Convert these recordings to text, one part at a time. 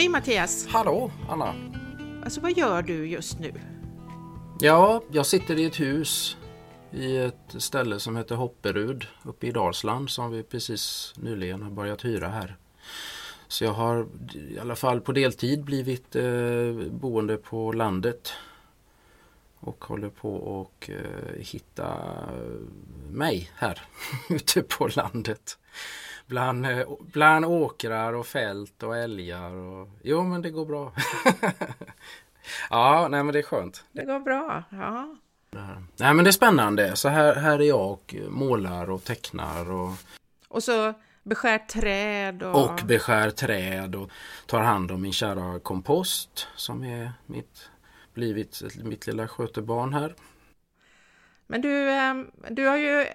Hej Mattias! Hallå Anna! Alltså vad gör du just nu? Ja, jag sitter i ett hus i ett ställe som heter Hopperud uppe i Dalsland som vi precis nyligen har börjat hyra här. Så jag har i alla fall på deltid blivit eh, boende på landet och håller på att eh, hitta mig här ute på landet. Bland, eh, bland åkrar och fält och älgar. Och, jo men det går bra. ja, nej men det är skönt. Det går bra, ja. Nej men det är spännande. Så här, här är jag och målar och tecknar. Och, och så beskär träd. Och... och beskär träd och tar hand om min kära kompost som är mitt, blivit mitt lilla skötebarn här. Men du, ehm, du har ju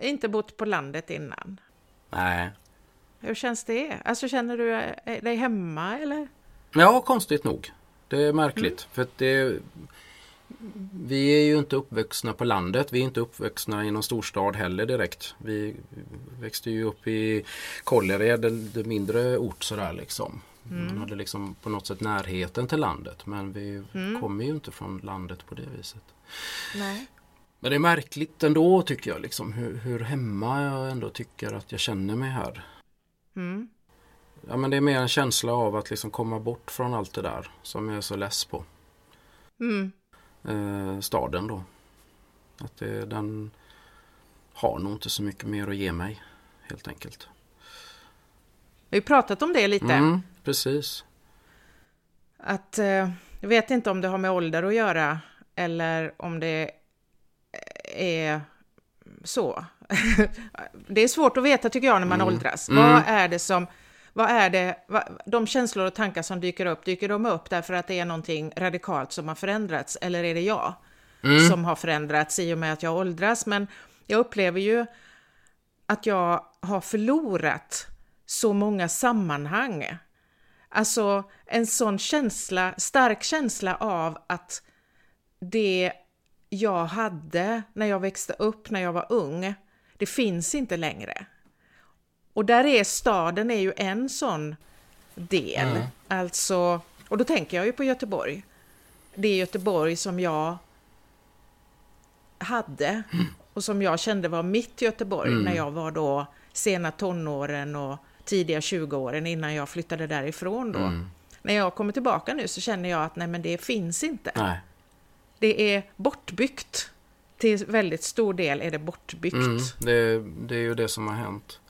inte bott på landet innan. Nej. Hur känns det? Alltså känner du dig hemma eller? Ja, konstigt nog. Det är märkligt. Mm. För att det, vi är ju inte uppvuxna på landet. Vi är inte uppvuxna i någon storstad heller direkt. Vi växte ju upp i Kållered, en mindre ort sådär liksom. Mm. Man hade liksom på något sätt närheten till landet men vi mm. kommer ju inte från landet på det viset. Nej. Men det är märkligt ändå tycker jag liksom hur, hur hemma jag ändå tycker att jag känner mig här. Mm. Ja men det är mer en känsla av att liksom komma bort från allt det där som jag är så less på. Mm. Eh, staden då. Att det, den har nog inte så mycket mer att ge mig helt enkelt. Vi har pratat om det lite. Mm, precis. Att, eh, jag vet inte om det har med ålder att göra eller om det är så. det är svårt att veta tycker jag när man mm. åldras. Mm. Vad är det som vad är det, vad, de känslor och tankar som dyker upp, dyker de upp därför att det är någonting radikalt som har förändrats? Eller är det jag mm. som har förändrats i och med att jag åldras? Men jag upplever ju att jag har förlorat så många sammanhang. Alltså en sån känsla, stark känsla av att det jag hade när jag växte upp, när jag var ung, det finns inte längre. Och där är staden är ju en sån del. Mm. Alltså, och då tänker jag ju på Göteborg. Det är Göteborg som jag hade och som jag kände var mitt Göteborg mm. när jag var då sena tonåren och tidiga 20-åren innan jag flyttade därifrån då. Mm. När jag kommer tillbaka nu så känner jag att nej men det finns inte. Nej. Det är bortbyggt. Till väldigt stor del är det bortbyggt. Mm, det, det är ju det som har hänt.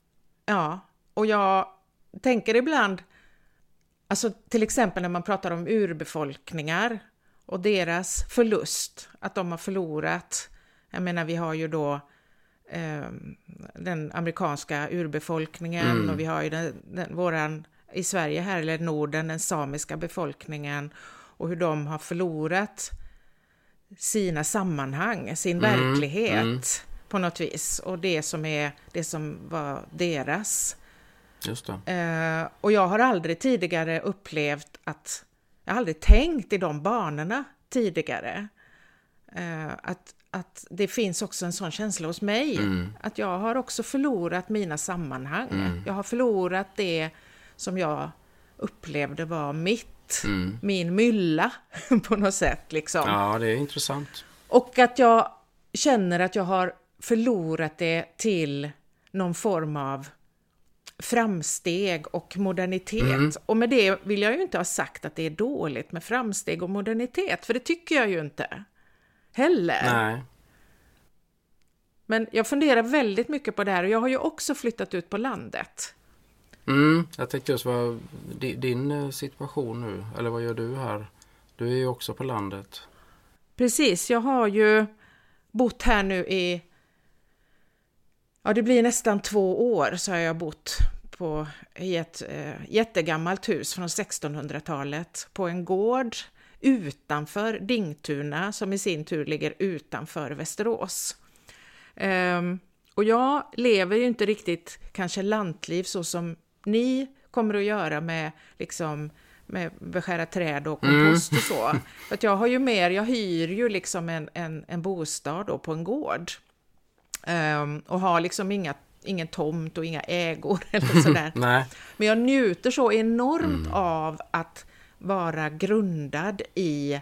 Ja, och jag tänker ibland, alltså till exempel när man pratar om urbefolkningar och deras förlust, att de har förlorat. Jag menar, vi har ju då eh, den amerikanska urbefolkningen mm. och vi har ju den, den, våran, i Sverige här, eller Norden, den samiska befolkningen och hur de har förlorat sina sammanhang, sin mm. verklighet. Mm på något vis. Och det som är det som var deras. Just eh, och jag har aldrig tidigare upplevt att, jag har aldrig tänkt i de banorna tidigare. Eh, att, att det finns också en sån känsla hos mig. Mm. Att jag har också förlorat mina sammanhang. Mm. Jag har förlorat det som jag upplevde var mitt, mm. min mylla på något sätt. Liksom. Ja, det är intressant. Och att jag känner att jag har förlorat det till någon form av framsteg och modernitet. Mm. Och med det vill jag ju inte ha sagt att det är dåligt med framsteg och modernitet, för det tycker jag ju inte heller. Nej. Men jag funderar väldigt mycket på det här och jag har ju också flyttat ut på landet. Mm, jag tänkte just vad din eh, situation nu, eller vad gör du här? Du är ju också på landet. Precis, jag har ju bott här nu i ja, det blir nästan två år så har jag bott på, i ett eh, jättegammalt hus från 1600-talet på en gård utanför Dingtuna som i sin tur ligger utanför Västerås. Um, och jag lever ju inte riktigt kanske lantliv så som ni kommer att göra med liksom med beskära träd och kompost mm. och så. För att jag har ju mer, jag hyr ju liksom en, en, en bostad då på en gård. Um, och har liksom inga, ingen tomt och inga ägor eller sådär. Nej. Men jag njuter så enormt av att vara grundad i,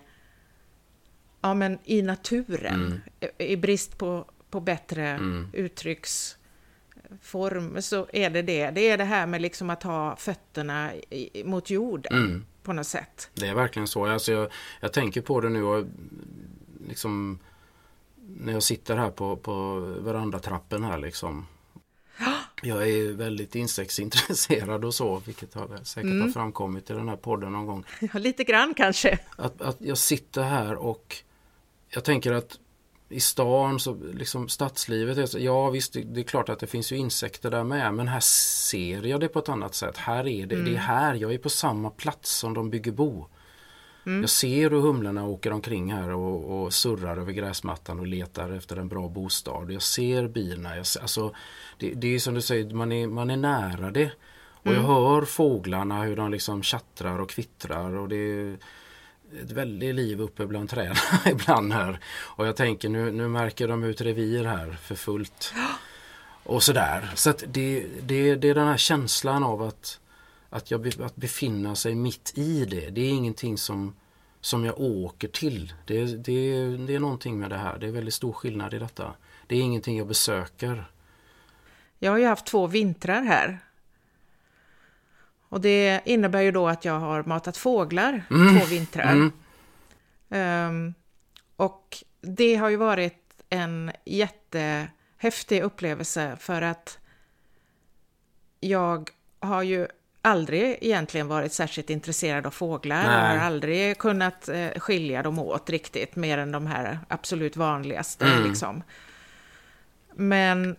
ja, men i naturen. I, I brist på, på bättre uttrycksform så är det det. Det är det här med liksom att ha fötterna i, mot jorden på något sätt. Det är verkligen så. Alltså jag, jag tänker på det nu och liksom när jag sitter här på, på verandatrappen här liksom. Jag är väldigt insektsintresserad och så, vilket har säkert har framkommit i den här podden någon gång. Ja, lite grann kanske. Att, att jag sitter här och jag tänker att i stan, så liksom stadslivet, så, ja visst det, det är klart att det finns ju insekter där med men här ser jag det på ett annat sätt. Här är det, det är här, jag är på samma plats som de bygger bo. Jag ser hur humlorna åker omkring här och, och surrar över gräsmattan och letar efter en bra bostad. Jag ser bina. Jag ser, alltså, det, det är som du säger, man är, man är nära det. Och jag hör fåglarna hur de liksom tjattrar och kvittrar och det ett väldigt liv uppe bland träden ibland här. Och jag tänker nu, nu märker de ut revir här för fullt. Och sådär. Så att det, det, det är den här känslan av att att, jag, be- att befinna sig mitt i det. Det är ingenting som, som jag åker till. Det, det, det är någonting med det här. Det är väldigt stor skillnad i detta. Det är ingenting jag besöker. Jag har ju haft två vintrar här. Och det innebär ju då att jag har matat fåglar två vintrar. Ehm, och det har ju varit en jättehäftig upplevelse för att jag har ju aldrig egentligen varit särskilt intresserad av fåglar. Jag har aldrig kunnat eh, skilja dem åt riktigt, mer än de här absolut vanligaste. Liksom. Men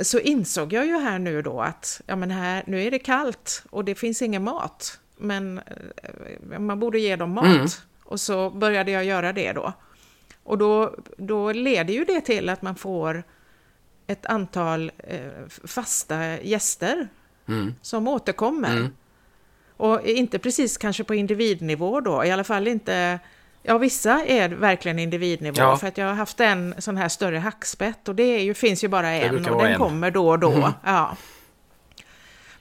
så insåg jag ju här nu då att ja, men här, nu är det kallt och det finns ingen mat. Men eh, man borde ge dem mat. Och så började jag göra det då. Och då, då leder ju det till att man får ett antal eh, fasta gäster Mm. som återkommer. Och inte precis kanske på individnivå då, i alla fall inte... Ja, vissa är verkligen individnivå, Ja. för att jag har haft en sån här större hackspett och det ju, finns ju bara en och den en. Mm. kommer då och då. Ja.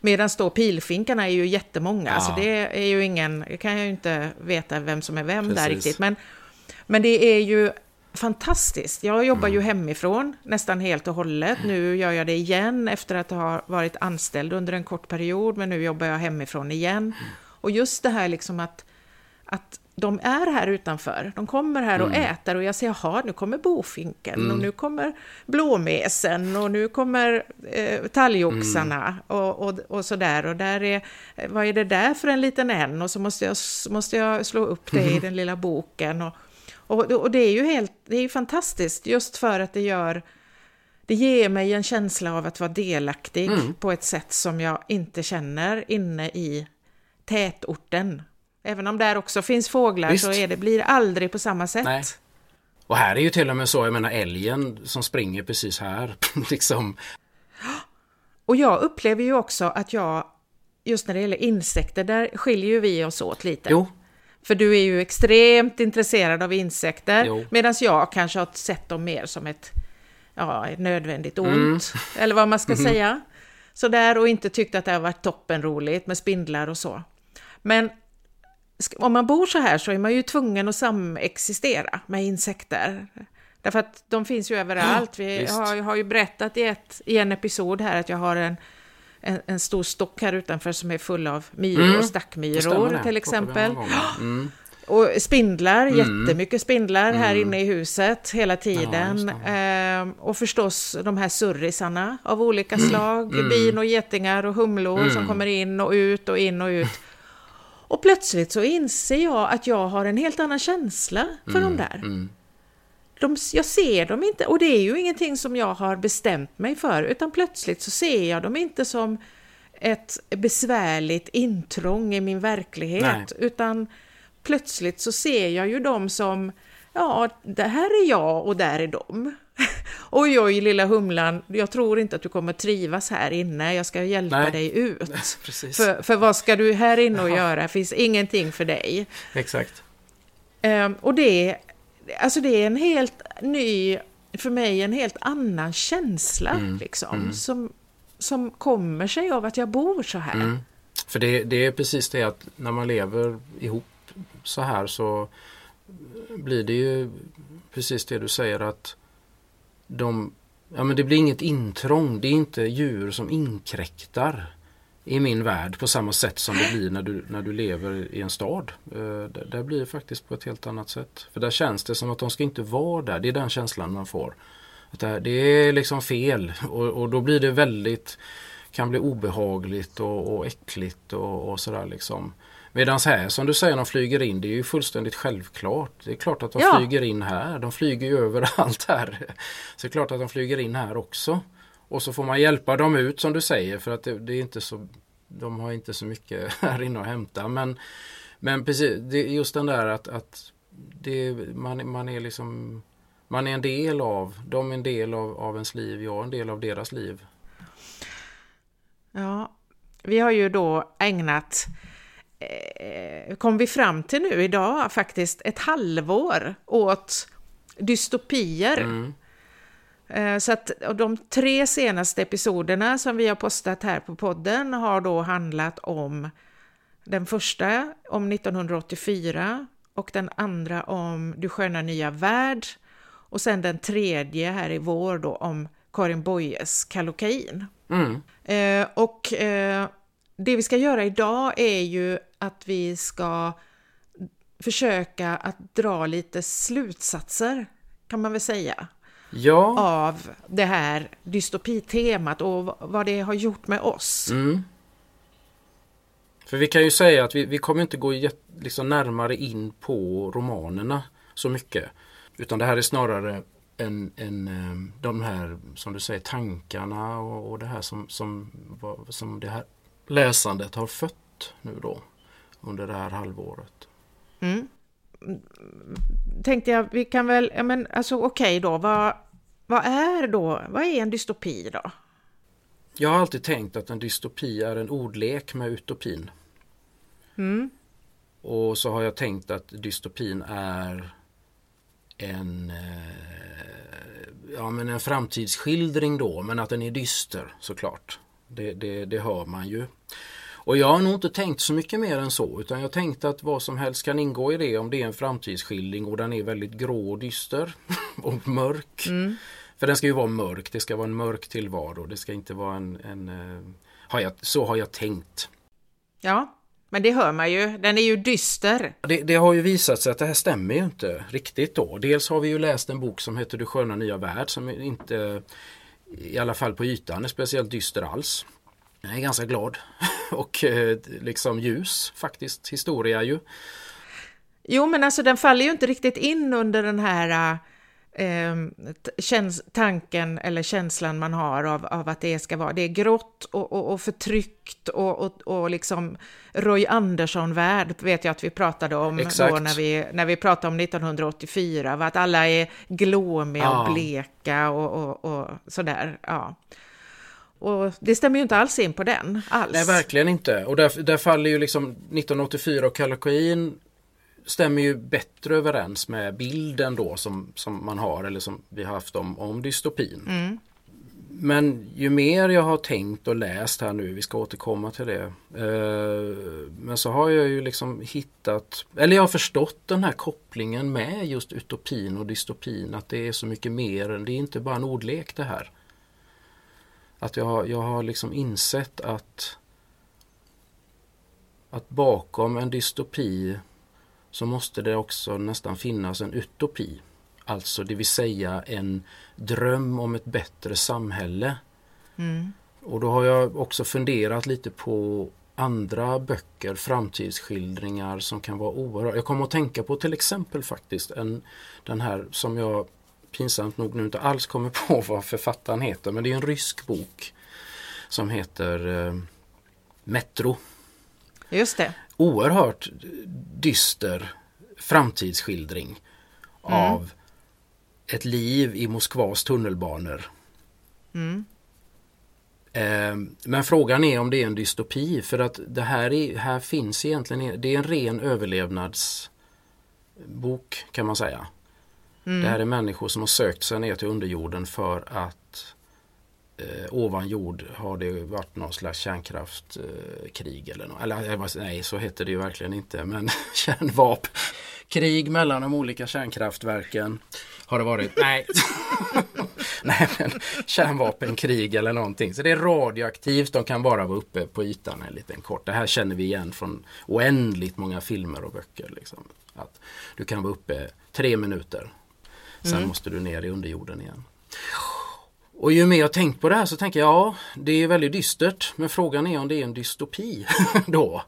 Medan då pilfinkarna är ju jättemånga, Ja. så det är ju ingen... Kan jag ju inte veta vem som är vem där Precis. riktigt, men, men det är ju fantastiskt. Jag jobbar Mm. ju hemifrån nästan helt och hållet. Nu gör jag det igen efter att ha varit anställd under en kort period, men nu jobbar jag hemifrån igen. Mm. Och just det här liksom att, att de är här utanför. De kommer här och Mm. äter och jag ser, jaha, nu kommer bofinken och nu kommer blåmesen och nu kommer eh, talgoxarna Mm. och, och, och sådär. Och där är, vad är det där för en liten en? Och så måste jag, måste jag slå upp det Mm. i den lilla boken. Och, och, och det är ju helt, det är ju fantastiskt just för att det gör, det ger mig en känsla av att vara delaktig Mm. på ett sätt som jag inte känner inne i tätorten. Även om där också finns fåglar Visst. så är det, blir det aldrig på samma sätt. Nej. Och här är ju till och med så, jag menar älgen som springer precis här. liksom. Och jag upplever ju också att jag, just när det gäller insekter, där skiljer ju vi oss åt lite. Jo, För du är ju extremt intresserad av insekter, medan jag kanske har sett dem mer som ett, ja, nödvändigt ont, Mm. eller vad man ska Mhm. säga. Sådär, och inte tyckt att det har varit toppenroligt med spindlar och så. Men om man bor så här så är man ju tvungen att samexistera med insekter. Därför att de finns ju överallt. Vi visst. har, jag har ju berättat i, ett, i en episod här att jag har en, en, en stor stock här utanför som är full av myror, Mm, stackmyror till exempel. Mm. Och spindlar, jättemycket spindlar här inne i huset hela Ja, tiden. just ehm, och förstås de här surrisarna av olika slag, bin och getingar och humlor som kommer in och ut och in och ut. Och plötsligt så inser jag att jag har en helt annan känsla för de där. Mm. De, jag ser dem inte, och det är ju ingenting som jag har bestämt mig för, utan plötsligt så ser jag dem inte som ett besvärligt intrång i min verklighet, Nej. utan plötsligt så ser jag ju dem som, ja, det här är jag och där är de. Oj, oj, lilla humlan, jag tror inte att du kommer trivas här inne, jag ska hjälpa Nej. dig ut. Precis. För, för vad ska du här inne och göra? Det finns ingenting för dig. Exakt. Ehm, och det, alltså det är en helt ny för mig en helt annan känsla Mm, liksom. mm. Som, som kommer sig av att jag bor så här. Mm. För det, det är precis det att när man lever ihop så här så blir det ju precis det du säger att de, ja men det blir inget intrång. Det är inte djur som inkräktar i min värld på samma sätt som det blir när du, när du lever i en stad. Eh, där, där blir det faktiskt på ett helt annat sätt. För där känns det som att de ska inte vara där. Det är den känslan man får. Att det, här, det är liksom fel och, och då blir det väldigt kan bli obehagligt och, och äckligt och, och sådär liksom. Medan här som du säger, de flyger in, det är ju fullständigt självklart. Det är klart att de Ja. flyger in här. De flyger ju överallt här. Så det är klart att de flyger in här också. Och så får man hjälpa dem ut som du säger för att det, det är inte så de har inte så mycket här inne att hämta. Men, men precis, det just den där att, att det, man, man är liksom man är en del av, de är en del av, av ens liv, jag är en del av deras liv. Ja, vi har ju då ägnat, kom vi fram till nu idag, faktiskt ett halvår åt dystopier. Mm. Eh, Så att de tre senaste episoderna som vi har postat här på podden har då handlat om den första om 1984 och den andra om Du sköna nya värld och sen den tredje här i vår då om Karin Boyes Kallocain. Mm. Eh, och eh, det vi ska göra idag är ju att vi ska försöka att dra lite slutsatser, kan man väl säga, Ja, av det här dystopitemat och vad det har gjort med oss. mm. för vi kan ju säga att vi, vi kommer inte gå jät- liksom närmare in på romanerna så mycket. Utan det här är snarare en, en, eh, de här, som du säger, tankarna och, och det här som, som, som det här läsandet har fött nu då under det här halvåret. Mm. Tänkte jag, vi kan väl, ja men alltså okej då, vad, vad är då, vad är en dystopi då? Jag har alltid tänkt att en dystopi är en ordlek med utopin. Mm. Och så har jag tänkt att dystopin är en, eh, ja, men en framtidsskildring då, men att den är dyster såklart. Det, det, det hör man ju. Och jag har nog inte tänkt så mycket mer än så utan jag tänkte att vad som helst kan ingå i det om det är en framtidsskildring och den är väldigt grå och dyster och mörk. Mm. För den ska ju vara mörk, det ska vara en mörk tillvaro. Det ska inte vara en... en eh, har jag, så har jag tänkt. Ja, men det hör man ju, den är ju dyster. Det, det har ju visat sig att det här stämmer ju inte riktigt då. Dels har vi ju läst en bok som heter Du sköna nya värld som inte, i alla fall på ytan, är speciellt dyster alls. Jag är ganska glad och eh, liksom ljus faktiskt, historia ju. Jo, men alltså den faller ju inte riktigt in under den här eh, eh, t- käns- tanken eller känslan man har av, av att det ska vara, det är grått och, och, och förtryckt och, och, och liksom Roy Andersson-värld vet jag att vi pratade om då när vi, när vi pratade om 1984, va? att alla är glåmiga Ja. och bleka och, och, och sådär. Ja. Och det stämmer ju inte alls in på den, alls. Nej, verkligen inte. Och där, där faller ju liksom 1984 och Kallocain stämmer ju bättre överens med bilden då som, som man har eller som vi har haft om, om dystopin. Mm. Men ju mer jag har tänkt och läst här nu, vi ska återkomma till det. Eh, men så har jag ju liksom hittat, eller jag har förstått den här kopplingen med just utopin och dystopin. Att det är så mycket mer, än- det är inte bara en ordlek det här. Att jag, jag har liksom insett att att bakom en dystopi så måste det också nästan finnas en utopi. Alltså det vill säga en dröm om ett bättre samhälle. Mm. Och då har jag också funderat lite på andra böcker, framtidsskildringar som kan vara oerhört... Jag kommer att tänka på till exempel faktiskt en, den här som jag pinsamt nog nu inte alls kommer på vad författaren heter men det är en rysk bok som heter eh, Metro Just det. Oerhört dyster framtidsskildring av ett liv i Moskvas tunnelbanor. Mm. Eh, Men frågan är om det är en dystopi för att det här, är, här finns egentligen, det är en ren överlevnadsbok kan man säga. Mm. Det här är människor som har sökt sig ner till underjorden för att eh, ovan jord har det varit någon slags kärnkraftkrig eh, eller något. Eller nej, så heter det ju verkligen inte. Men kärnvapen. Krig mellan de olika kärnkraftverken har det varit. Nej, nej men kärnvapenkrig eller någonting. Så det är radioaktivt. De kan bara vara uppe på ytan en liten kort. Det här känner vi igen från oändligt många filmer och böcker. Liksom. Att du kan vara uppe tre minuter. Sen mm. måste du ner i underjorden igen. Och ju mer jag tänkt på det här så tänker jag ja, det är väldigt dystert. Men frågan är om det är en dystopi då.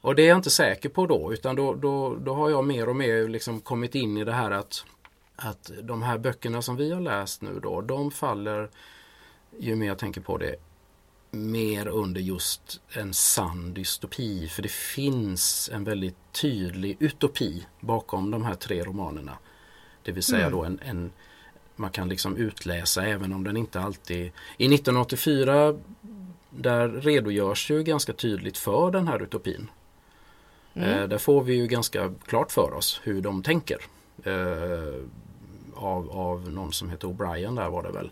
Och det är jag inte säker på då utan då, då, då har jag mer och mer liksom kommit in i det här att, att de här böckerna som vi har läst nu då, de faller ju mer jag tänker på det mer under just en sann dystopi. För det finns en väldigt tydlig utopi bakom de här tre romanerna. Det vill säga mm. då en, en, man kan liksom utläsa även om den inte alltid... I 1984 där redogörs ju ganska tydligt för den här utopin. Mm. Eh, där får vi ju ganska klart för oss hur de tänker. Eh, av, av någon som heter O'Brien där var det väl.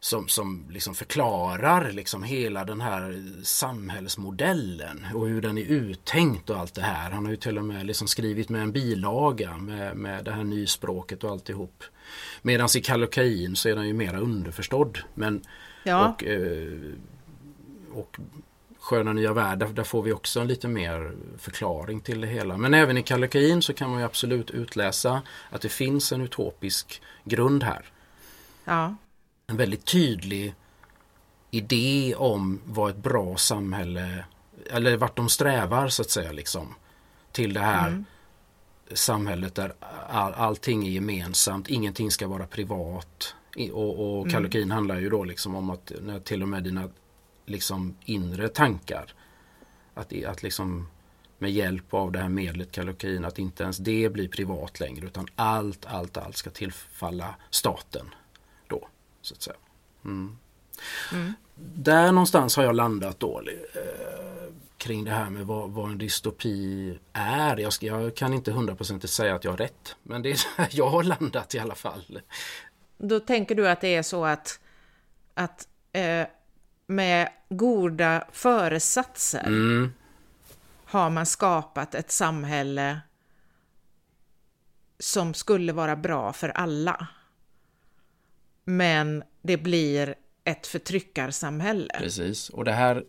Som, som liksom förklarar liksom hela den här samhällsmodellen och hur den är uttänkt och allt det här. Han har ju till och med liksom skrivit med en bilaga med, med det här nyspråket och alltihop. Medan i Kallocain så är den ju mera underförstådd. Men, ja. och, eh, och Sköna nya världar, där får vi också en lite mer förklaring till det hela. Men även i Kallocain så kan man ju absolut utläsa att det finns en utopisk grund här. Ja. En väldigt tydlig idé om vad ett bra samhälle, eller vart de strävar så att säga liksom. Till det här mm. Samhället där all, allting är gemensamt, ingenting ska vara privat. Och, och Kallocain mm. handlar ju då liksom om att när till och med dina liksom inre tankar. Att, att liksom med hjälp av det här medlet kalokain att inte ens det blir privat längre utan allt, allt, allt ska tillfalla staten. Då, så att säga. Mm. Mm. Där någonstans har jag landat då eh, kring det här med vad, vad en dystopi är. Jag, ska, jag kan inte hundraprocentigt säga att jag har rätt. Men det är jag har landat i alla fall. Då tänker du att det är så att, att eh, med goda föresatser mm. har man skapat ett samhälle som skulle vara bra för alla. Men det blir ett förtryckarsamhälle. Precis, och det här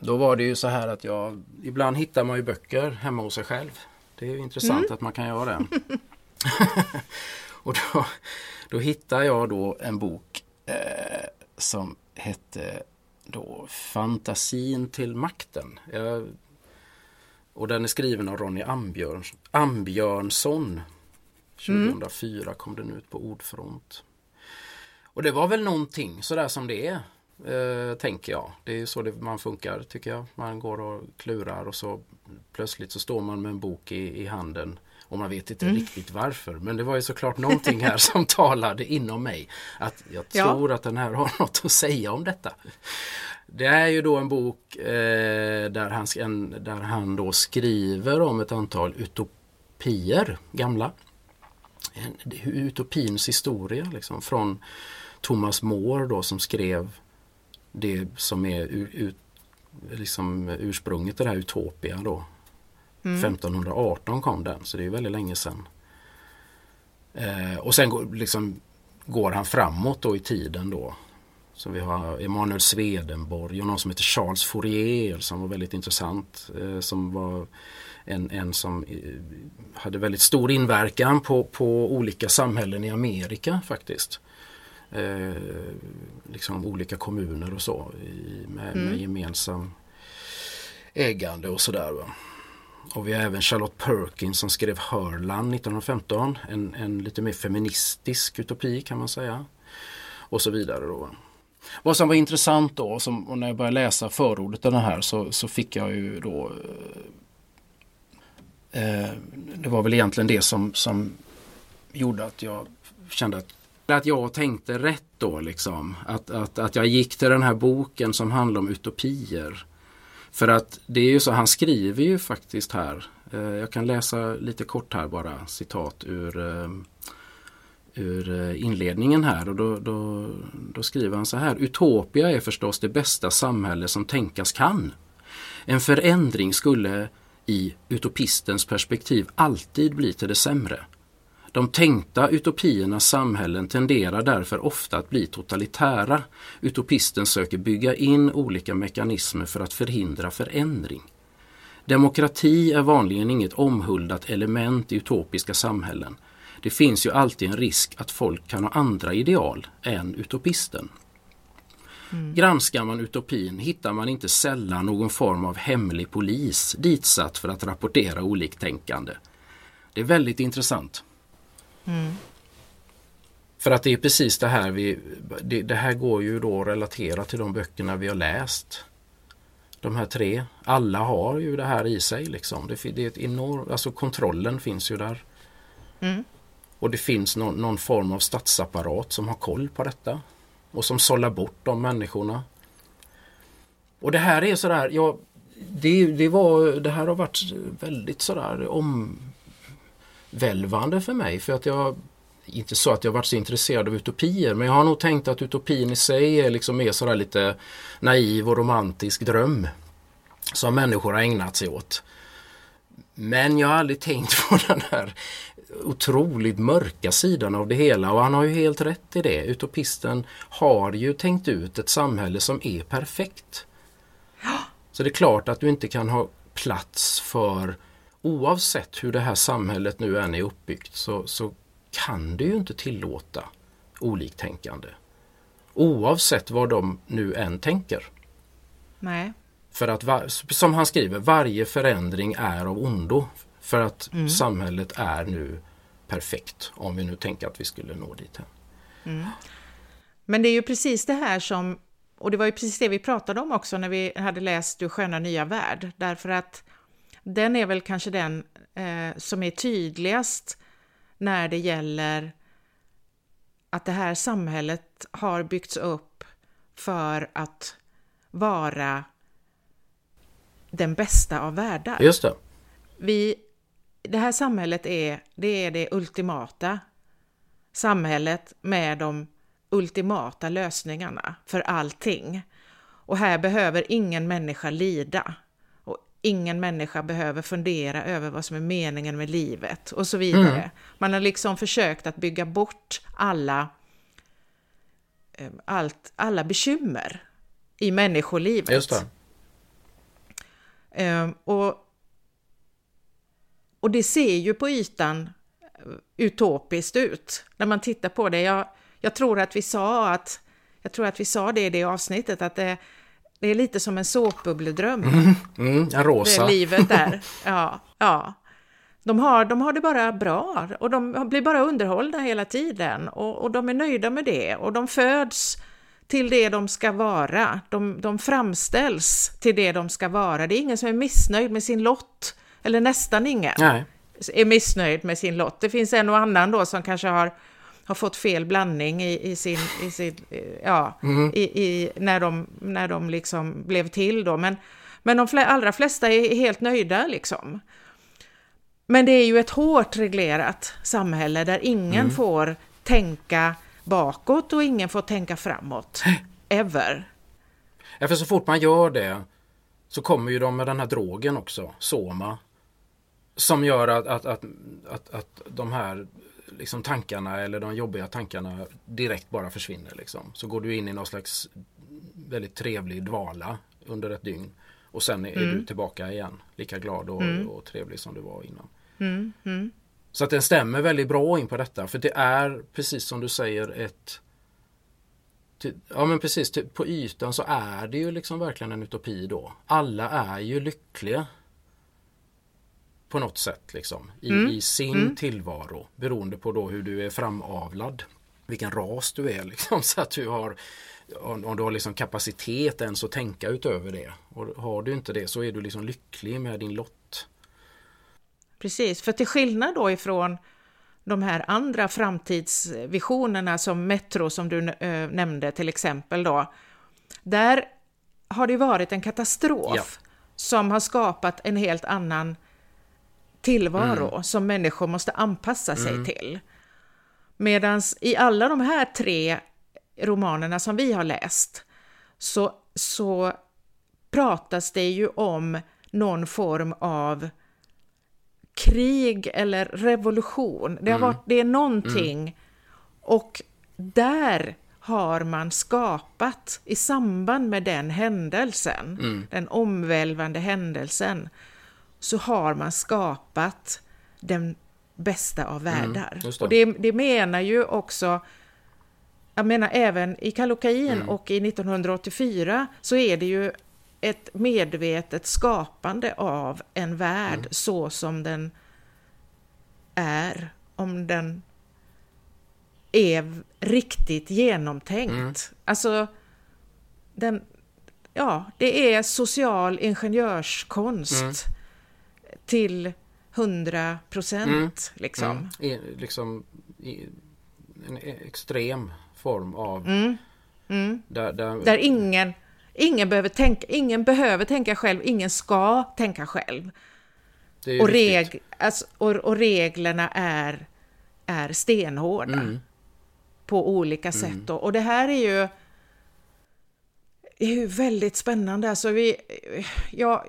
då var det ju så här att jag ibland hittar man ju böcker hemma hos sig själv. Det är ju intressant mm. att man kan göra det. och då, då hittar jag då en bok eh, som hette då Fantasin till makten. Jag, och den är skriven av Ronny Ambjörn, Ambjörnsson. 2004 mm. kom den ut på Ordfront. Och det var väl någonting sådär som det är. Eh, tänker jag. Det är så det, man funkar tycker jag. Man går och klurar och så plötsligt så står man med en bok i, i handen och man vet inte mm. riktigt varför. Men det var ju såklart någonting här som talade inom mig. Att jag tror ja. att den här har något att säga om detta. Det är ju då en bok eh, där, han, en, där han då skriver om ett antal utopier, gamla. En, utopins historia liksom, från Thomas More då som skrev det som är ut, liksom ursprunget till det här Utopia då. Mm. 1518 kom den, så det är väldigt länge sedan. Eh, och sen går, liksom, går han framåt då i tiden då. Så vi har Emanuel Swedenborg och någon som heter Charles Fourier som var väldigt intressant. Eh, som var en, en som eh, hade väldigt stor inverkan på, på olika samhällen i Amerika faktiskt. Eh, liksom olika kommuner och så i, med, mm. med gemensam ägande och sådär. Och vi har även Charlotte Perkins som skrev Hörland 1915. En, en lite mer feministisk utopi kan man säga. Och så vidare då. Vad som var intressant då, som, och när jag började läsa förordet till den här så, så fick jag ju då eh, eh, Det var väl egentligen det som, som gjorde att jag kände att att jag tänkte rätt då liksom. Att, att, att jag gick till den här boken som handlar om utopier. För att det är ju så, han skriver ju faktiskt här Eh, jag kan läsa lite kort här bara citat ur, eh, ur eh, inledningen här och då, då, då skriver han så här. Utopia är förstås det bästa samhälle som tänkas kan. En förändring skulle i utopistens perspektiv alltid bli till det sämre. De tänkta utopiernas samhällen tenderar därför ofta att bli totalitära. Utopisten söker bygga in olika mekanismer för att förhindra förändring. Demokrati är vanligen inget omhuldat element i utopiska samhällen. Det finns ju alltid en risk att folk kan ha andra ideal än utopisten. Mm. Granskar man utopin hittar man inte sällan någon form av hemlig polis ditsatt för att rapportera oliktänkande. Det är väldigt intressant. Mm. För att det är precis det här vi, det, det, här går ju då att relatera till de böckerna vi har läst. De här tre, alla har ju det här i sig liksom. Det, det är ett enormt, alltså kontrollen finns ju där. Mm. Och det finns någon, någon, form av statsapparat som har koll på detta. Och som sållar bort de människorna. Och det här är sådär, ja, det, det, var, det här har varit väldigt sådär om, välvande för mig för att jag inte så att jag varit så intresserad av utopier men jag har nog tänkt att utopin i sig är liksom mer sådär lite naiv och romantisk dröm som människor har ägnat sig åt. Men jag har aldrig tänkt på den här otroligt mörka sidan av det hela och han har ju helt rätt i det. Utopisten har ju tänkt ut ett samhälle som är perfekt. Så det är klart att du inte kan ha plats för oavsett hur det här samhället nu än är uppbyggt så, så kan du ju inte tillåta oliktänkande. Oavsett vad de nu än tänker. Nej. För att, som han skriver, varje förändring är av ondo. För att mm. samhället är nu perfekt om vi nu tänker att vi skulle nå dit. Mm. Men det är ju precis det här som, och det var ju precis det vi pratade om också när vi hade läst Du sköna nya värld, därför att den är väl kanske den eh, som är tydligast när det gäller att det här samhället har byggts upp för att vara den bästa av världar. Just det. Vi, det här samhället är det, är det ultimata samhället med de ultimata lösningarna för allting. Och här behöver ingen människa lida ingen människa behöver fundera över vad som är meningen med livet och så vidare. Mm. Man har liksom försökt att bygga bort alla, eh, allt, alla bekymmer i människolivet. Just det. Um, och, och det ser ju på ytan eh, utopiskt ut när man tittar på det. Jag, jag tror att vi sa att jag tror att vi sa det i det avsnittet att det, det är lite som en såpbubbledröm. Mm, mm, en rosa. Det livet där. Ja, ja. De har, de har det bara bra och de blir bara underhållna hela tiden och, och de är nöjda med det och de föds till det de ska vara. De, de framställs till det de ska vara. Det är ingen som är missnöjd med sin lott, eller nästan ingen Nej. är missnöjd med sin lott. Det finns en och annan då som kanske har har fått fel blandning i, i sin, i sin ja, mm. i, i, när, de, när de liksom blev till då. Men, men de fl allra flesta är helt nöjda liksom. Men det är ju ett hårt reglerat samhälle där ingen mm. får tänka bakåt och ingen får tänka framåt. Ever. Ja, för så fort man gör det så kommer ju de med den här drogen också, Soma. Som gör att, att, att, att, att de här liksom tankarna eller de jobbiga tankarna direkt bara försvinner. Liksom. Så går du in i någon slags väldigt trevlig dvala under ett dygn. Och sen är mm. du tillbaka igen. Lika glad och, mm. och trevlig som du var innan. Mm. mm. Så att den stämmer väldigt bra in på detta. För det är precis som du säger ett Ja men precis, på ytan så är det ju liksom verkligen en utopi då. Alla är ju lyckliga på något sätt liksom, i, mm. i sin mm. tillvaro beroende på då hur du är framavlad. Vilken ras du är liksom, så att du har om, du har liksom kapacitet ens att tänka utöver det. Och har du inte det så är du liksom lycklig med din lott. Precis, för till skillnad då ifrån de här andra framtidsvisionerna som Metro som du nämnde till exempel då. Där har det varit en katastrof ja. som har skapat en helt annan tillvaro Mm. som människor måste anpassa sig till. Medan i alla de här tre romanerna som vi har läst så, så pratas det ju om någon form av krig eller revolution. Det, har varit, det är någonting och där har man skapat i samband med den händelsen, den omvälvande händelsen, så har man skapat den bästa av världar. just det. och det, det menar ju också, jag menar även i Kallocain och i 1984 så är det ju ett medvetet skapande av en värld så som den är, om den är riktigt genomtänkt. Alltså, den, ja, det är social ingenjörskonst till 100 procent. Liksom. Mm. I, liksom i en extrem form av... Där, där, Där ingen, ingen, behöver tänka, ingen behöver tänka själv, ingen ska tänka själv. Och, reg, alltså, och, och reglerna är, är stenhårda Mm. på olika sätt. Och, och det här är ju, är ju väldigt spännande. Alltså vi, jag,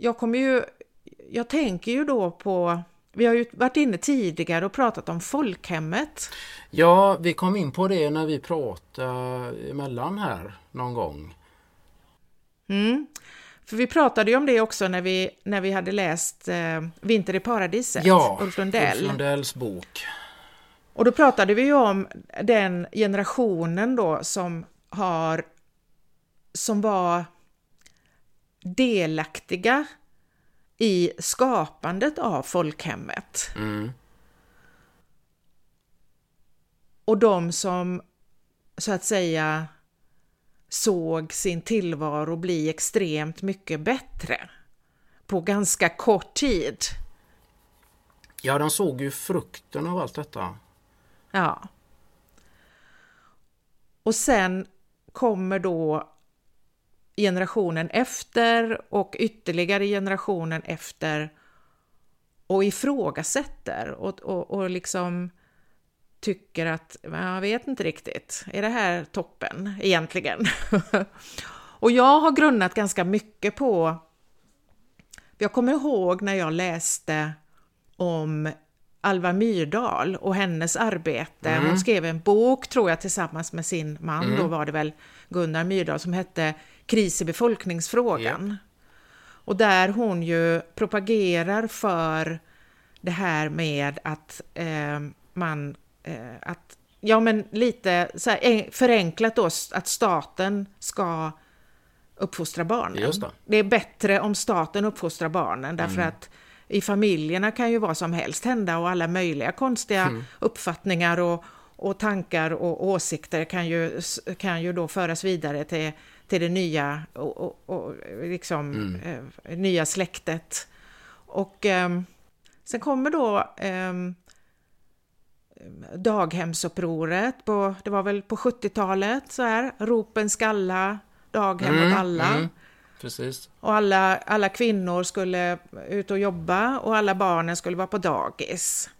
jag kommer ju, jag tänker ju då på, vi har ju varit inne tidigare och pratat om folkhemmet. Ja, vi kom in på det när vi pratade emellan här någon gång. Mm. För vi pratade ju om det också när vi, när vi hade läst eh, Vinter i paradiset, Ja, Ulf Lundell. Ulf Lundells bok. Och då pratade vi ju om den generationen då som har som var delaktiga i skapandet av folkhemmet. Mm. Och de som så att säga såg sin tillvaro bli extremt mycket bättre på ganska kort tid. Ja, de såg ju frukten av allt detta. Ja. Och sen kommer då generationen efter och ytterligare generationen efter och ifrågasätter och, och, och liksom tycker att jag vet inte riktigt, är det här toppen egentligen? och jag har grunnat ganska mycket på, jag kommer ihåg när jag läste om Alva Myrdal och hennes arbete. Hon skrev en bok, tror jag, tillsammans med sin man, då var det väl Gunnar Myrdal, som hette Kris i befolkningsfrågan. Och där hon ju propagerar för det här med att eh, man, eh, att, ja men lite så här, en- förenklat då, att staten ska uppfostra barnen. Det. det är bättre om staten uppfostrar barnen därför Mm. att i familjerna kan ju vad som helst hända och alla möjliga konstiga Mm. uppfattningar och, och tankar och åsikter kan ju, kan ju då föras vidare till, till det nya, och, och, och liksom, Mm. eh, nya släktet. Och ehm, sen kommer då ehm, daghemsupproret, på, det var väl på 70-talet, så här, ropen skalla, daghem åt alla. mm. Precis. Och alla, alla kvinnor skulle ut och jobba och alla barnen skulle vara på dagis.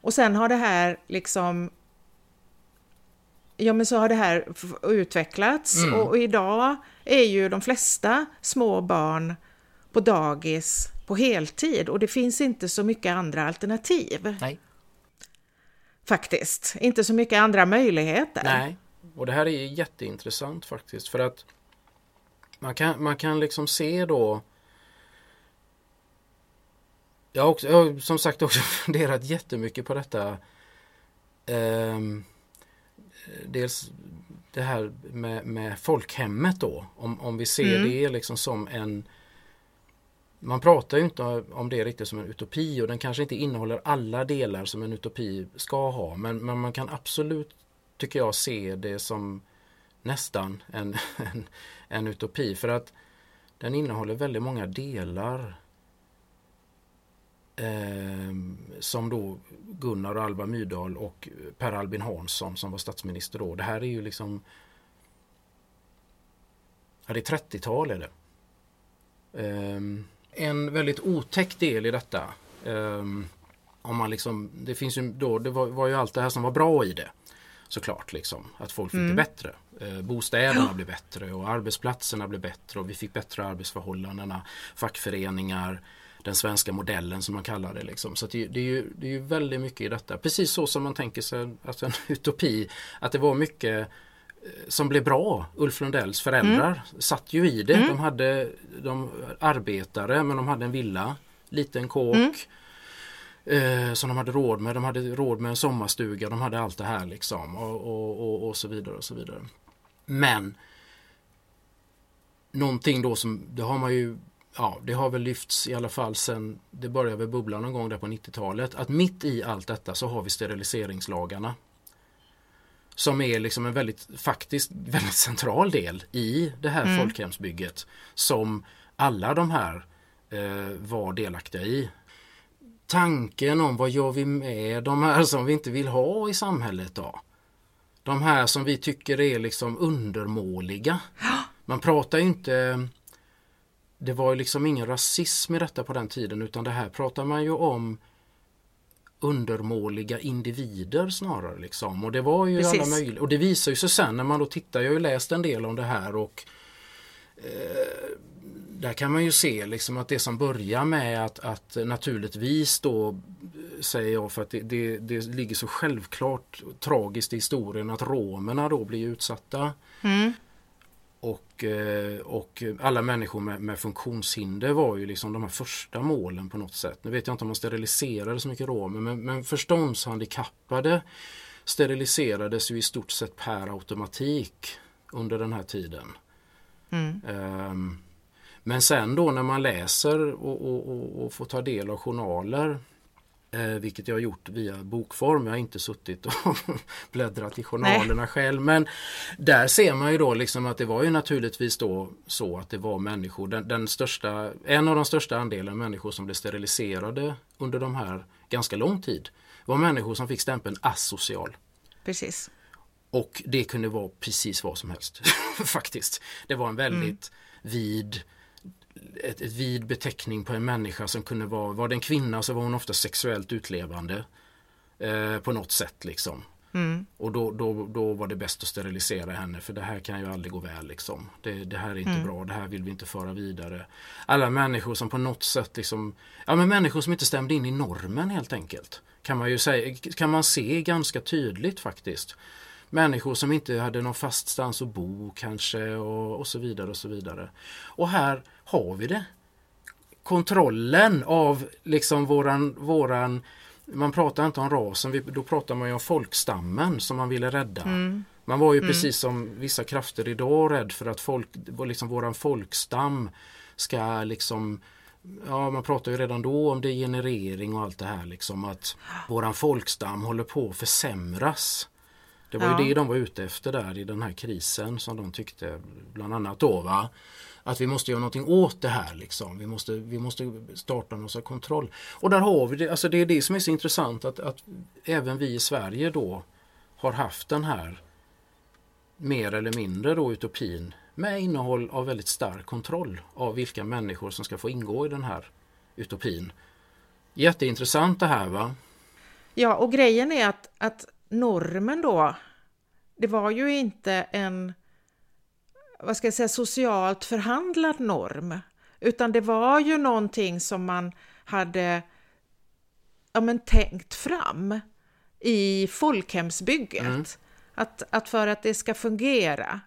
Och sen har det här liksom... Ja, men så har det här utvecklats Mm. och, och idag är ju de flesta små barn på dagis på heltid och det finns inte så mycket andra alternativ Nej. faktiskt. Inte så mycket andra möjligheter. Nej. Och det här är jätteintressant faktiskt för att man kan, man kan liksom se då jag har, också, jag har som sagt också funderat jättemycket på detta. Ehm, dels det här med, med folkhemmet då. Om, om vi ser Mm. det liksom som en man pratar ju inte om det riktigt som en utopi och den kanske inte innehåller alla delar som en utopi ska ha. Men, men man kan absolut, tycker jag, se det som nästan en, en, en utopi. För att den innehåller väldigt många delar som då Gunnar och Alva Myrdal och Per Albin Hansson som var statsminister då. Det här är ju liksom Ja, det är 30-tal är det. Ehm, en väldigt otäck del i detta. Um, om man liksom, det finns ju då, det var, var, ju allt det här som var bra i det. Såklart liksom, att folk fick mm. det bättre. Eh, bostäderna blev bättre och arbetsplatserna blev bättre och vi fick bättre arbetsförhållandena. Fackföreningar, den svenska modellen som man kallar det. Liksom. Så det, det, är ju, det är ju väldigt mycket i detta. Precis så som man tänker sig alltså en utopi. Att det var mycket eh, som blev bra. Ulf Lundells föräldrar mm. satt ju i det. Mm. De hade de arbetare men de hade en villa, liten kåk. Mm. Eh, som de hade råd med. De hade råd med en sommarstuga. De hade allt det här liksom. Och, och, och, och så vidare och så vidare. Men någonting då som, det har man ju ja, det har väl lyfts i alla fall sen det började väl bubbla någon gång där på 90-talet. Att mitt i allt detta så har vi steriliseringslagarna. Som är liksom en väldigt, faktiskt väldigt central del i det här mm. folkhemsbygget. Som alla de här eh, var delaktiga i. Tanken om vad gör vi med de här som vi inte vill ha i samhället då? De här som vi tycker är liksom undermåliga. Man pratar ju inte det var liksom ingen rasism i detta på den tiden utan det här pratar man ju om undermåliga individer snarare. Liksom. Och det var ju Precis. alla möjliga. Och det visar ju sig sen när man då tittar, jag har ju läst en del om det här och eh, där kan man ju se liksom att det som börjar med att, att naturligtvis då säger jag för att det, det, det ligger så självklart tragiskt i historien att romerna då blir utsatta. Mm. Och, eh, och alla människor med, med, funktionshinder var ju liksom de här första målen på något sätt. Nu vet jag inte om man steriliserade så mycket romer men, men förståndshandikappade steriliserades ju i stort sett per automatik under den här tiden. Mm. Um, men sen då när man läser och, och, och, och får ta del av journaler Eh, vilket jag har gjort via bokform. Jag har inte suttit och bläddrat i journalerna Nej. själv. Men där ser man ju då liksom att det var ju naturligtvis då så att det var människor, den, den största, en av de största andelen människor som blev steriliserade under de här ganska lång tid var människor som fick stämpeln asocial. Precis. Och det kunde vara precis vad som helst faktiskt. Det var en väldigt mm. vid ett, ett vid beteckning på en människa som kunde vara, var det en kvinna så var hon ofta sexuellt utlevande eh, på något sätt liksom. Mm. Och då, då, då var det bäst att sterilisera henne för det här kan ju aldrig gå väl. Liksom. Det, det här är inte mm. bra, det här vill vi inte föra vidare. Alla människor som på något sätt, liksom, ja men människor som inte stämde in i normen helt enkelt. Kan man ju säga, kan man se ganska tydligt faktiskt människor som inte hade någon fast stans att bo kanske och, och så vidare och så vidare. Och här har vi det. Kontrollen av liksom våran, våran man pratar inte om rasen, då pratar man om folkstammen som man ville rädda. Mm. Man var ju mm. precis som vissa krafter idag rädd för att folk, liksom våran folkstam ska liksom Ja, man pratar ju redan då om degenerering och allt det här liksom att våran folkstam håller på att försämras. Det var ja. ju det de var ute efter där i den här krisen som de tyckte bland annat då va. Att vi måste göra någonting åt det här liksom. Vi måste, vi måste starta någon sorts kontroll. Och där har vi det, alltså det är det som är så intressant att, att även vi i Sverige då har haft den här mer eller mindre då utopin med innehåll av väldigt stark kontroll av vilka människor som ska få ingå i den här utopin. Jätteintressant det här va? Ja, och grejen är att, att normen då, det var ju inte en, vad ska jag säga, socialt förhandlad norm, utan det var ju någonting som man hade ja, men, tänkt fram i folkhemsbygget. Mm. Att, att för att det ska fungera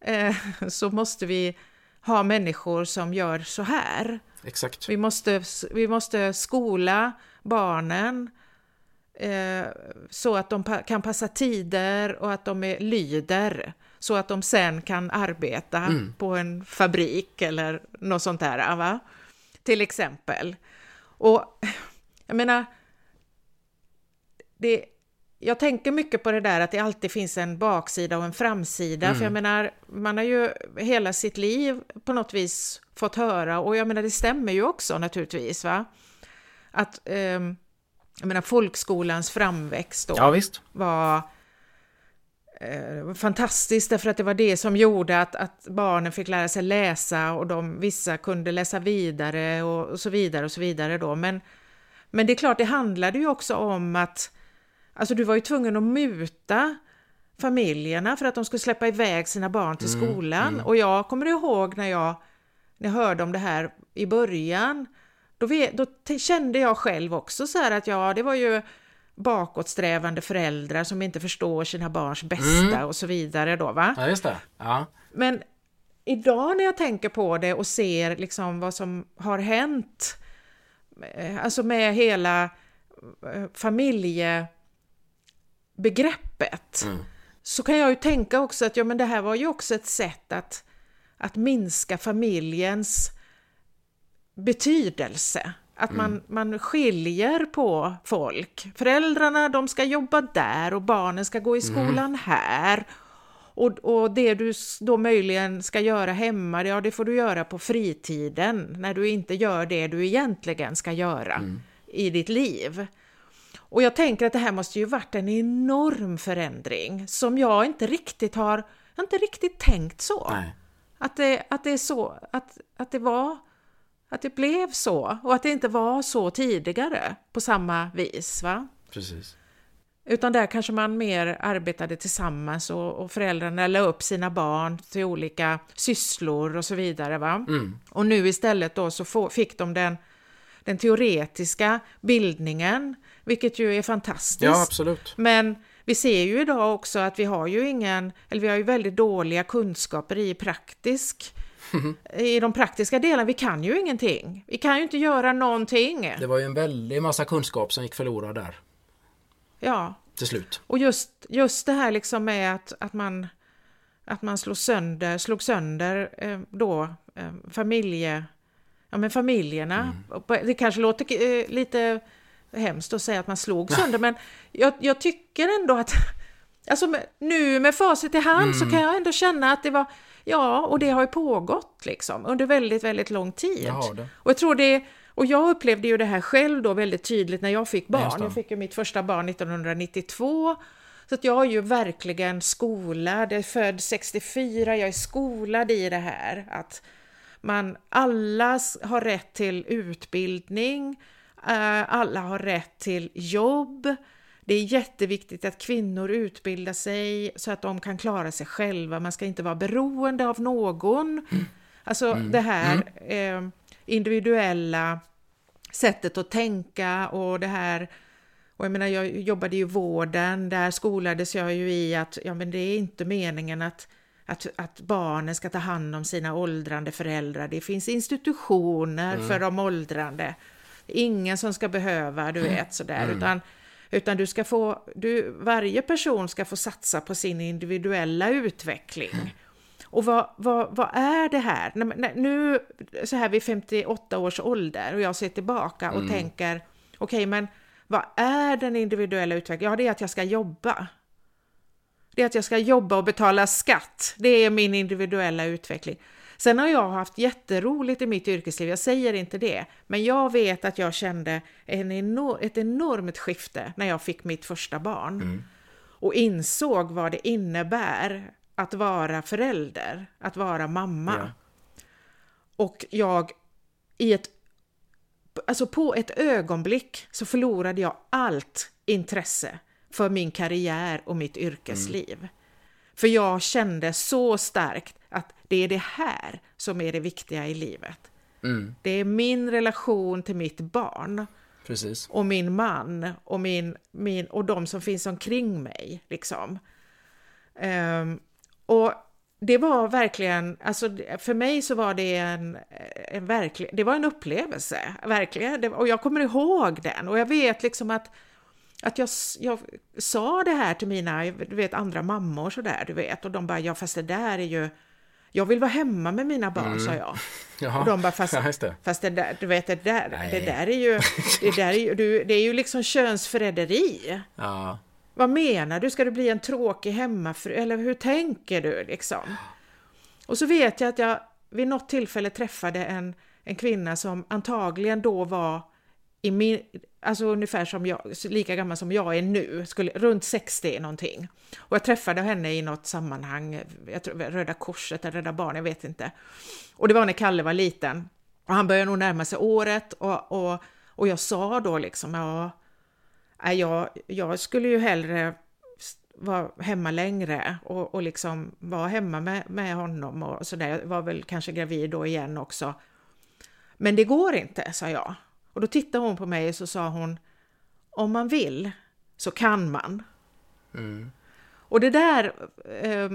eh, så måste vi ha människor som gör så här. Exakt. Vi måste, vi måste skola barnen Eh, så att de kan passa tider och att de är lyder så att de sen kan arbeta mm. på en fabrik eller något sånt där, va? Till exempel. Och jag menar, det, jag tänker mycket på det där att det alltid finns en baksida och en framsida, mm. för jag menar, man har ju hela sitt liv på något vis fått höra, och jag menar det stämmer ju också naturligtvis, va? Att um, jag menar folkskolans framväxt då ja, var eh, fantastiskt därför att det var det som gjorde att, att barnen fick lära sig läsa och de, vissa kunde läsa vidare och, och så vidare och så vidare då. Men, men det är klart, det handlade ju också om att alltså du var ju tvungen att muta familjerna för att de skulle släppa iväg sina barn till Mm, skolan. mm. Och jag kommer ihåg när jag, när jag hörde om det här i början, då, vet, då kände jag själv också så här att ja, det var ju bakåtsträvande föräldrar som inte förstår sina barns bästa Mm. och så vidare då va. Ja, just det. Ja. Men idag när jag tänker på det och ser liksom vad som har hänt, eh, alltså med hela eh, familjebegreppet, Mm. så kan jag ju tänka också att ja, men det här var ju också ett sätt att, att minska familjens betydelse. Att man, man skiljer på folk. Föräldrarna de ska jobba där och barnen ska gå i skolan här. Och, och det du då möjligen ska göra hemma, ja det får du göra på fritiden när du inte gör det du egentligen ska göra i ditt liv. Och jag tänker att det här måste ju varit en enorm förändring som jag inte riktigt har inte riktigt tänkt så. Nej. Att det, att det är så, att, att det var, att det blev så och att det inte var så tidigare på samma vis. Va? Precis. Utan där kanske man mer arbetade tillsammans och, och föräldrarna la upp sina barn till olika sysslor och så vidare. Va? Mm. Och nu istället då så få, fick de den, den teoretiska bildningen, vilket ju är fantastiskt. Ja, absolut. Men vi ser ju idag också att vi har ju ingen, eller vi har ju väldigt dåliga kunskaper i praktisk, i de praktiska delarna. Vi kan ju ingenting. Vi kan ju inte göra någonting. Det var ju en väldig massa kunskap som gick förlorad där Ja, till slut. och just, just det här liksom med att, att man att man slog sönder, slog sönder eh, då eh, familje, ja, men familjerna. På- Det kanske låter eh, lite hemskt att säga att man slog sönder, men jag, jag tycker ändå att Alltså nu med facit i hand så kan jag ändå känna att det var, ja, och det har ju pågått liksom under väldigt, väldigt lång tid. Jag har det. Och jag tror det, och jag upplevde ju det här själv då väldigt tydligt när jag fick barn. Jag fick ju mitt första barn 1992. Så att jag är ju verkligen skolad, jag är född 64, jag är skolad i det här att man, alla har rätt till utbildning, eh, alla har rätt till jobb. Det är jätteviktigt att kvinnor utbildar sig så att de kan klara sig själva. Man ska inte vara beroende av någon. Alltså det här eh, individuella sättet att tänka och det här och jag menar, jag jobbade ju i vården, där skolades jag ju i att ja, men det är inte meningen att, att, att barnen ska ta hand om sina åldrande föräldrar. Det finns institutioner för de åldrande. Ingen som ska behöva, du vet, sådär, utan, utan du ska få, du, varje person ska få satsa på sin individuella utveckling. Och vad, vad, vad är det här? Nu så här vid 58 års ålder och jag ser tillbaka och tänker, okej men vad är den individuella utvecklingen? Ja, det är att jag ska jobba. Det är att jag ska jobba och betala skatt. Det är min individuella utveckling. Sen har jag haft jätteroligt i mitt yrkesliv, jag säger inte det, men jag vet att jag kände en enor- ett enormt skifte när jag fick mitt första barn och insåg vad det innebär att vara förälder, att vara mamma. Ja. Och jag i ett Alltså på ett ögonblick så förlorade jag allt intresse för min karriär och mitt yrkesliv. För jag kände så starkt att det är det här som är det viktiga i livet. Mm. Det är min relation till mitt barn Precis. och min man och, min, min, och de som finns omkring mig. Liksom. Ehm, och det var verkligen, alltså för mig så var det en, en verklig, det var en upplevelse, verkligen. Det, och jag kommer ihåg den och jag vet liksom att, att jag, jag sa det här till mina, du vet, andra mammor sådär, du vet, och de bara, ja fast det där är ju, jag vill vara hemma med mina barn, sa jag. Jaha. Och de bara, fast, Ja, fast det där, du vet, det där, Nej. det där är ju, det där är ju, du, det är ju liksom könsförräderi. Ja. Vad menar du? Ska du bli en tråkig hemmafru? Eller hur tänker du liksom? Och så vet jag att jag vid något tillfälle träffade en, en kvinna som antagligen då var i min, alltså ungefär som jag, lika gammal som jag är nu, skulle, runt 60 någonting. Och jag träffade henne i något sammanhang, jag tror, Röda Korset eller Rädda Barnen, jag vet inte. Och det var när Kalle var liten. Och han började nog närma sig året och, och, och jag sa då liksom, ja, jag, jag skulle ju hellre vara hemma längre och, och liksom vara hemma med, med honom och sådär. Jag var väl kanske gravid då igen också. Men det går inte, sa jag. Och då tittade hon på mig och så sa hon, om man vill så kan man. Mm. Och det där, eh,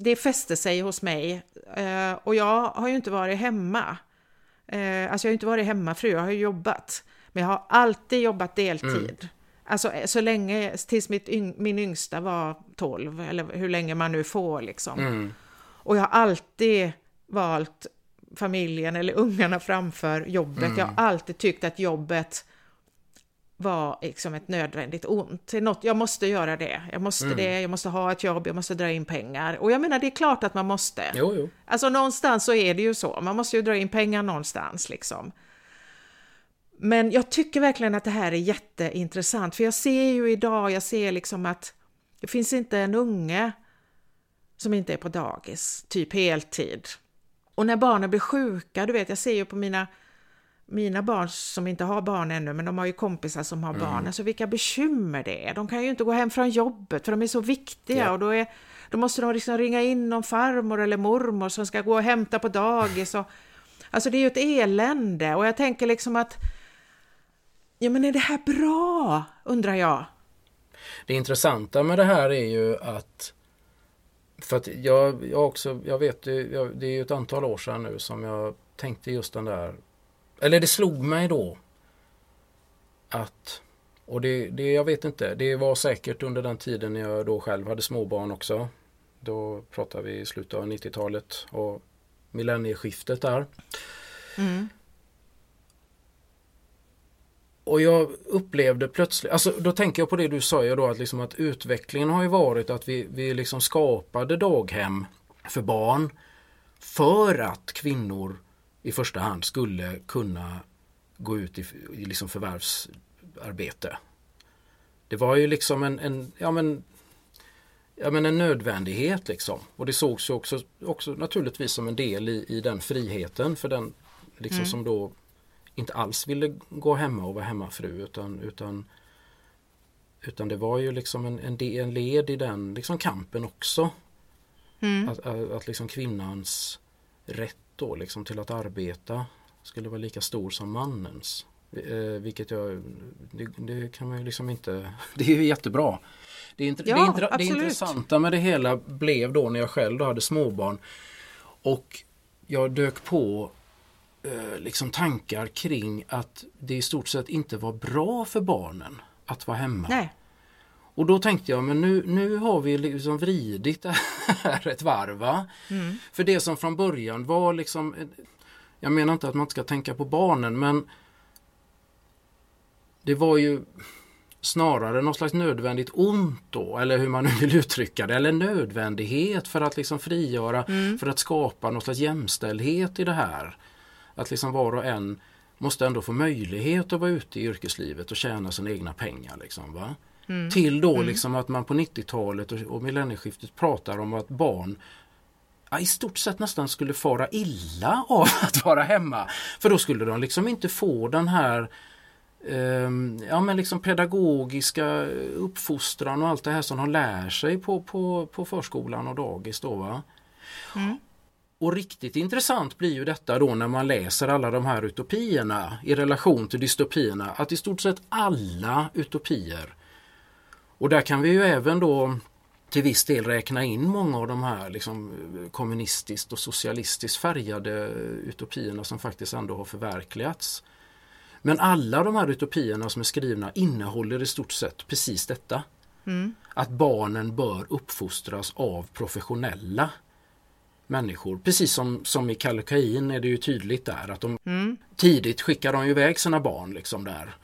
det fäste sig hos mig. Eh, och jag har ju inte varit hemma. Eh, alltså jag har inte varit hemmafru, jag har ju jobbat. Men jag har alltid jobbat deltid. Mm. Alltså så länge, tills mitt, min yngsta var 12, eller hur länge man nu får liksom. Mm. Och jag har alltid valt familjen eller ungarna framför jobbet. Mm. Jag har alltid tyckt att jobbet var liksom ett nödvändigt ont. Något, jag måste göra det, jag måste mm. det, jag måste ha ett jobb, jag måste dra in pengar. Och jag menar, det är klart att man måste. Jo, jo. Alltså någonstans så är det ju så, man måste ju dra in pengar någonstans liksom. Men jag tycker verkligen att det här är jätteintressant, för jag ser ju idag, jag ser liksom att det finns inte en unge som inte är på dagis, typ heltid. Och när barnen blir sjuka, du vet, jag ser ju på mina, mina barn som inte har barn ännu, men de har ju kompisar som har mm. barn, alltså vilka bekymmer det är. De kan ju inte gå hem från jobbet för de är så viktiga ja. och då, är, då måste de liksom ringa in någon farmor eller mormor som ska gå och hämta på dagis. Och, alltså det är ju ett elände och jag tänker liksom att Ja, men är det här bra? undrar jag. Det intressanta med det här är ju att för att jag, jag också, jag vet det är ju ett antal år sedan nu som jag tänkte just den där, eller det slog mig då att, och det, det jag vet inte, det var säkert under den tiden när jag då själv hade småbarn också. Då pratar vi i slutet av 90-talet och millennieskiftet där. Mm. Och jag upplevde plötsligt, alltså då tänker jag på det du sa ju då att, liksom att utvecklingen har ju varit att vi, vi liksom skapade daghem för barn för att kvinnor i första hand skulle kunna gå ut i, i liksom förvärvsarbete. Det var ju liksom en, en, ja men, ja men en nödvändighet liksom. Och det sågs ju också, också naturligtvis som en del i, i den friheten för den liksom mm. som då inte alls ville gå hemma och vara hemmafru utan, utan, utan det var ju liksom en, en, en led i den liksom kampen också. Mm. Att, att, att, liksom kvinnans rätt då liksom till att arbeta skulle vara lika stor som mannens. Eh, vilket jag, det, det, kan man ju liksom inte, det är ju jättebra. Det, är, ja, det, är, det intressanta med det hela blev då när jag själv då hade småbarn och jag dök på liksom tankar kring att det i stort sett inte var bra för barnen att vara hemma. Nej. Och då tänkte jag, men nu, nu har vi liksom vridit det här ett varv. Mm. För det som från början var liksom, jag menar inte att man inte ska tänka på barnen men det var ju snarare något slags nödvändigt ont då, eller hur man nu vill uttrycka det, eller nödvändighet för att liksom frigöra, mm. för att skapa något slags jämställdhet i det här. Att liksom var och en måste ändå få möjlighet att vara ute i yrkeslivet och tjäna sina egna pengar. Liksom, va? Mm. Till då mm. liksom att man på 90-talet och, och millennieskiftet pratar om att barn ja, i stort sett nästan skulle fara illa av att vara hemma. För då skulle de liksom inte få den här eh, ja, men liksom pedagogiska uppfostran och allt det här som de lär sig på, på, på förskolan och dagis. Då, va? Mm. Och riktigt intressant blir ju detta då när man läser alla de här utopierna i relation till dystopierna, att i stort sett alla utopier och där kan vi ju även då till viss del räkna in många av de här liksom, kommunistiskt och socialistiskt färgade utopierna som faktiskt ändå har förverkligats. Men alla de här utopierna som är skrivna innehåller i stort sett precis detta. Mm. Att barnen bör uppfostras av professionella människor. Precis som, som i Kallocain är det ju tydligt där att de mm. tidigt skickar de iväg sina barn liksom där.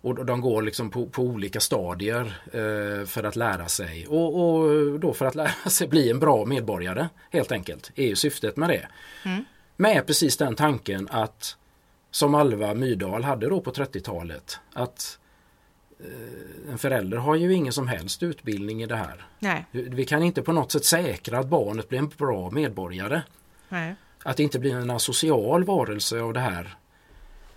Och de går liksom på, på olika stadier eh, för att lära sig och, och, då för att lära sig bli en bra medborgare helt enkelt. är ju syftet med det. Mm. Med precis den tanken att som Alva Myrdal hade då på 30-talet. Att en förälder har ju ingen som helst utbildning i det här. Nej. Vi kan inte på något sätt säkra att barnet blir en bra medborgare. Nej. Att det inte blir en asocial varelse av det här.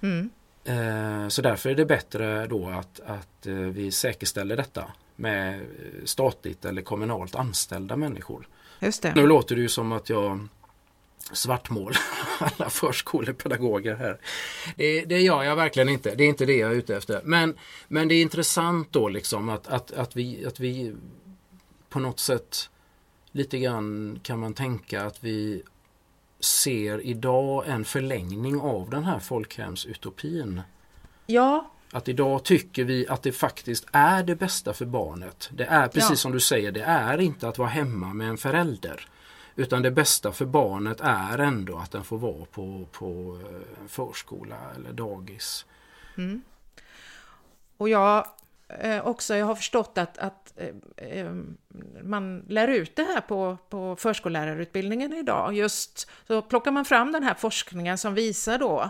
Mm. Eh, Så därför är det bättre då att, att eh, vi säkerställer detta med eh, statligt eller kommunalt anställda människor. Nu låter det ju som att jag svartmålar alla förskolepedagoger här. Det, det gör jag verkligen inte. Det är inte det jag är ute efter. Men, men det är intressant då liksom att, att, att, vi, att vi på något sätt lite grann kan man tänka att vi ser idag en förlängning av den här folkhemsutopin. Ja, Att idag tycker vi att det faktiskt är det bästa för barnet. Det är precis Ja. som du säger, det är inte att vara hemma med en förälder. Utan det bästa för barnet är ändå att den får vara på, på eh, förskola eller dagis. Mm. och jag eh, också, jag har förstått att, att eh, eh, man lär ut det här på, på förskollärarutbildningen idag. Just så plockar man fram den här forskningen som visar då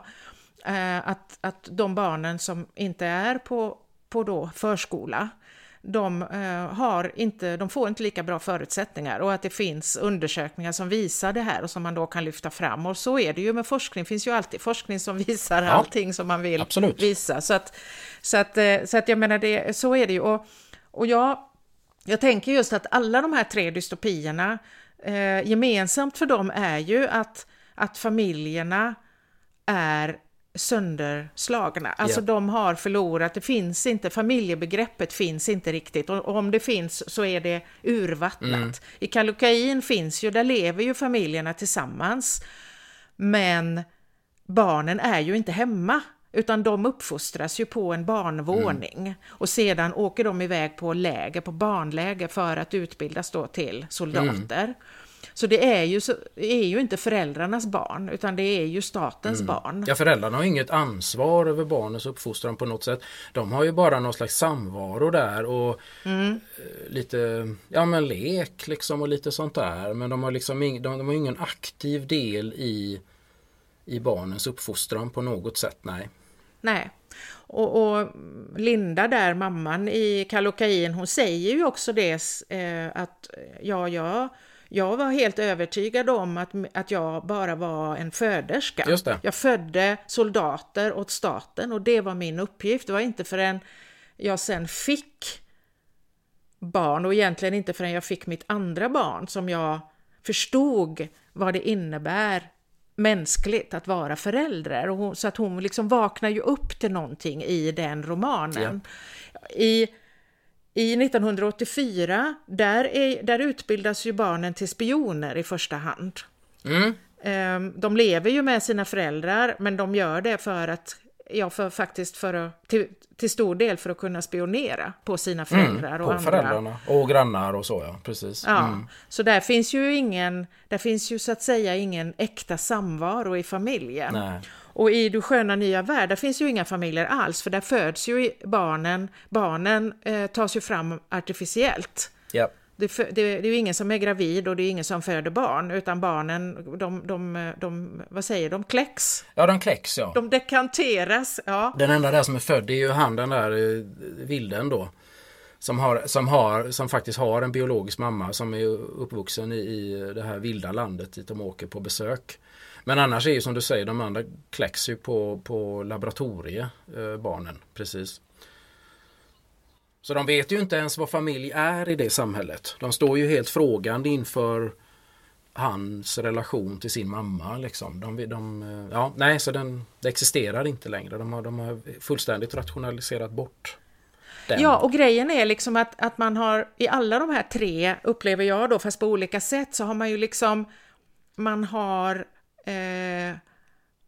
eh, att, att de barnen som inte är på, på då förskola, de, eh, har inte, de får inte lika bra förutsättningar och att det finns undersökningar som visar det här och som man då kan lyfta fram. Och så är det ju med forskning, det finns ju alltid forskning som visar Ja. allting som man vill Absolut. visa. Så att, så att, eh, så att jag menar, det, så är det ju. Och, och jag, jag tänker just att alla de här tre dystopierna, eh, gemensamt för dem är ju att, att familjerna är sönderslagna. Alltså Ja. de har förlorat, det finns inte, familjebegreppet finns inte riktigt och och om det finns så är det urvattnat. I Kallocain finns ju, där lever ju familjerna tillsammans. Men barnen är ju inte hemma, utan de uppfostras ju på en barnvåning. Och sedan åker de iväg på läger, på barnläger för att utbildas då till soldater. Så det är ju, så, är ju inte föräldrarnas barn, utan det är ju statens barn. Ja, föräldrarna har inget ansvar över barnens uppfostran på något sätt. De har ju bara någon slags samvaro där och Mm. eh, lite ja, men lek liksom och lite sånt där. Men de har liksom ing, de, de har ingen aktiv del i, i barnens uppfostran på något sätt. Nej. Nej. Och, och Linda där, mamman i Kallocain, hon säger ju också det eh, att ja, jag, jag var helt övertygad om att, att jag bara var en föderska. Just det. Jag födde soldater åt staten och det var min uppgift. Det var inte förrän jag sen fick barn och egentligen inte förrän jag fick mitt andra barn som jag förstod vad det innebär mänskligt att vara förälder. Och hon, så att hon liksom vaknar ju upp till någonting i den romanen. I, I 1984, där, är, där utbildas ju barnen till spioner i första hand. Mm. Ehm, De lever ju med sina föräldrar, men de gör det för att, ja, för, faktiskt för att, till, till stor del för att kunna spionera på sina föräldrar och På andra. föräldrarna och grannar och så ja, precis. Ja, Mm. så där finns ju ingen, där finns ju så att säga ingen äkta samvaro i familjen. Nej. Och i Du sköna nya värld, där finns ju inga familjer alls, för där föds ju barnen, barnen eh, tas ju fram artificiellt. Ja. Det, det, det är ju ingen som är gravid och det är ingen som föder barn, utan barnen, de, de, de vad säger de, kläcks, ja, de kläcks ja. de dekanteras, ja. Den enda där som är född är ju han den där eh, vilden då. Som, har, som, har, som faktiskt har en biologisk mamma som är uppvuxen i, i det här vilda landet dit de åker på besök. Men annars är ju som du säger de andra kläcks ju på, på laboratorie, eh, barnen. Precis. Så de vet ju inte ens vad familj är i det samhället. De står ju helt frågande inför hans relation till sin mamma. Liksom. De, de, eh, ja, nej, så den det existerar inte längre. De har, de har fullständigt rationaliserat bort den. Ja, och grejen är liksom att, att man har i alla de här tre, upplever jag då, fast på olika sätt, så har man ju liksom, man har eh,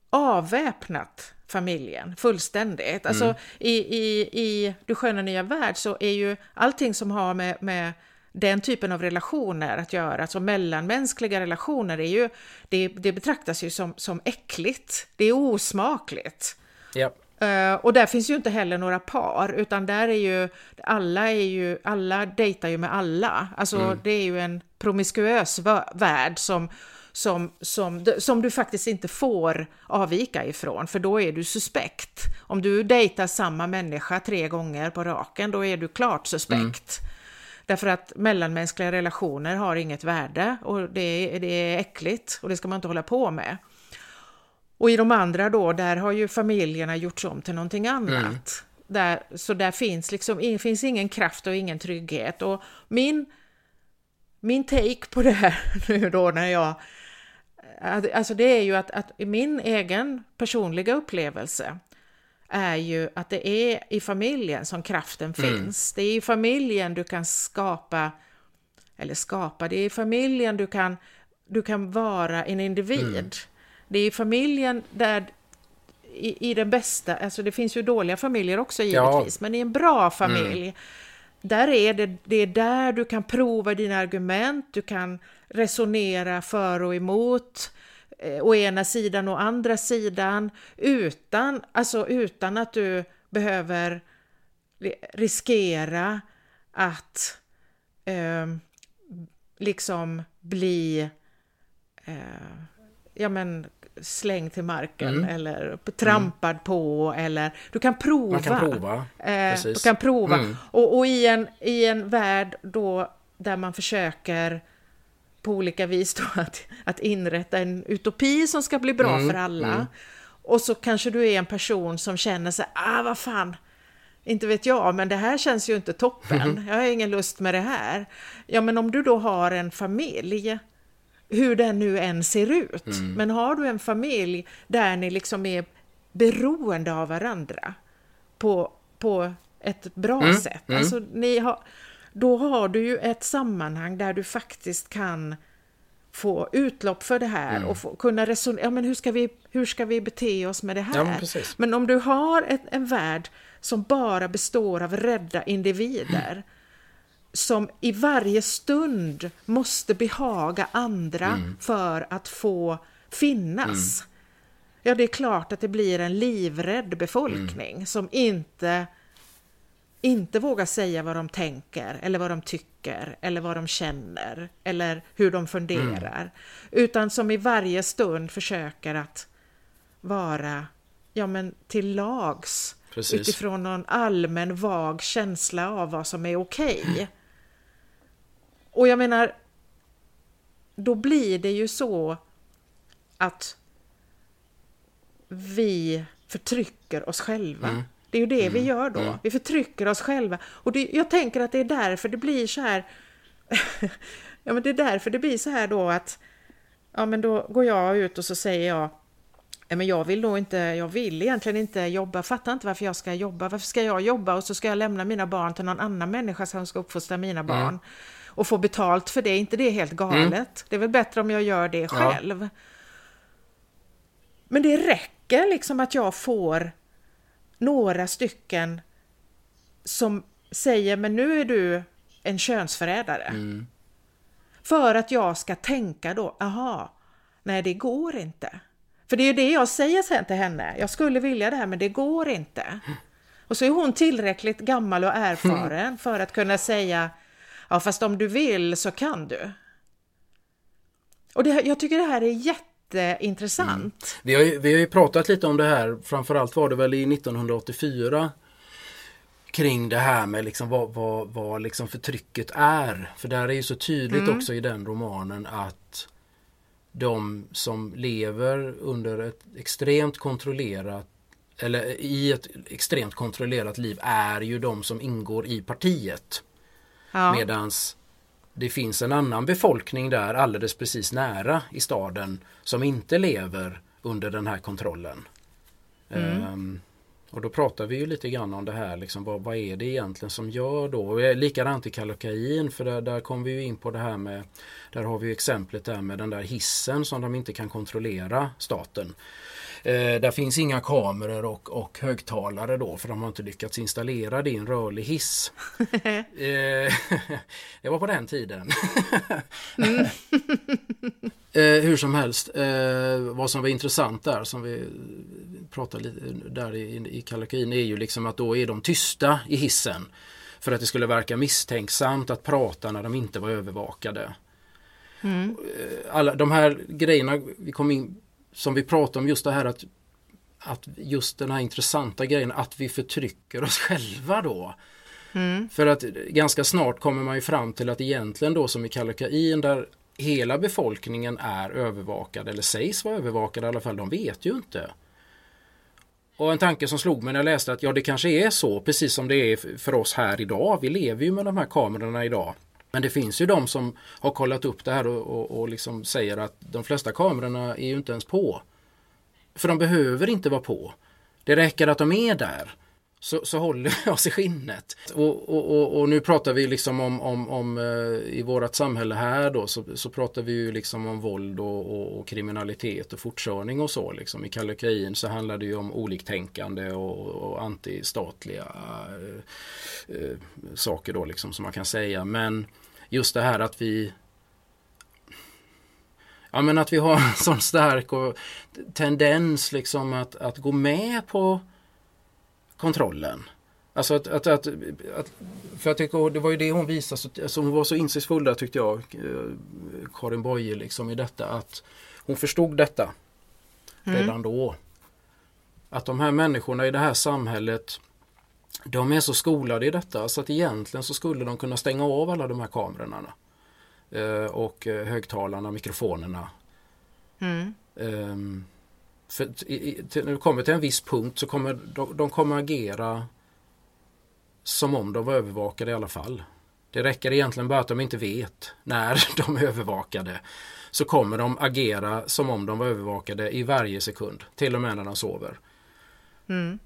avväpnat familjen fullständigt. Alltså i, i, i Du sköna nya värld så är ju allting som har med, med den typen av relationer att göra, alltså mellanmänskliga relationer, är ju, det, det betraktas ju som, som äckligt. Det är osmakligt. Ja. Eh, och där finns ju inte heller några par, utan där är ju alla är ju, alla dejtar ju med alla. Alltså det är ju en promiskuös vä- värld som, som, som, som du faktiskt inte får avvika ifrån, för då är du suspekt. Om du dejtar samma människa tre gånger på raken, då är du klart suspekt. Mm. Därför att mellanmänskliga relationer har inget värde och det är, det är äckligt och det ska man inte hålla på med. Och i de andra då, där har ju familjerna gjorts om till någonting annat. Mm. Där, så där finns liksom finns ingen kraft och ingen trygghet. Och min, min take på det här nu då när jag... Alltså det är ju att, att min egen personliga upplevelse är ju att det är i familjen som kraften mm. finns. Det är i familjen du kan skapa, eller skapa, det är i familjen du kan, du kan vara en individ. Mm. Det är i familjen där i, i den bästa, alltså det finns ju dåliga familjer också givetvis, ja. men i en bra familj, mm. där är det, det är där du kan prova dina argument, du kan resonera för och emot, eh, å ena sidan och andra sidan, utan, alltså utan att du behöver riskera att eh, liksom bli eh, ja men slängd till marken mm. eller trampad mm. på eller du kan prova. Man kan prova. Eh, du kan prova. Mm. Och, och, i, en, i en värld då där man försöker på olika vis då att, att inrätta en utopi som ska bli bra mm. för alla. Mm. Och så kanske du är en person som känner sig, ah vad fan, inte vet jag, men det här känns ju inte toppen. Jag har ingen lust med det här. Ja, men om du då har en familj hur den nu än ser ut. Mm. Men har du en familj där ni liksom är beroende av varandra på, på ett bra mm. sätt, mm. Alltså, ni har, då har du ju ett sammanhang där du faktiskt kan få utlopp för det här mm. och få, kunna resonera, ja men hur ska, vi, hur ska vi bete oss med det här? Ja, men, men, om du har ett, en värld som bara består av rädda individer som i varje stund måste behaga andra mm. för att få finnas. Mm. Ja, det är klart att det blir en livrädd befolkning mm. som inte, inte vågar säga vad de tänker eller vad de tycker eller vad de känner eller hur de funderar. Mm. Utan som i varje stund försöker att vara ja, men till lags Precis. utifrån någon allmän vag känsla av vad som är okej. Okay. Och jag menar, då blir det ju så att vi förtrycker oss själva. Mm. Det är ju det mm. vi gör då. Mm. Vi förtrycker oss själva. Och det, jag tänker att det är därför det blir så här. ja, men det är därför det blir så här då att ja, men då går jag ut och så säger jag men jag vill då inte, jag vill egentligen inte jobba, fattar inte varför jag ska jobba. Varför ska jag jobba och så ska jag lämna mina barn till någon annan människa som ska uppfostra mina mm. barn och få betalt för det, är inte det helt galet? Mm. Det är väl bättre om jag gör det själv. Ja. Men det räcker liksom att jag får några stycken som säger men nu är du en könsförrädare. Mm. För att jag ska tänka då, aha, nej det går inte. För det är ju det jag säger sen till henne, jag skulle vilja det här men det går inte. Och så är hon tillräckligt gammal och erfaren för att kunna säga Ja, fast om du vill så kan du. Och det, jag tycker det här är jätteintressant. Mm. Vi, har ju, vi har ju pratat lite om det här, framförallt var det väl i 1984 kring det här med liksom vad, vad, vad liksom förtrycket är. För där är ju så tydligt mm. också i den romanen att de som lever under ett extremt kontrollerat eller i ett extremt kontrollerat liv är ju de som ingår i partiet. Ja. Medans det finns en annan befolkning där alldeles precis nära i staden som inte lever under den här kontrollen. Mm. Um, och då pratar vi ju lite grann om det här, liksom, vad, vad är det egentligen som gör då? Likadant i Kallocain, för där, där kommer vi ju in på det här med Där har vi exemplet där med den där hissen som de inte kan kontrollera, staten. Eh, där finns inga kameror och, och högtalare då för de har inte lyckats installera det i en rörlig hiss. eh, det var på den tiden. mm. eh, hur som helst, eh, vad som var intressant där som vi pratade lite där i, i Kalakin är ju liksom att då är de tysta i hissen. För att det skulle verka misstänksamt att prata när de inte var övervakade. Mm. Alla de här grejerna vi kom in, som vi pratade om, just det här att, att just den här intressanta grejen att vi förtrycker oss själva då. Mm. För att ganska snart kommer man ju fram till att egentligen då som i Kallocain där hela befolkningen är övervakad eller sägs vara övervakad i alla fall, de vet ju inte. Och en tanke som slog mig när jag läste att ja det kanske är så precis som det är för oss här idag. Vi lever ju med de här kamerorna idag. Men det finns ju de som har kollat upp det här och, och, och liksom säger att de flesta kamerorna är ju inte ens på. För de behöver inte vara på. Det räcker att de är där så, så håller vi oss i skinnet. Och, och, och, och, nu pratar vi liksom om, om, om eh, i vårt samhälle här då så, så pratar vi ju liksom om våld och, och, kriminalitet och fortkörning och så. Liksom. I Kallocain så handlar det ju om oliktänkande och, och antistatliga äh, äh, saker då liksom som man kan säga. Men just det här att vi Ja men att vi har en sån stark och tendens liksom att, att gå med på kontrollen. Alltså att, att, att, att, för jag tycker, det var ju det hon visade, alltså hon var så insiktsfull där tyckte jag, eh, Karin Boye liksom i detta att hon förstod detta mm. redan då. Att de här människorna i det här samhället de är så skolade i detta så att egentligen så skulle de kunna stänga av alla de här kamerorna. Eh, och eh, högtalarna, mikrofonerna. Mm. Um, för i, till, när det kommer till en viss punkt så kommer de, de kommer agera som om de var övervakade i alla fall. Det räcker egentligen bara att de inte vet när de är övervakade. Så kommer de agera som om de var övervakade i varje sekund. Till och med när de sover. Mm.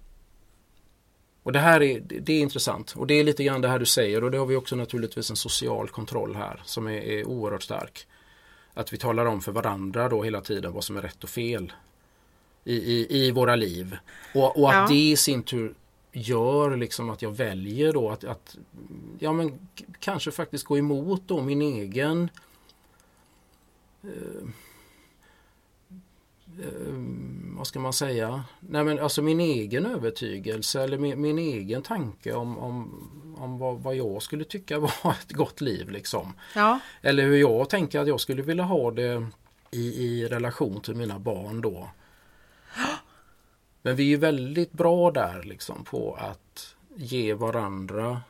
Och det här är, det är intressant. Och det är lite grann det här du säger. Och det har vi också naturligtvis en social kontroll här som är, är oerhört stark. Att vi talar om för varandra då hela tiden vad som är rätt och fel i, i, i våra liv. Och, och att ja. det i sin tur gör liksom att jag väljer då att, att ja men kanske faktiskt gå emot då min egen eh, vad ska man säga? Nej men alltså min egen övertygelse eller min, min egen tanke om, om, om vad, vad, jag skulle tycka var ett gott liv liksom. Ja. Eller hur jag tänker att jag skulle vilja ha det i, i relation till mina barn då. Men vi är väldigt bra där liksom på att ge varandra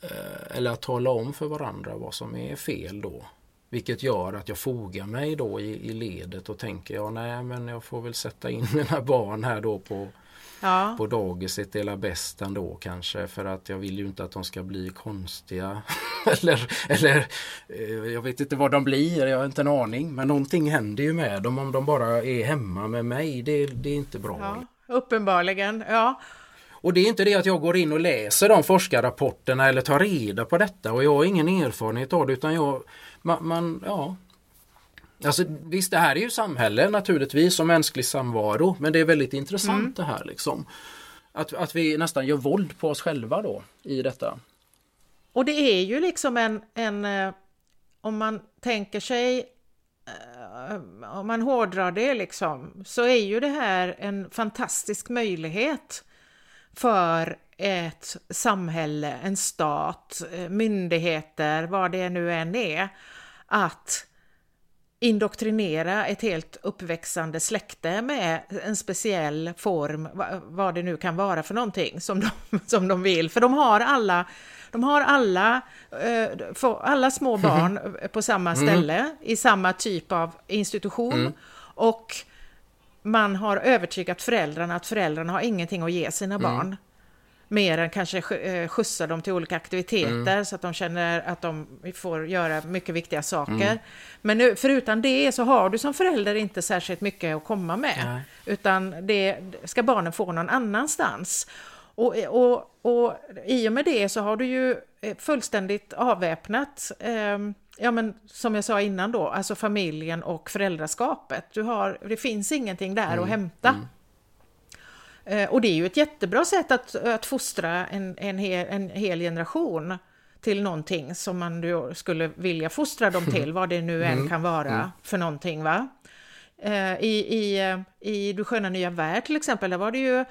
eh, eller att tala om för varandra vad som är fel då. Vilket gör att jag fogar mig då i, i ledet och tänker ja nej men jag får väl sätta in mina barn här då på ja. på dagiset är bäst ändå kanske för att jag vill ju inte att de ska bli konstiga. eller, eller eh, jag vet inte vad de blir, jag har inte en aning. Men någonting händer ju med dem om de bara är hemma med mig. Det, det är inte bra. Ja, uppenbarligen, ja. Och det är inte det att jag går in och läser de forskarrapporterna eller tar reda på detta och jag har ingen erfarenhet av det utan jag man, man ja, Alltså visst det här är ju samhälle naturligtvis och mänsklig samvaro men det är väldigt intressant mm. det här liksom. Att, att vi nästan gör våld på oss själva då i detta. Och det är ju liksom en, en eh, om man tänker sig eh, om man hårdrar det liksom så är ju det här en fantastisk möjlighet för ett samhälle, en stat, eh, myndigheter, vad det nu än är, att indoktrinera ett helt uppväxande släkte med en speciell form, vad det nu kan vara för någonting som de, som de vill. För de har alla, de har alla, eh, alla små barn på samma mm. ställe mm. i samma typ av institution. Mm. Och man har övertygat föräldrarna att föräldrarna har ingenting att ge sina mm. barn mer än kanske eh, skjutsa dem till olika aktiviteter mm. så att de känner att de får göra mycket viktiga saker. Mm. Men nu, förutom det så har du som förälder inte särskilt mycket att komma med. Nej. Utan det ska barnen få någon annanstans. Och, och, och i och med det så har du ju eh, fullständigt avväpnat eh, ja men som jag sa innan då, alltså familjen och föräldraskapet. Du har, det finns ingenting där mm. att hämta. Mm. Eh, och det är ju ett jättebra sätt att, att fostra en, en, hel, en hel generation till någonting som man skulle vilja fostra dem till, vad det nu än mm. kan vara mm. för någonting. Va? Eh, I, i, i Du sköna nya värld till exempel, där var det ju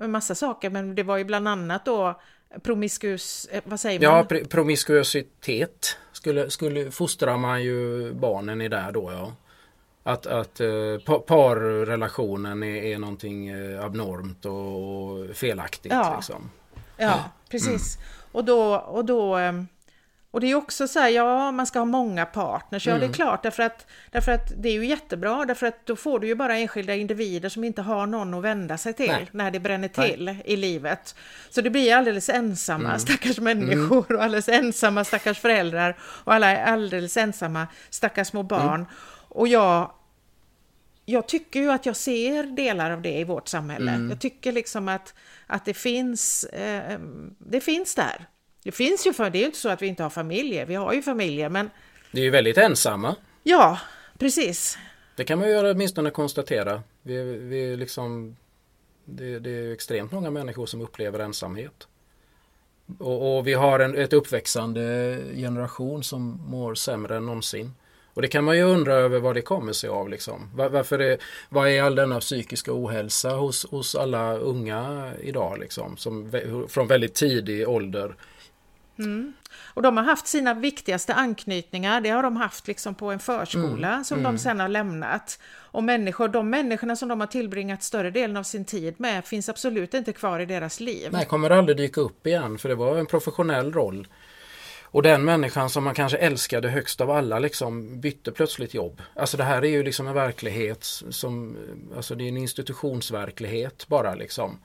en massa saker, men det var ju bland annat då promiskus, eh, vad säger man? Ja, pr promiskuositet skulle, skulle fostrar man ju barnen i där då ja. Att, att eh, parrelationen är, är någonting eh, abnormt och felaktigt. Ja, liksom. ja precis. Mm. Och då, och då ehm, och det är också så här, ja man ska ha många partners, ja mm. det är mm. klart därför att, därför att det är ju jättebra därför att då får du ju bara enskilda individer som inte har någon att vända sig till Nej. när det bränner till Nej. i livet. Så det blir alldeles ensamma mm. stackars människor mm. och alldeles ensamma stackars föräldrar och alla alldeles ensamma stackars små barn. Mm. Och jag jag tycker ju att jag ser delar av det i vårt samhälle. Mm. Jag tycker liksom att, att det finns, eh, det finns där. Det finns ju, för, det är ju inte så att vi inte har familjer, vi har ju familjer men... Det är ju väldigt ensamma. Ja, precis. Det kan man ju åtminstone konstatera. Vi, vi liksom, det, det är extremt många människor som upplever ensamhet. Och, och vi har en ett uppväxande generation som mår sämre än någonsin. Och det kan man ju undra över vad det kommer sig av. Liksom. Var, varför är, vad är all denna psykiska ohälsa hos, hos alla unga idag? Liksom, som, från väldigt tidig ålder Mm. Och de har haft sina viktigaste anknytningar, det har de haft liksom på en förskola mm. som mm. de sen har lämnat. Och människor, de människorna som de har tillbringat större delen av sin tid med finns absolut inte kvar i deras liv. Nej, kommer aldrig dyka upp igen för det var en professionell roll. Och den människan som man kanske älskade högst av alla liksom bytte plötsligt jobb. Alltså det här är ju liksom en verklighet som, alltså det är en institutionsverklighet bara liksom.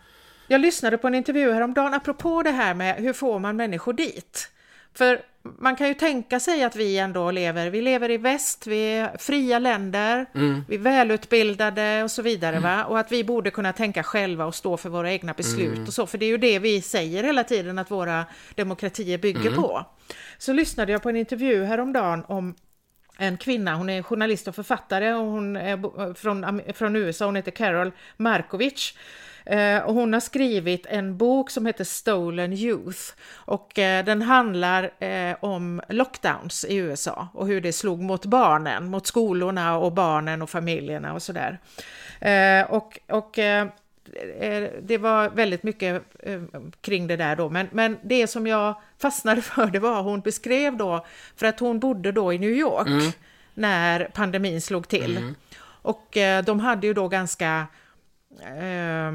Jag lyssnade på en intervju häromdagen apropå det här med hur får man människor dit? För man kan ju tänka sig att vi ändå lever, vi lever i väst, vi är fria länder, mm. vi är välutbildade och så vidare mm. va? Och att vi borde kunna tänka själva och stå för våra egna beslut mm. och så, för det är ju det vi säger hela tiden att våra demokratier bygger mm. på. Så lyssnade jag på en intervju häromdagen om en kvinna, hon är journalist och författare och hon är från, från USA, hon heter Carol Markovic. Eh, och hon har skrivit en bok som heter Stolen Youth och eh, den handlar eh, om lockdowns i USA och hur det slog mot barnen, mot skolorna och barnen och familjerna och sådär. och, och det var väldigt mycket kring det där då, men, men det som jag fastnade för det var hon beskrev då, för att hon bodde då i New York mm. när pandemin slog till. Mm. Och de hade ju då ganska eh,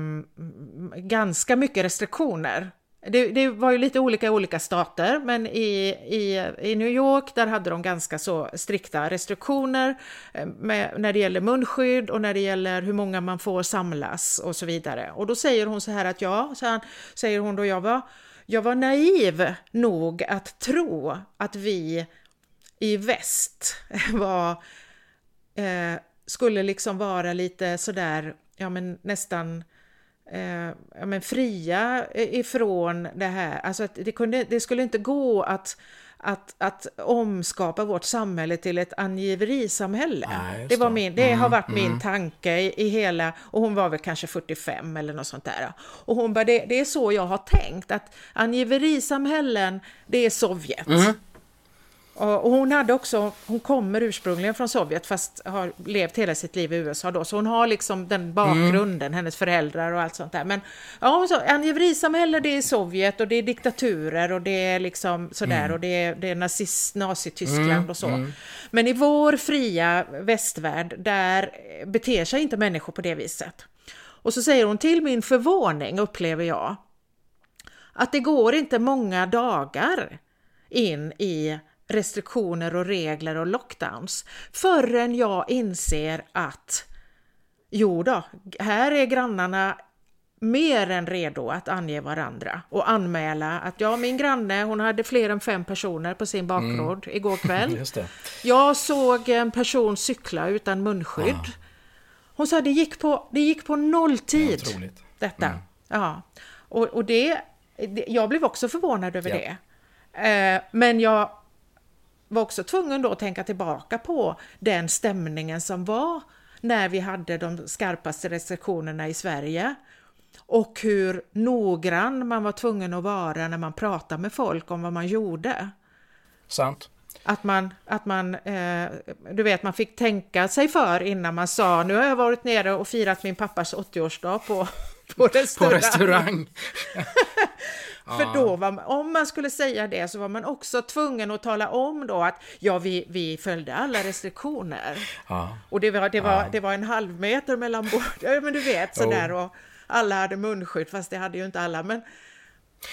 ganska mycket restriktioner. Det, det, var ju lite olika i olika stater, men i, i, i New York där hade de ganska så strikta restriktioner eh, med, när det gäller munskydd och när det gäller hur många man får samlas och så vidare. Och då säger hon så här att ja, så här, säger hon då jag var, jag var naiv nog att tro att vi i väst var, eh, skulle liksom vara lite sådär ja, men nästan eh, ja, men fria ifrån det här. Alltså det, kunde, det skulle inte gå att att, att omskapa vårt samhälle till ett angiverisamhälle. Ja, det, var min, det mm, har varit mm. min tanke i, i, hela, och hon var väl kanske 45 eller något sånt där. Och hon bara, det, det är så jag har tänkt, att angiverisamhällen, det är Sovjet. Mm. Och hon hade också, hon kommer ursprungligen från Sovjet fast har levt hela sitt liv i USA då, så hon har liksom den bakgrunden, mm. hennes föräldrar och allt sånt där. Men ja, så, angiverisamhälle det är Sovjet och det är diktaturer och det är liksom sådär mm. och det är, det är nazist, Nazityskland mm. och så. Mm. Men i vår fria västvärld, där beter sig inte människor på det viset. Och så säger hon, till min förvåning upplever jag, att det går inte många dagar in i restriktioner och regler och lockdowns förrän jag inser att jo då, här är grannarna mer än redo att ange varandra och anmäla att ja, min granne, hon hade fler än fem personer på sin bakgård mm. igår kväll. Jag såg en person cykla utan munskydd. Ah. Hon sa det gick på, det gick på nolltid. Ja, detta. Mm. Ja. Och, och det, det, jag blev också förvånad över ja. det. Eh, men jag var också tvungen då att tänka tillbaka på den stämningen som var när vi hade de skarpaste restriktionerna i Sverige och hur noggrann man var tvungen att vara när man pratade med folk om vad man gjorde. Sant. Att man, att man eh, du vet, man fick tänka sig för innan man sa nu har jag varit nere och firat min pappas 80-årsdag på, på restaurang. På restaurang. För då var man, om man skulle säga det så var man också tvungen att tala om då att ja, vi, vi följde alla restriktioner. Ja. Och det var, det var, Ja. det var en halv meter mellan bord, ja, men du vet sådär och alla hade munskydd fast det hade ju inte alla. Men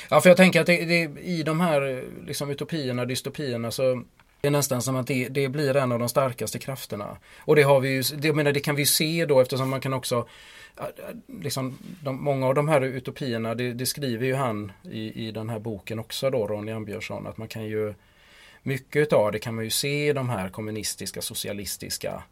Ja, för jag tänker att det, det, i de här liksom, utopierna, dystopierna så det är nästan som att det, det blir en av de starkaste krafterna. Och det har vi ju, det, jag menar, det kan vi se då eftersom man kan också Liksom, de, många av de här utopierna, det, det skriver ju han i, i den här boken också då, Ronny Ambjörnsson, att man kan ju Mycket av det kan man ju se i de här kommunistiska, socialistiska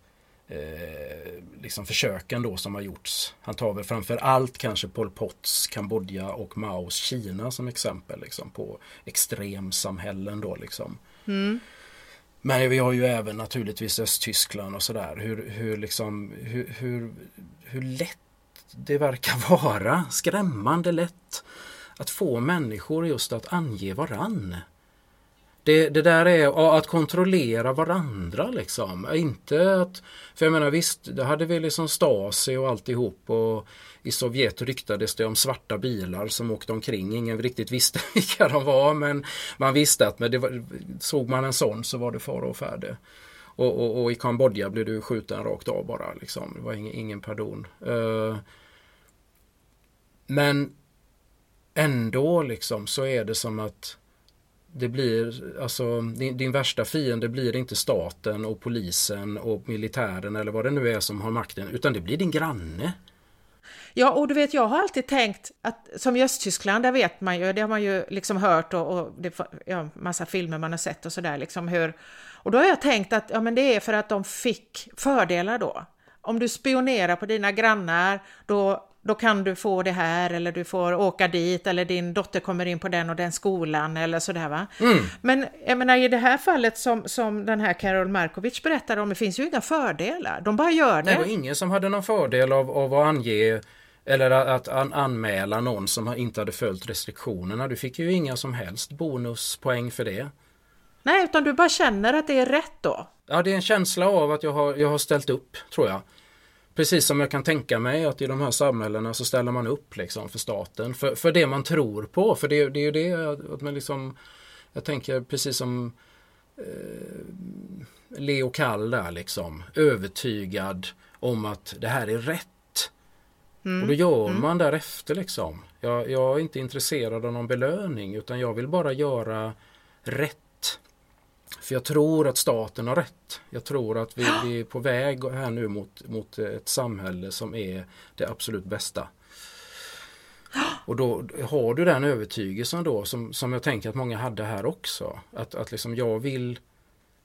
eh, liksom försöken då som har gjorts. Han tar väl framför allt kanske Pol Pots Kambodja och Maos Kina som exempel liksom, på extremsamhällen då liksom. Mm. Men vi har ju även naturligtvis Östtyskland och sådär. Hur, hur, liksom, hur, hur, hur lätt det verkar vara, skrämmande lätt, att få människor just att ange varann. Det, det där är att kontrollera varandra liksom. Inte att, för jag menar visst, det hade vi liksom Stasi och alltihop och i Sovjet ryktades det om svarta bilar som åkte omkring. Ingen riktigt visste vilka de var men man visste att men det var, såg man en sån så var det fara och färde. Och, och, och i Kambodja blev du skjuten rakt av bara liksom. Det var ingen, ingen pardon. Uh, men ändå liksom så är det som att det blir, alltså din, din värsta fiende blir inte staten och polisen och militären eller vad det nu är som har makten utan det blir din granne. Ja, och du vet, jag har alltid tänkt att som i Östtyskland, där vet man ju, det har man ju liksom hört och, och det ja, massa filmer man har sett och sådär liksom hur. Och då har jag tänkt att ja, men det är för att de fick fördelar då. Om du spionerar på dina grannar, då då kan du få det här eller du får åka dit eller din dotter kommer in på den och den skolan eller sådär va. Mm. Men jag menar i det här fallet som, som den här Carol Markovic berättar om, det finns ju inga fördelar. De bara gör det. Det var ingen som hade någon fördel av, av att ange eller att an, anmäla någon som inte hade följt restriktionerna. Du fick ju inga som helst bonuspoäng för det. Nej, utan du bara känner att det är rätt då. Ja, det är en känsla av att jag har, jag har ställt upp, tror jag. Precis som jag kan tänka mig att i de här samhällena så ställer man upp liksom för staten. För, för det man tror på. För det, det är ju det att man liksom Jag tänker precis som eh, Leo Kall där liksom. Övertygad om att det här är rätt. Och då gör man därefter liksom. Jag, jag är inte intresserad av någon belöning utan jag vill bara göra rätt. För jag tror att staten har rätt. Jag tror att vi, vi är på väg här nu mot, mot ett samhälle som är det absolut bästa. Och då har du den övertygelsen då som, som jag tänker att många hade här också. Att, att liksom jag vill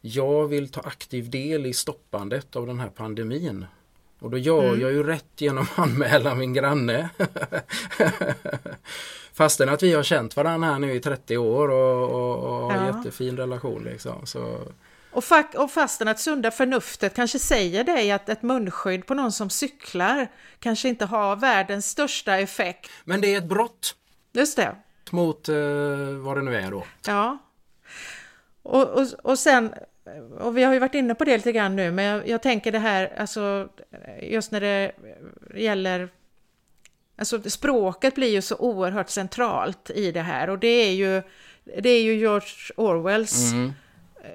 jag vill ta aktiv del i stoppandet av den här pandemin. Och då gör Mm. jag ju rätt genom att anmäla min granne. Fastän att vi har känt varandra här nu i 30 år och, och, och Ja. jättefin relation. Liksom. Så, Och, fa- och fastän att sunda förnuftet kanske säger dig att ett munskydd på någon som cyklar kanske inte har världens största effekt. men det är ett brott Just det, mot eh, vad det nu är då. ja. Och, och, och sen, och vi har ju varit inne på det lite grann nu, men jag, jag tänker det här, alltså just när det gäller Alltså språket blir ju så oerhört centralt i det här och det är ju, det är ju George Orwells Mm.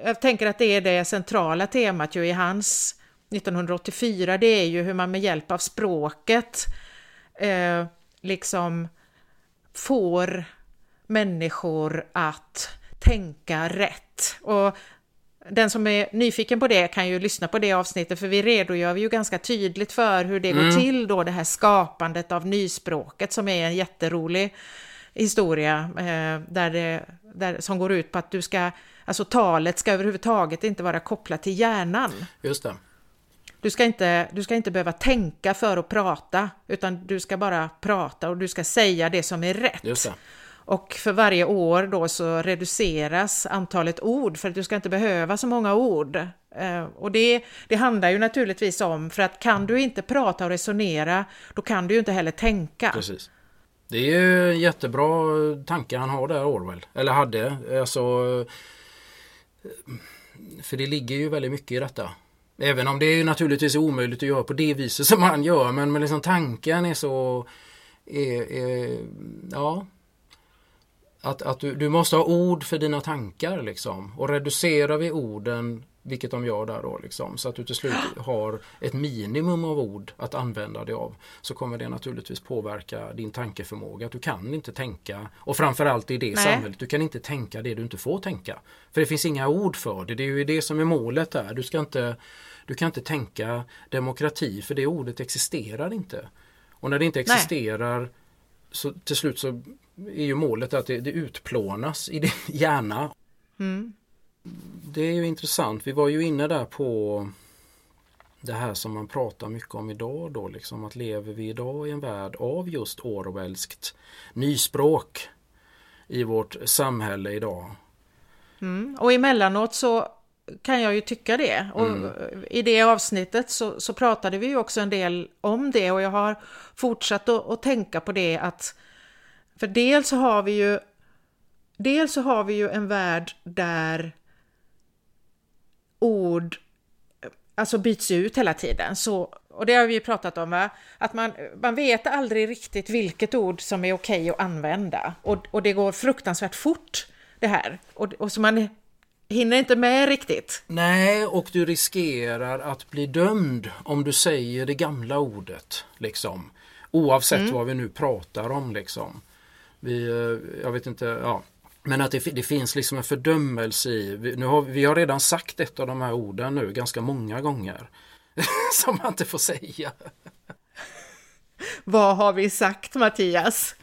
jag tänker att det är det centrala temat ju i hans 1984, det är ju hur man med hjälp av språket eh, liksom får människor att tänka rätt. Och den som är nyfiken på det kan ju lyssna på det avsnittet för vi redogör ju ganska tydligt för hur det går till då det här skapandet av nyspråket som är en jätterolig historia eh, där det, där, som går ut på att du ska, alltså talet ska överhuvudtaget inte vara kopplat till hjärnan. Just det. Du ska, inte, du ska inte behöva tänka för att prata, utan du ska bara prata och du ska säga det som är rätt. Just det. Och för varje år då så reduceras antalet ord för att du ska inte behöva så många ord. Eh, och det, det handlar ju naturligtvis om, för att kan du inte prata och resonera, då kan du ju inte heller tänka. Precis. Det är ju jättebra tanke han har där Orwell. Eller hade. Alltså, eh, för det ligger ju väldigt mycket i detta. Även om det är naturligtvis omöjligt att göra på det viset som han gör. Men, men liksom tanken är så... Är, är, ja att, att du, du måste ha ord för dina tankar liksom. Och reducerar vi orden, vilket de gör där då, liksom, så att du till slut har ett minimum av ord att använda dig av. Så kommer det naturligtvis påverka din tankeförmåga. Du kan inte tänka, och framförallt i det Nej. samhället, du kan inte tänka det du inte får tänka. För det finns inga ord för det. Det är ju det som är målet där. Du ska inte du kan inte tänka demokrati för det ordet existerar inte. Och när det inte existerar Nej. så till slut så är ju målet att det, det utplånas i din hjärna. Mm. Det är ju intressant. Vi var ju inne där på det här som man pratar mycket om idag då, liksom att lever vi idag i en värld av just Orwellskt nyspråk i vårt samhälle idag? Mm. Och emellanåt så kan jag ju tycka det. Och mm. I det avsnittet så, så, pratade vi ju också en del om det och jag har fortsatt att, att tänka på det att för dels så har vi ju dels så har vi ju en värld där ord alltså byts ut hela tiden. Så, och det har vi ju pratat om, va? att man, man vet aldrig riktigt vilket ord som är okej att använda. Och, och det går fruktansvärt fort det här. Och, och så man hinner inte med riktigt. Nej, och du riskerar att bli dömd om du säger det gamla ordet. Liksom. Oavsett mm. vad vi nu pratar om. Liksom. Vi, eh, jag vet inte, ja. Men att det, det finns liksom en fördömelse i, vi, nu har, vi har redan sagt ett av de här orden nu ganska många gånger. som man inte får säga. Vad har vi sagt Mattias?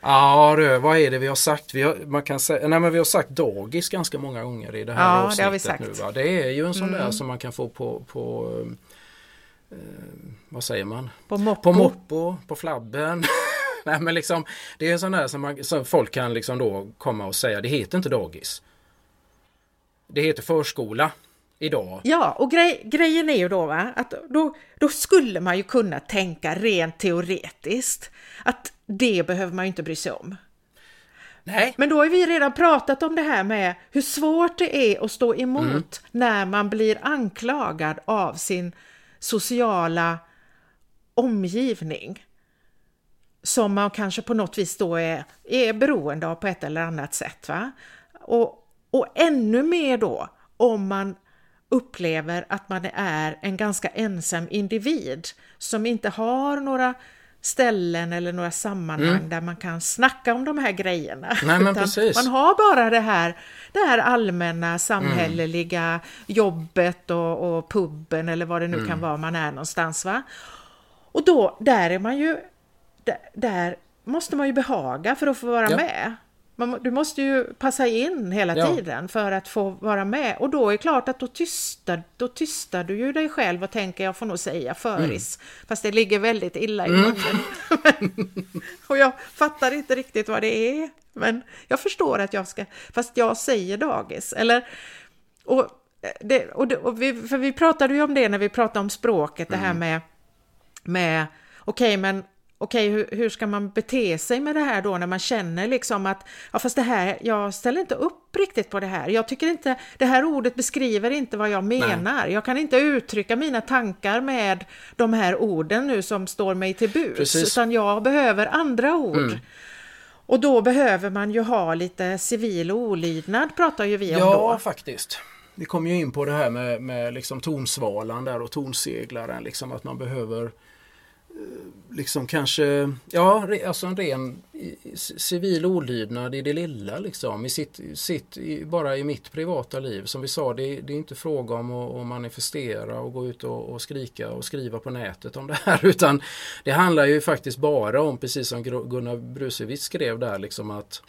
Ja du, vad är det vi har sagt? Vi har, man kan säga, nej, men vi har sagt dagis ganska många gånger i det här ja, avsnittet det nu. Va? Det är ju en sån mm. där som man kan få på, på eh, vad säger man? På moppo. På, moppo, på flabben. nej men liksom det är sån där som, man, som folk kan liksom då komma och säga, det heter inte dagis. Det heter förskola idag. Ja, och grej, grejen är ju då va, att då, då skulle man ju kunna tänka rent teoretiskt att det behöver man ju inte bry sig om. Nej. Men då har vi redan pratat om det här med hur svårt det är att stå emot mm. när man blir anklagad av sin sociala omgivning som man kanske på något vis då är, är beroende av på ett eller annat sätt. Va? Och, och ännu mer då om man upplever att man är en ganska ensam individ som inte har några ställen eller några sammanhang mm. där man kan snacka om de här grejerna. Nej, man har bara det här, det här allmänna samhälleliga mm. jobbet och, och puben eller vad det nu mm. kan vara man är någonstans. Va? Och då, där är man ju, där, måste man ju behaga för att få vara ja. med. Man, du måste ju passa in hela ja. tiden för att få vara med och då är det klart att då tystar, då tystar du ju dig själv och tänker jag får nog säga föris. Mm. Fast det ligger väldigt illa i mm. munnen. och jag fattar inte riktigt vad det är. Men jag förstår att jag ska, fast jag säger dagis. Eller, och, det, och, det, och vi, för vi pratade ju om det när vi pratade om språket, det här mm. med, med okej okay, men okej, hur, hur, ska man bete sig med det här då när man känner liksom att, ja fast det här, jag ställer inte upp riktigt på det här. Jag tycker inte, det här ordet beskriver inte vad jag menar. Nej. Jag kan inte uttrycka mina tankar med de här orden nu som står mig till Precis. utan jag behöver andra ord. Mm. Och då behöver man ju ha lite civil olydnad pratar ju vi om ja, då. Ja, faktiskt. Vi kom ju in på det här med, med liksom tonsvalan där och tonseglaren, liksom att man behöver Eh, liksom kanske, ja, alltså en ren civil olydnad i det lilla liksom. I sitt, sitt, i, bara i mitt privata liv. Som vi sa, det, det är inte fråga om att, att manifestera och gå ut och, och, skrika och skriva på nätet om det här. Utan det handlar ju faktiskt bara om, precis som Gunnar Brusewitz skrev där, liksom att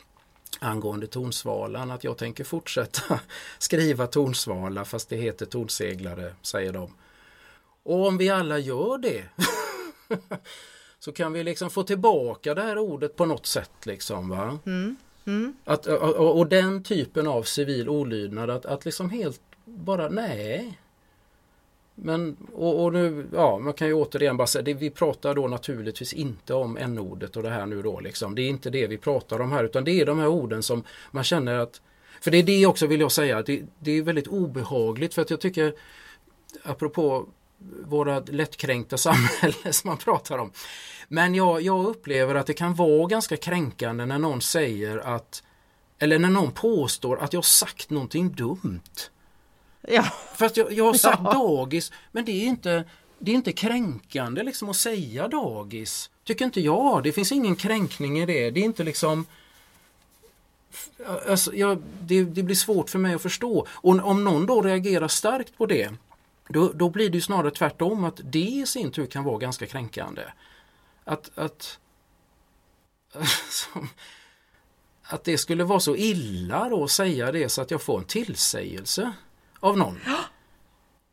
angående tonsvalan, att jag tänker fortsätta skriva tonsvala fast det heter tonseglare, eh, säger de. Och om vi alla gör det så kan vi liksom få tillbaka det här ordet på något sätt. Liksom, va? Mm. Mm. Att, och, och, den typen av civil olydnad, att, att liksom helt bara nej. Men och, och, nu, ja, man kan ju återigen bara säga, det, vi pratar då naturligtvis inte om n-ordet och det här nu då liksom. Det är inte det vi pratar om här utan det är de här orden som man känner att För det är det också vill jag säga, det, det är väldigt obehagligt för att jag tycker Apropå våra lättkränkta samhälle som man pratar om. Men jag, jag upplever att det kan vara ganska kränkande när någon säger att eller när någon påstår att jag sagt någonting dumt. Ja. För att jag, jag har sagt ja. dagis, men det är inte det är inte kränkande liksom att säga dagis. Tycker inte jag. Det finns ingen kränkning i det. Det är inte liksom Alltså, ja, det, det, blir svårt för mig att förstå. Och om någon då reagerar starkt på det då, då blir det snarare tvärtom att det i sin tur kan vara ganska kränkande. Att, att, att det skulle vara så illa då att säga det så att jag får en tillsägelse av någon.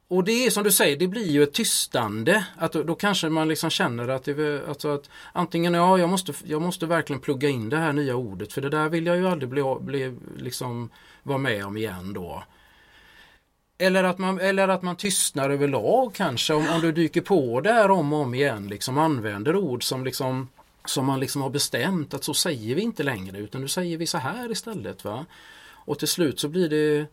Och det är som du säger, det blir ju ett tystande. Att då, då kanske man liksom känner att, det, alltså att antingen ja, jag måste, jag måste verkligen plugga in det här nya ordet för det där vill jag ju aldrig bli, bli liksom vara med om igen då. Eller att, man, eller att man tystnar överlag kanske om, om du dyker på det här om och om igen. Liksom använder ord som, liksom, som man liksom har bestämt att så säger vi inte längre utan nu säger vi så här istället. Va? Och till slut så blir det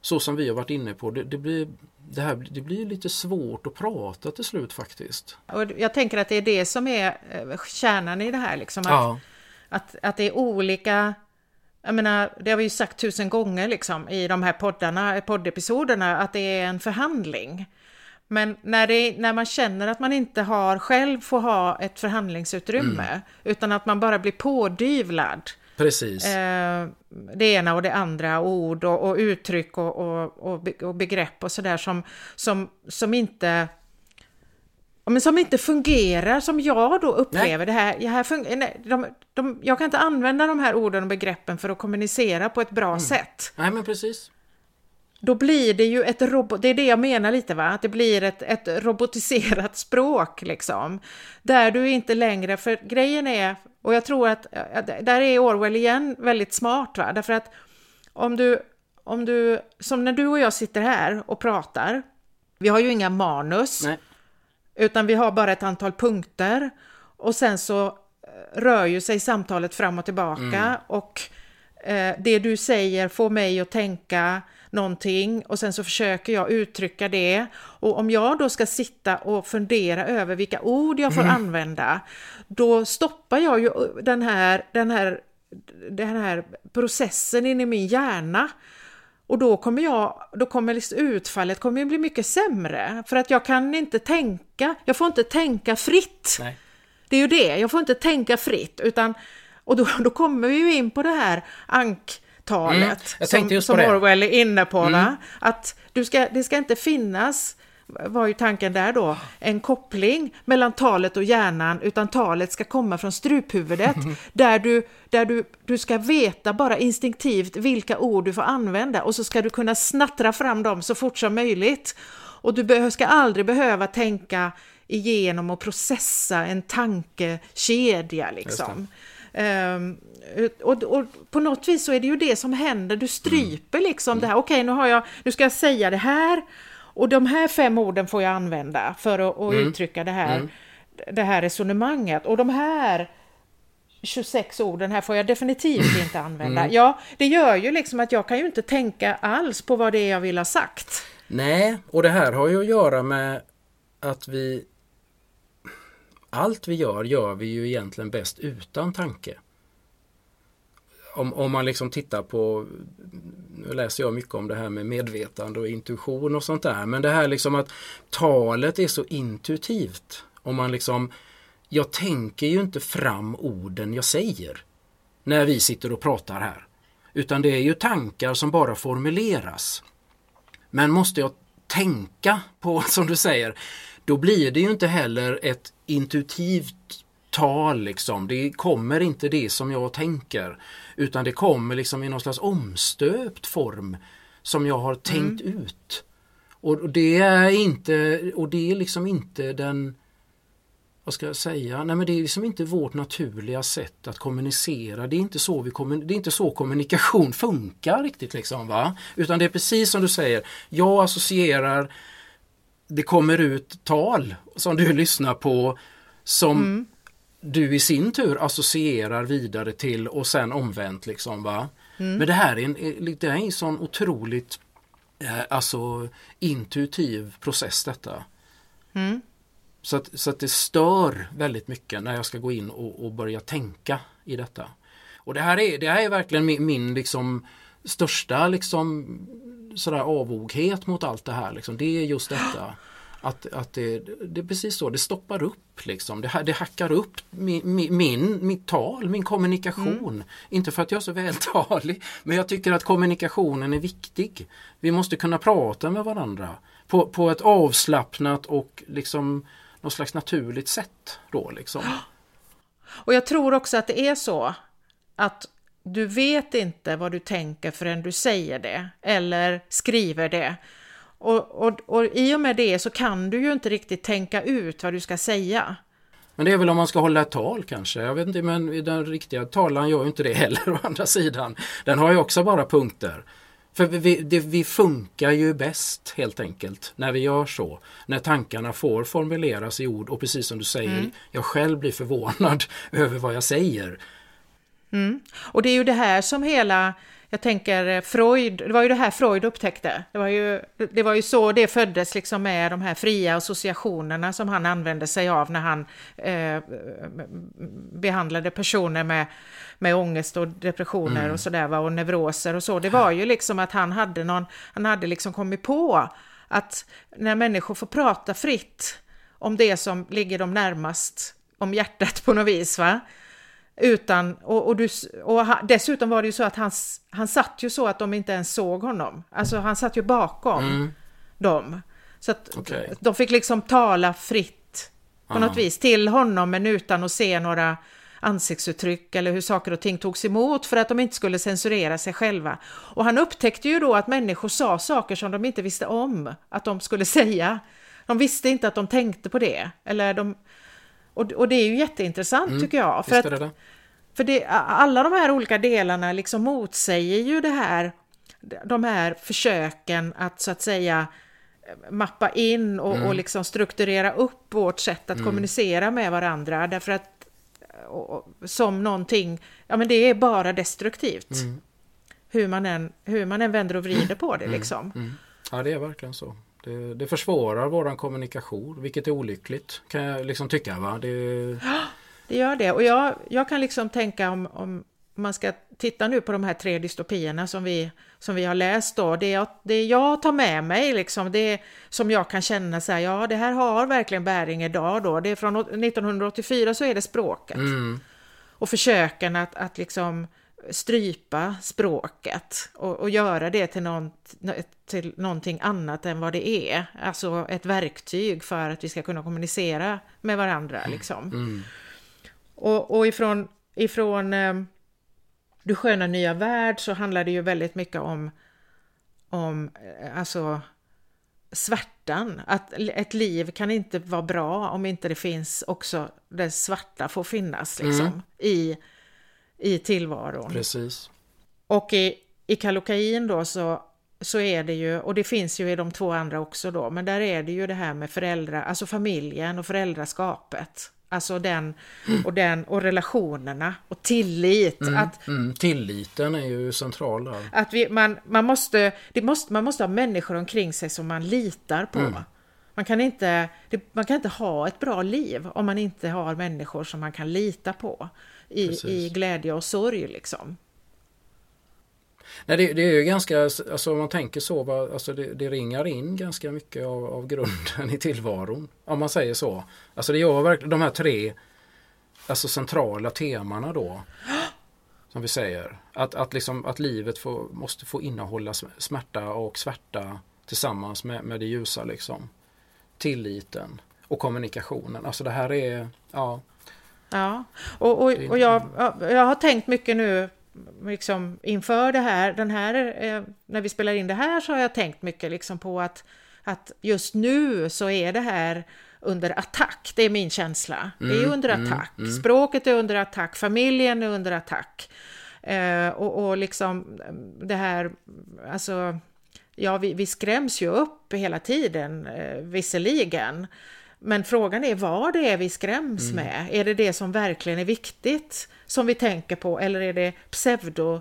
så som vi har varit inne på. Det, det, blir, det, här, det blir lite svårt att prata till slut faktiskt. Och jag tänker att det är det som är eh, kärnan i det här. Liksom, att, ja. att, att det är olika jag menar, det har vi ju sagt tusen gånger liksom i de här poddarna, poddepisoderna, att det är en förhandling. Men när, det, när man känner att man inte har själv får ha ett förhandlingsutrymme, mm. utan att man bara blir pådyvlad. Precis. Eh, det ena och det andra, ord och, och uttryck och, och, och, begrepp och sådär som, som, som inte men som inte fungerar som jag då upplever nej. det här. Jag, här nej, de, de, jag kan inte använda de här orden och begreppen för att kommunicera på ett bra mm. sätt. Nej men precis. Då blir det ju ett robot, det är det jag menar lite va, att det blir ett, ett robotiserat språk liksom. Där du inte längre, för grejen är, och jag tror att, där är Orwell igen väldigt smart va, därför att om du, om du, som när du och jag sitter här och pratar, vi har ju inga manus. Nej. Utan vi har bara ett antal punkter och sen så eh, rör ju sig samtalet fram och tillbaka mm. och eh, det du säger får mig att tänka någonting och sen så försöker jag uttrycka det. Och om jag då ska sitta och fundera över vilka ord jag får mm. använda, då stoppar jag ju den här, den här, den här processen in i min hjärna och då kommer jag, då kommer liksom utfallet kommer bli mycket sämre. För att jag kan inte tänka, jag får inte tänka fritt. Nej. Det är ju det, jag får inte tänka fritt utan och då, då kommer vi ju in på det här anktalet mm, som, som Orwell är inne på. Mm. Att du ska, det ska inte finnas var ju tanken där då, en koppling mellan talet och hjärnan, utan talet ska komma från struphuvudet, där, du, där du, du ska veta bara instinktivt vilka ord du får använda och så ska du kunna snattra fram dem så fort som möjligt. Och du ska aldrig behöva tänka igenom och processa en tankekedja liksom. Um, och, och, på något vis så är det ju det som händer, du stryper liksom mm. det här, okej okay, nu har jag, nu ska jag säga det här och de här fem orden får jag använda för att, att mm. uttrycka det här, mm. det här resonemanget. Och de här 26 orden här får jag definitivt inte använda. Mm. Ja, det gör ju liksom att jag kan ju inte tänka alls på vad det är jag vill ha sagt. Nej, och det här har ju att göra med att vi allt vi gör, gör vi ju egentligen bäst utan tanke om, om man liksom tittar på, nu läser jag mycket om det här med medvetande och intuition och sånt där, men det här liksom att talet är så intuitivt. Om man liksom, jag tänker ju inte fram orden jag säger när vi sitter och pratar här. Utan det är ju tankar som bara formuleras. Men måste jag tänka på, som du säger, då blir det ju inte heller ett intuitivt tal liksom. Det kommer inte det som jag tänker. Utan det kommer liksom i någon slags omstöpt form som jag har tänkt mm. ut. Och det är inte, och det är liksom inte den vad ska jag säga? Nej men det är liksom inte vårt naturliga sätt att kommunicera. Det är inte så, vi det är inte så kommunikation funkar riktigt liksom va. Utan det är precis som du säger. Jag associerar det kommer ut tal som du lyssnar på som mm du i sin tur associerar vidare till och sen omvänt. Liksom, va? Mm. Men det här är en, det är en sån otroligt eh, alltså, intuitiv process detta. Mm. Så, att, så att det stör väldigt mycket när jag ska gå in och, och börja tänka i detta. Och det här är, det här är verkligen min, min liksom största liksom sådär avoghet mot allt det här. Liksom. Det är just detta. Att, att det, det är precis så, det stoppar upp liksom. Det, det hackar upp min, min, mitt tal, min kommunikation. Mm. Inte för att jag är så vältalig, men jag tycker att kommunikationen är viktig. Vi måste kunna prata med varandra på, på ett avslappnat och liksom något slags naturligt sätt. Då, liksom. Och jag tror också att det är så att du vet inte vad du tänker förrän du säger det eller skriver det. Och, och, och i och med det så kan du ju inte riktigt tänka ut vad du ska säga. Men det är väl om man ska hålla ett tal kanske. Jag vet inte, men den riktiga talaren gör ju inte det heller å andra sidan. Den har ju också bara punkter. För vi, det, vi funkar ju bäst helt enkelt när vi gör så. När tankarna får formuleras i ord och precis som du säger, mm. jag själv blir förvånad över vad jag säger. Mm. Och det är ju det här som hela, jag tänker eh, Freud, det var ju det här Freud upptäckte. Det var ju, det var ju så det föddes liksom med de här fria associationerna som han använde sig av när han eh, behandlade personer med, med ångest och depressioner mm. och sådär och neuroser och så. Det var ju liksom att han hade någon, han hade liksom kommit på att när människor får prata fritt om det som ligger dem närmast om hjärtat på något vis, va? Utan, och, och, du, och dessutom var det ju så att han, han satt ju så att de inte ens såg honom. Alltså han satt ju bakom mm. dem. Så att okay. de fick liksom tala fritt på Aha. något vis till honom men utan att se några ansiktsuttryck eller hur saker och ting togs emot för att de inte skulle censurera sig själva. Och han upptäckte ju då att människor sa saker som de inte visste om att de skulle säga. De visste inte att de tänkte på det. Eller de, och, och det är ju jätteintressant mm, tycker jag. För, att, det för det, alla de här olika delarna liksom motsäger ju det här, de här försöken att så att säga mappa in och, mm. och liksom strukturera upp vårt sätt att mm. kommunicera med varandra. Därför att och, som någonting, ja men det är bara destruktivt. Mm. Hur, man än, hur man än vänder och vrider på det mm. liksom. Mm. Ja det är verkligen så. Det, det försvårar våran kommunikation, vilket är olyckligt kan jag liksom tycka. Va? Det, det gör det. Och jag, jag kan liksom tänka om, om man ska titta nu på de här tre dystopierna som vi, som vi har läst då. Det jag, det jag tar med mig, liksom, det som jag kan känna så här, ja det här har verkligen bäring idag då. Det är från 1984 så är det språket. Mm. Och försöken att, att liksom strypa språket och, och göra det till, någon, till någonting annat än vad det är. Alltså ett verktyg för att vi ska kunna kommunicera med varandra. Mm. Liksom. Mm. Och, och ifrån, ifrån eh, Du sköna nya värld så handlar det ju väldigt mycket om, om eh, alltså svärtan. Att ett liv kan inte vara bra om inte det finns också det svarta får finnas liksom mm. i i tillvaron. Precis. Och i, i Kallocain då så, så är det ju, och det finns ju i de två andra också då, men där är det ju det här med föräldrar, alltså familjen och föräldraskapet. Alltså den och den och relationerna och tillit. Mm, att, mm, tilliten är ju central där. Att vi, man, man, måste, det måste, man måste ha människor omkring sig som man litar på. Mm. Man kan, inte, det, man kan inte ha ett bra liv om man inte har människor som man kan lita på i, i glädje och sorg liksom. Nej, det, det, är ju ganska, alltså om man tänker så, alltså det, det ringar in ganska mycket av, av, grunden i tillvaron. Om man säger så. Alltså det gör verkligen de här tre alltså centrala temana då. Som vi säger. Att, att, liksom, att livet får, måste få innehålla smärta och svärta tillsammans med, med det ljusa. Liksom. Tilliten och kommunikationen. Alltså det här är, ja, Ja, och, och, och jag, jag har tänkt mycket nu liksom inför det här, den här, eh, när vi spelar in det här så har jag tänkt mycket liksom på att, att just nu så är det här under attack, det är min känsla. Mm, det är mm, under mm, attack, mm, språket är under attack, familjen är under attack. Eh, och, och liksom det här, alltså, ja vi, vi skräms ju upp hela tiden eh, visserligen. Men frågan är vad det är vi skräms mm. med. Är det det som verkligen är viktigt som vi tänker på eller är det pseudo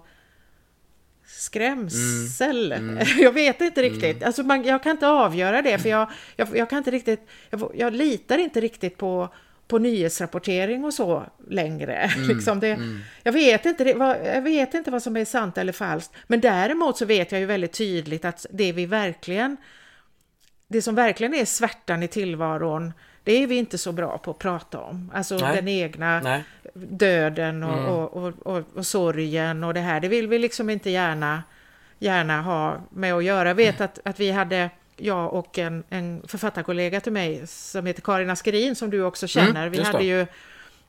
skrämsel. Mm. Jag vet inte riktigt. Mm. Alltså man, jag kan inte avgöra det för jag, jag, jag kan inte riktigt, jag, jag, litar inte riktigt på, på nyhetsrapportering och så längre. Mm. liksom det, mm. jag, vet inte, det, vad, jag vet inte vad som är sant eller falskt. Men däremot så vet jag ju väldigt tydligt att det vi verkligen, det som verkligen är svärtan i tillvaron, det är vi inte så bra på att prata om. Alltså Nej. den egna Nej. döden och, mm. och, och, och, och, sorgen och det här. Det vill vi liksom inte gärna, gärna ha med att göra. Jag vet att, att vi hade, jag och en, en författarkollega till mig som heter Karin Askerin som du också känner. Mm, vi hade ju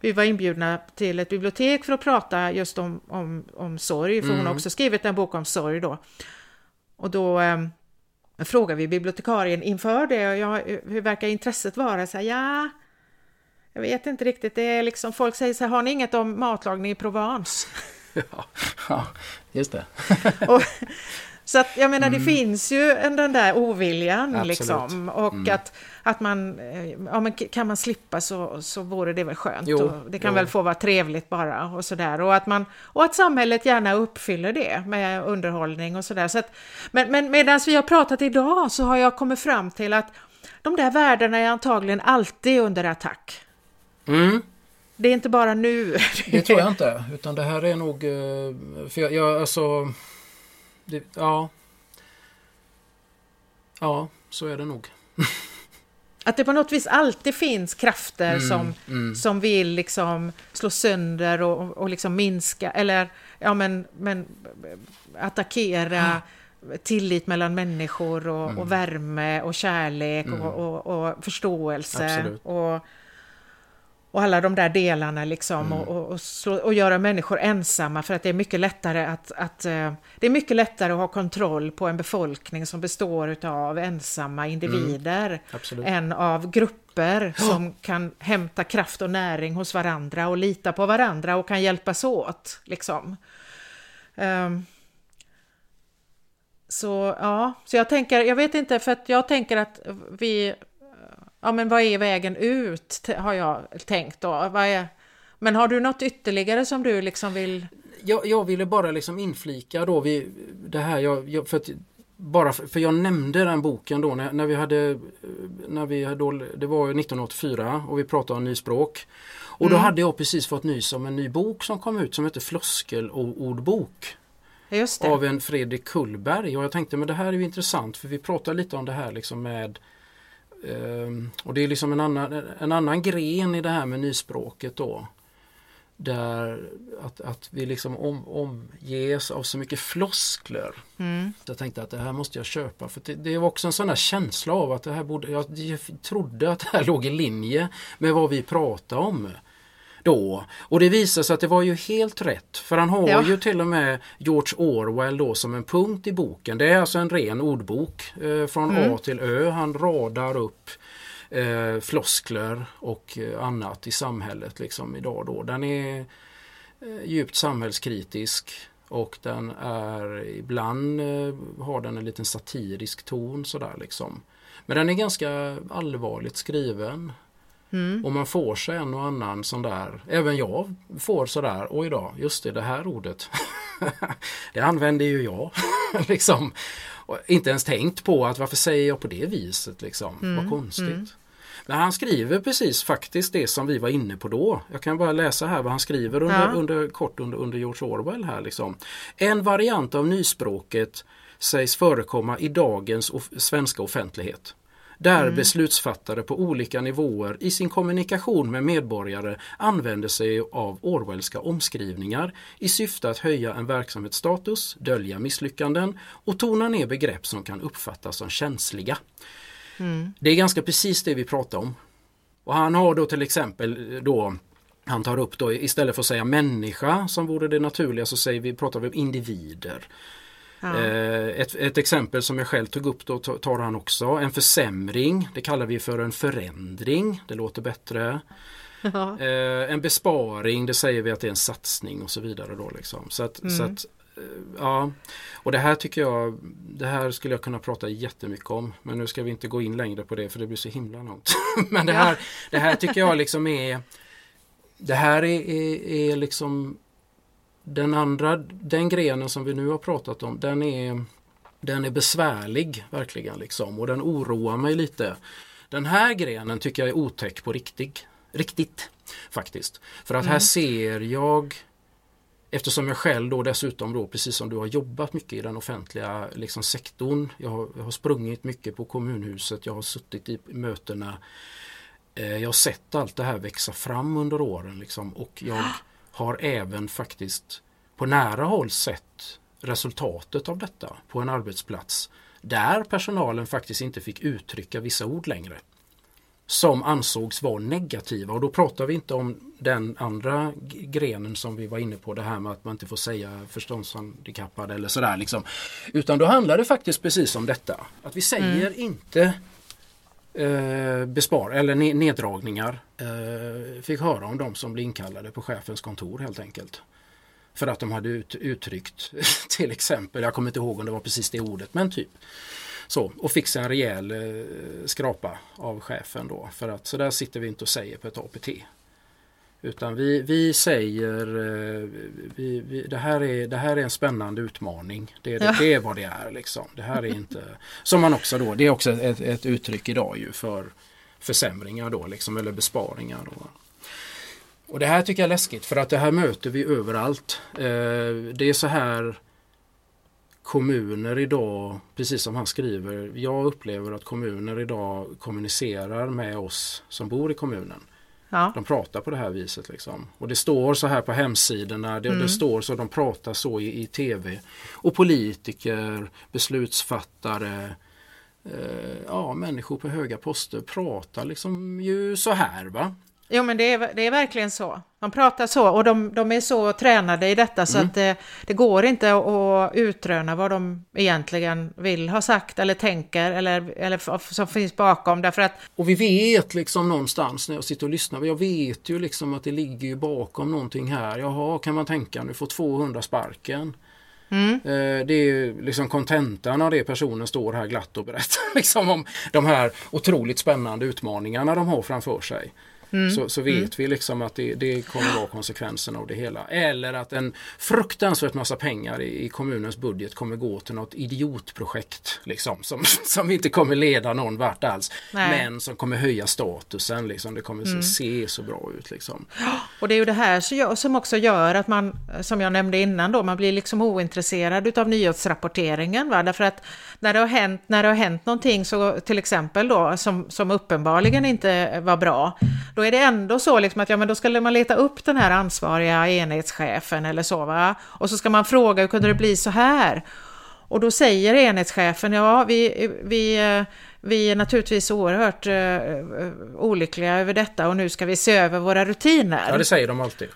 vi var inbjudna till ett bibliotek för att prata just om, om, om sorg, för mm. hon har också skrivit en bok om sorg då. Och då ehm, frågar vi bibliotekarien inför det, och jag, hur verkar intresset vara? Så här, ja, jag vet inte riktigt. Det är liksom, folk säger så här, har ni inget om matlagning i Provence? Ja, ja just det. och, så att jag menar, mm. det finns ju en, den där oviljan Absolut. liksom. Och mm. att, att man, eh, ja men kan man slippa så, så vore det väl skönt. Jo, det kan jo. väl få vara trevligt bara och sådär. Och att, man, och att samhället gärna uppfyller det med underhållning och sådär. Så men men medan vi har pratat idag så har jag kommit fram till att de där värdena är antagligen alltid under attack. Mm. Det är inte bara nu. Det tror jag inte. Utan det här är nog... Eh, för jag, jag alltså det, ja. Ja, så är det nog. Att det på något vis alltid finns krafter mm, som, mm. som vill liksom slå sönder och, och liksom minska, eller ja men, men attackera mm. tillit mellan människor och, och, mm. värme och kärlek och, mm. och, och, förståelse. Absolut. Och, och alla de där delarna liksom mm. och, och, slå, och, göra människor ensamma för att det är mycket lättare att, att uh, det är mycket lättare att ha kontroll på en befolkning som består av ensamma individer mm. än av grupper som kan hämta kraft och näring hos varandra och lita på varandra och kan hjälpas åt liksom. Um, så ja, så jag tänker, jag vet inte, för att jag tänker att vi ja men vad är vägen ut har jag tänkt då. Vad är, men har du något ytterligare som du liksom vill? Jag, jag ville bara liksom inflika då vid det här, jag, jag, för att, bara för, för, jag nämnde den boken då när, när vi hade, när vi då, det var 1984 och vi pratade om nyspråk. Och då mm. hade jag precis fått nys om en ny bok som kom ut som heter Floskel och ordbok. Av en Fredrik Kullberg och jag tänkte men det här är ju intressant för vi pratar lite om det här liksom med och det är liksom en annan, en annan gren i det här med nyspråket då. Där att, att vi liksom om, omges av så mycket floskler. Mm. Jag tänkte att det här måste jag köpa för det, det var också en sån där känsla av att det här borde, jag, jag trodde att det här låg i linje med vad vi pratade om då. Och det visar sig att det var ju helt rätt. För han har ja. ju till och med George Orwell då som en punkt i boken. Det är alltså en ren ordbok eh, från mm. A till Ö. Han radar upp eh, floskler och eh, annat i samhället liksom idag då. Den är eh, djupt samhällskritisk och den är ibland eh, har den en liten satirisk ton sådär liksom. Men den är ganska allvarligt skriven. Mm. Och man får sig en och annan sån där, även jag får sådär, oj då, just det, det här ordet. det använder ju jag. liksom. Och inte ens tänkt på att varför säger jag på det viset liksom, mm. vad konstigt. Mm. Men han skriver precis faktiskt det som vi var inne på då. Jag kan bara läsa här vad han skriver under, ja. under kort under, under George Orwell här liksom. En variant av nyspråket sägs förekomma i dagens of svenska offentlighet där mm. beslutsfattare på olika nivåer i sin kommunikation med medborgare använder sig av Orwellska omskrivningar i syfte att höja en verksamhetsstatus, dölja misslyckanden och tona ner begrepp som kan uppfattas som känsliga. Mm. Det är ganska precis det vi pratar om. Och han har då till exempel då han tar upp då istället för att säga människa som vore det naturliga så säger vi, pratar vi om individer. Ja. Eh, ett, ett, exempel som jag själv tog upp då tar han också. En försämring, det kallar vi för en förändring. Det låter bättre. Ja. Eh, en besparing, det säger vi att det är en satsning och så vidare. Då liksom. så att, mm. så att, eh, ja. Och det här tycker jag, det här skulle jag kunna prata jättemycket om. Men nu ska vi inte gå in längre på det för det blir så himla långt. men det här, det här tycker jag liksom är Det här är, är, är liksom den andra, den grenen som vi nu har pratat om, den är, den är besvärlig verkligen liksom och den oroar mig lite. Den här grenen tycker jag är otäck på riktigt. Riktigt faktiskt. För att mm. här ser jag Eftersom jag själv då dessutom då precis som du har jobbat mycket i den offentliga liksom, sektorn. Jag har, jag har sprungit mycket på kommunhuset, jag har suttit i mötena. Eh, jag har sett allt det här växa fram under åren liksom, och jag har även faktiskt på nära håll sett resultatet av detta på en arbetsplats där personalen faktiskt inte fick uttrycka vissa ord längre som ansågs vara negativa och då pratar vi inte om den andra grenen som vi var inne på det här med att man inte får säga förståndshandikappad eller sådär liksom. Utan då handlar det faktiskt precis om detta. Att vi säger mm. inte eh, bespar eller neddragningar. Eh, fick höra om de som blev inkallade på chefens kontor helt enkelt. För att de hade ut, uttryckt till exempel, jag kommer inte ihåg om det var precis det ordet, men typ så, och fick sig en rejäl eh, skrapa av chefen då. För att så där sitter vi inte och säger på ett APT. Utan vi, vi säger eh, vi, vi, det, här är, det här är en spännande utmaning. Det, det, det, är vad det är. Liksom. Det här är inte, som man också då, det är också ett, ett uttryck idag ju för försämringar då, liksom, eller besparingar. Då. Och det här tycker jag är läskigt för att det här möter vi överallt. Eh, det är så här kommuner idag, precis som han skriver, jag upplever att kommuner idag kommunicerar med oss som bor i kommunen. Ja. De pratar på det här viset. Liksom. Och det står så här på hemsidorna, det, mm. det står så, de pratar så i, i tv. Och politiker, beslutsfattare, eh, ja, människor på höga poster pratar liksom ju så här. va. Jo men det är, det är verkligen så. De pratar så och de, de är så tränade i detta så mm. att det, det, går inte att utröna vad de egentligen vill ha sagt eller tänker eller, eller som finns bakom därför att... Och vi vet liksom någonstans när jag sitter och lyssnar, jag vet ju liksom att det ligger ju bakom någonting här. Jaha, kan man tänka nu får 200 sparken. Mm. Eh, det är liksom kontentan av det personen står här glatt och berättar liksom om de här otroligt spännande utmaningarna de har framför sig. Mm. Så, så, vet mm. vi liksom att det, det kommer vara konsekvensen av det hela. Eller att en fruktansvärt massa pengar i, i kommunens budget kommer gå till något idiotprojekt liksom, som, som inte kommer leda någon vart alls. Nej. Men som kommer höja statusen. Liksom. Det kommer mm. se så bra ut. Liksom. Och det är ju det här som också gör att man, som jag nämnde innan, då, man blir liksom ointresserad utav nyhetsrapporteringen. Va? Därför att när det har hänt, när det har hänt någonting, så, till exempel då, som, som uppenbarligen inte var bra, då är det ändå så liksom att ja, men då skulle man leta upp den här ansvariga enhetschefen eller så va. Och så ska man fråga hur kunde det bli så här? Och då säger enhetschefen ja, vi, vi, vi är naturligtvis oerhört uh, olyckliga över detta och nu ska vi se över våra rutiner. Ja, det säger de alltid.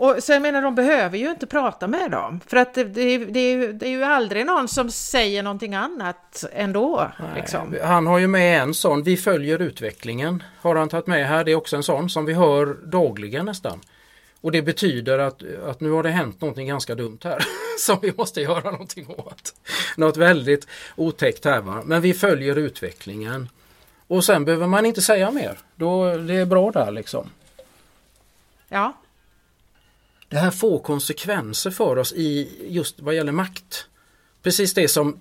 Och så jag menar, de behöver ju inte prata med dem. För att det, det, det, är, ju, det är ju aldrig någon som säger någonting annat ändå. Liksom. Han har ju med en sån, vi följer utvecklingen. Har han tagit med här, det är också en sån som vi hör dagligen nästan. Och det betyder att, att nu har det hänt någonting ganska dumt här som vi måste göra någonting åt. Något väldigt otäckt här va. Men vi följer utvecklingen. Och sen behöver man inte säga mer. Då, det är bra där liksom. Ja, det här får konsekvenser för oss i just vad gäller makt. Precis det som,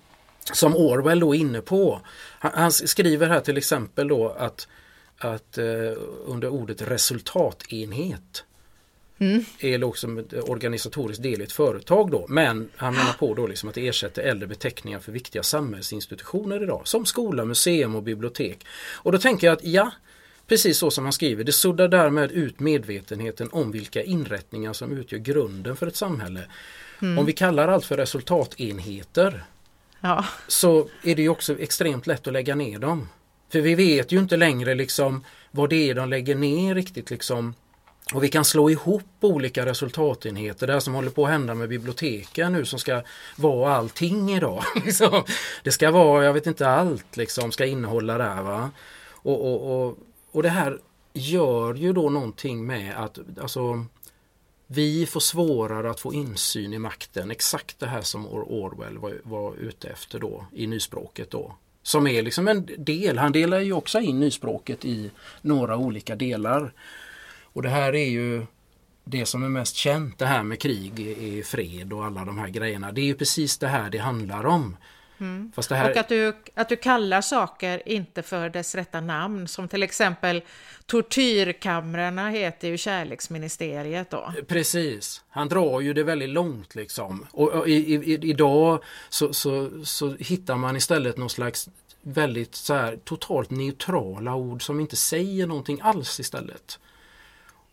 som Orwell då är inne på. Han, han skriver här till exempel då att, att eh, under ordet resultatenhet Mm. är också ett organisatoriskt del i ett företag då. Men han menar på då liksom att det ersätter äldre beteckningar för viktiga samhällsinstitutioner idag. Som skola, museum och bibliotek. Och då tänker jag att ja, Precis så som han skriver, det suddar därmed ut medvetenheten om vilka inrättningar som utgör grunden för ett samhälle. Mm. Om vi kallar allt för resultatenheter ja. så är det ju också extremt lätt att lägga ner dem. För vi vet ju inte längre liksom vad det är de lägger ner riktigt liksom. Och vi kan slå ihop olika resultatenheter, det som håller på att hända med biblioteken nu som ska vara allting idag. Liksom. det ska vara, jag vet inte allt liksom, ska innehålla där va. Och, och, och och det här gör ju då någonting med att alltså, vi får svårare att få insyn i makten. Exakt det här som Orwell var, var ute efter då i nyspråket då. Som är liksom en del, han delar ju också in nyspråket i några olika delar. Och det här är ju det som är mest känt, det här med krig i fred och alla de här grejerna. Det är ju precis det här det handlar om. Mm. Här... Och att du, att du kallar saker inte för dess rätta namn, som till exempel tortyrkamrarna heter ju kärleksministeriet då. Precis, han drar ju det väldigt långt liksom. Och, och i, i, idag så, så, så hittar man istället någon slags väldigt så här, totalt neutrala ord som inte säger någonting alls istället.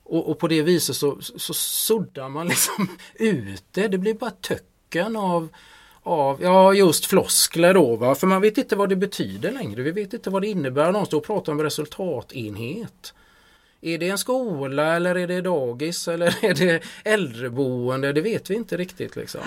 Och, och på det viset så, så suddar man liksom ut det. Det blir bara töcken av, av ja just floskler då va. För man vet inte vad det betyder längre. Vi vet inte vad det innebär. Någon står och pratar om resultatenhet. Är det en skola eller är det dagis eller är det äldreboende? Det vet vi inte riktigt liksom.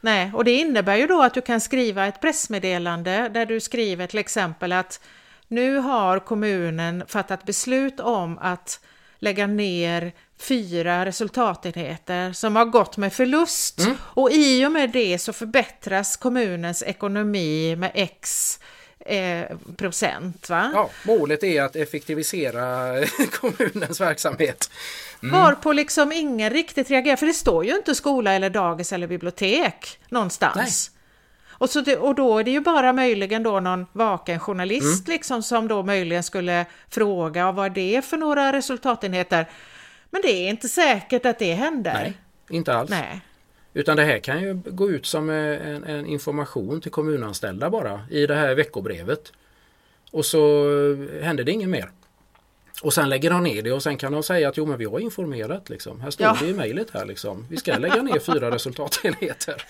Nej, och det innebär ju då att du kan skriva ett pressmeddelande där du skriver till exempel att nu har kommunen fattat beslut om att lägga ner fyra resultatenheter som har gått med förlust mm. och i och med det så förbättras kommunens ekonomi med x eh, procent. Va? Ja, målet är att effektivisera kommunens verksamhet. Mm. Varpå liksom ingen riktigt reagerar, för det står ju inte skola eller dagis eller bibliotek någonstans. Nej. Och, så det, och då är det ju bara möjligen då någon vaken journalist mm. liksom som då möjligen skulle fråga vad det är för några resultatenheter. Men det är inte säkert att det händer. Nej, inte alls. Nej. Utan det här kan ju gå ut som en, en, information till kommunanställda bara i det här veckobrevet. Och så händer det inget mer. Och sen lägger de ner det och sen kan de säga att jo men vi har informerat liksom. Här står ja. det i mejlet här liksom. Vi ska lägga ner fyra resultatenheter.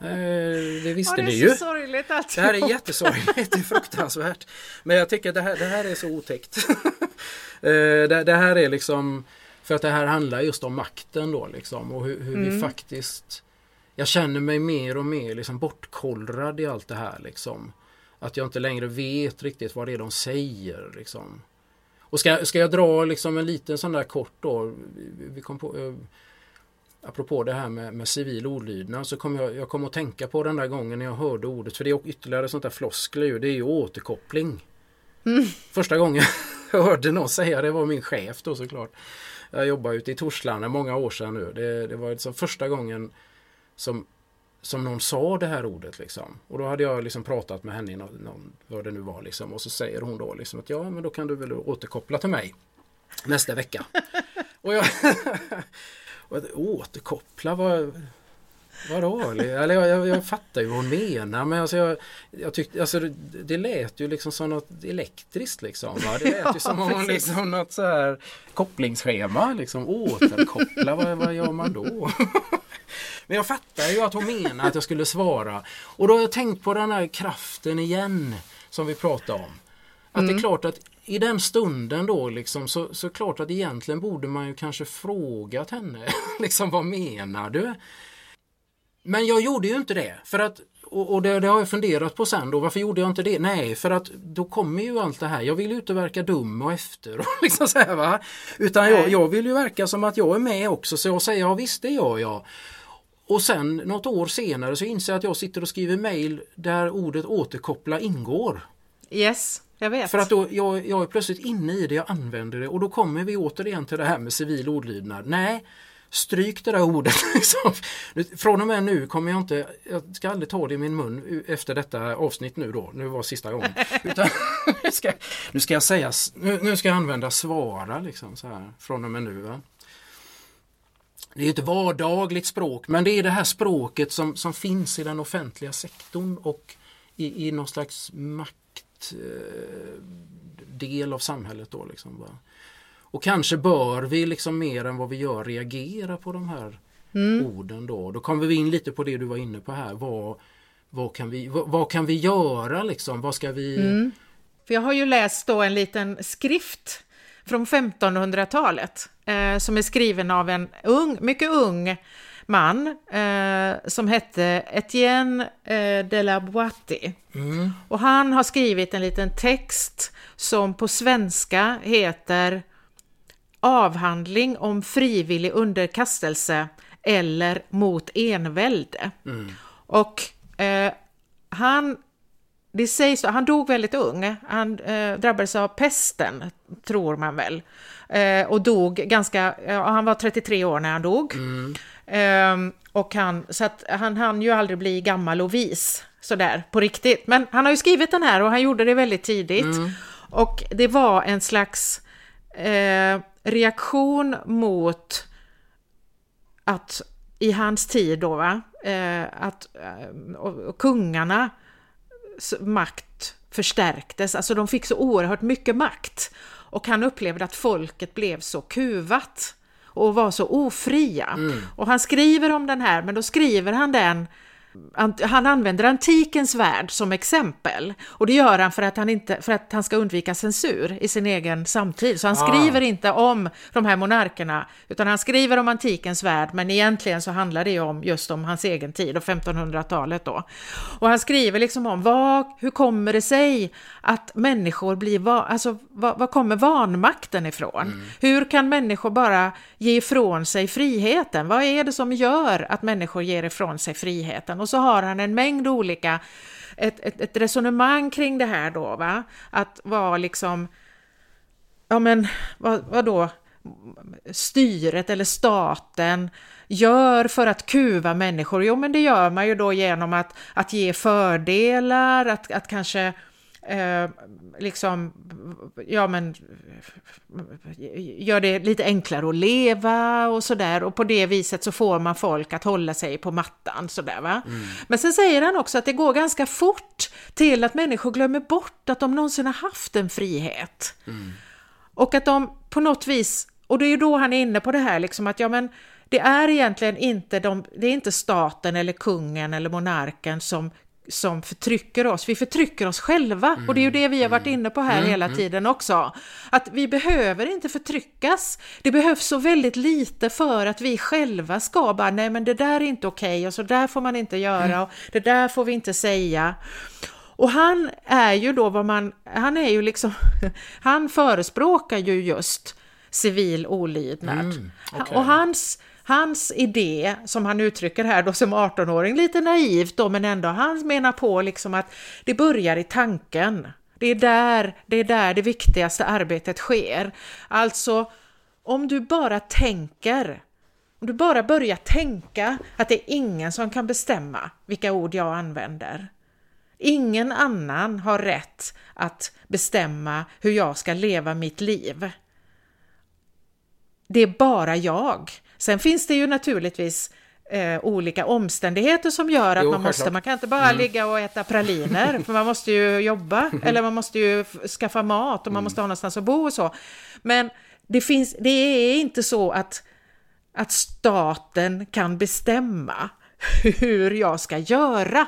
Eh, det visste ni ju. Det här är jättesorgligt, det är fruktansvärt. Men jag tycker det här, det här är så otäckt. Eh, det, det, här är liksom för att det här handlar just om makten då liksom och hur, hur mm. vi faktiskt Jag känner mig mer och mer liksom bortkollrad i allt det här liksom. Att jag inte längre vet riktigt vad det är de säger liksom. Och ska, ska jag dra liksom en liten sån där kort då. Vi kom på, eh, apropå det här med, med civil olydnad så kom jag, jag kom att tänka på den där gången när jag hörde ordet. För det är ytterligare sånt där floskler Det är ju återkoppling. Mm. Första gången jag hörde någon säga det var min chef då såklart. Jag jobbade ute i Torslanda många år sedan nu. Det, det var liksom första gången som, som någon sa det här ordet. Liksom. Och då hade jag liksom pratat med henne någon, någon, vad det nu var. Liksom. Och så säger hon då liksom att ja men då kan du väl återkoppla till mig nästa vecka. och jag återkoppla, vad, vadå? Eller jag, jag, jag fattar ju vad hon menar men alltså jag, jag tyckte, alltså det, det lät ju liksom som något elektriskt liksom. Va? Det lät ja, ju som om hon liksom något så här kopplingsschema liksom återkoppla, vad, vad gör man då? Men jag fattar ju att hon menar att jag skulle svara. Och då har jag tänkt på den här kraften igen som vi pratade om. Att mm. det är mm. klart att i den stunden då liksom så, så klart att egentligen borde man ju kanske frågat henne. liksom vad menar du? Men jag gjorde ju inte det. För att, och, och det, det, har jag funderat på sen då. Varför gjorde jag inte det? Nej, för att då kommer ju allt det här. Jag vill ju inte verka dum och efter. Och liksom så här, va? Utan jag, jag vill ju verka som att jag är med också. Så jag säger ja visst det gör jag. Och sen något år senare så inser jag att jag sitter och skriver mail där ordet återkoppla ingår. Yes. Jag vet. För att då, jag, jag är plötsligt inne i det, jag använder det och då kommer vi återigen till det här med civil ordlydnad. Nej, stryk det där ordet. Liksom. Från och med nu kommer jag inte, jag ska aldrig ta det i min mun efter detta avsnitt nu då, nu var sista gången. Utan, nu, ska, nu ska jag säga, nu, nu ska jag använda svara liksom så här från och med nu. Va? Det är ett vardagligt språk men det är det här språket som, som finns i den offentliga sektorn och i, i någon slags makt Eh, av samhället då. Liksom, va? Och kanske bör vi liksom mer än vad vi gör reagera på de här mm. orden då. Då kommer vi in lite på det du var inne på här. Vad, vad, kan, vi, vad, vad kan vi göra liksom? Vad ska vi... Mm. För jag har ju läst då en liten skrift från 1500-talet eh, som är skriven av en ung, mycket ung man eh, som hette Etienne eh, de la Boitie. Mm. Och han har skrivit en liten text som på svenska heter Avhandling om frivillig underkastelse eller mot envälde. Mm. Och eh, han det sägs, han dog väldigt ung, han eh, drabbades av pesten, tror man väl. Eh, och dog ganska, ja, han var 33 år när han dog. Mm. Eh, och han, så att han hann ju aldrig bli gammal och vis, sådär, på riktigt. Men han har ju skrivit den här och han gjorde det väldigt tidigt. Mm. Och det var en slags eh, reaktion mot att i hans tid då, va, eh, att eh, kungarna makt förstärktes, alltså de fick så oerhört mycket makt. Och han upplevde att folket blev så kuvat och var så ofria. Mm. Och han skriver om den här, men då skriver han den han använder antikens värld som exempel och det gör han för att han, inte, för att han ska undvika censur i sin egen samtid. Så han Ah. skriver inte om de här monarkerna utan han skriver om antikens värld men egentligen så handlar det ju om just om hans egen tid och 1500-talet då. Och han skriver liksom om vad, hur kommer det sig att människor blir, va, alltså var, var kommer vanmakten ifrån? Hur kan människor bara ge ifrån sig friheten? Vad är det som gör att människor ger ifrån sig friheten? Och så har han en mängd olika, ett, ett, ett resonemang kring det här då, va? Att vara liksom, ja men vad, vad då? styret eller staten gör för att kuva människor? Jo, men det gör man ju då genom att, att ge fördelar, att, att kanske eh, liksom, ja men, gör det lite enklare att leva och sådär och på det viset så får man folk att hålla sig på mattan sådär va. Men sen säger han också att det går ganska fort till att människor glömmer bort att de någonsin har haft en frihet. Och att de på något vis, och det är ju då han är inne på det här liksom att ja men det är egentligen inte, de, det är inte staten eller kungen eller monarken som som förtrycker oss. Vi förtrycker oss själva och det är ju det vi har varit inne på här hela tiden också. Att vi behöver inte förtryckas. Det behövs så väldigt lite för att vi själva ska bara, nej men det där är inte okej och så där får man inte göra och det där får vi inte säga. Och han är ju då vad man, han är ju liksom, han förespråkar ju just civil olydnad. Mm, okej. Och hans, hans idé, som han uttrycker här då som 18-åring, lite naivt då, men ändå, han menar på liksom att det börjar i tanken. Det är där det, är där det viktigaste arbetet sker. Alltså, om du bara tänker, om du bara börjar tänka att det är ingen som kan bestämma vilka ord jag använder. Ingen annan har rätt att bestämma hur jag ska leva mitt liv. Det är bara jag. Sen finns det ju naturligtvis eh, olika omständigheter som gör att Jo, man måste, självklart. man kan inte bara ligga och äta praliner, för man måste ju jobba, eller man måste ju skaffa mat och man måste ha någonstans att bo och så. Men det, finns, det är inte så att, att staten kan bestämma hur jag ska göra.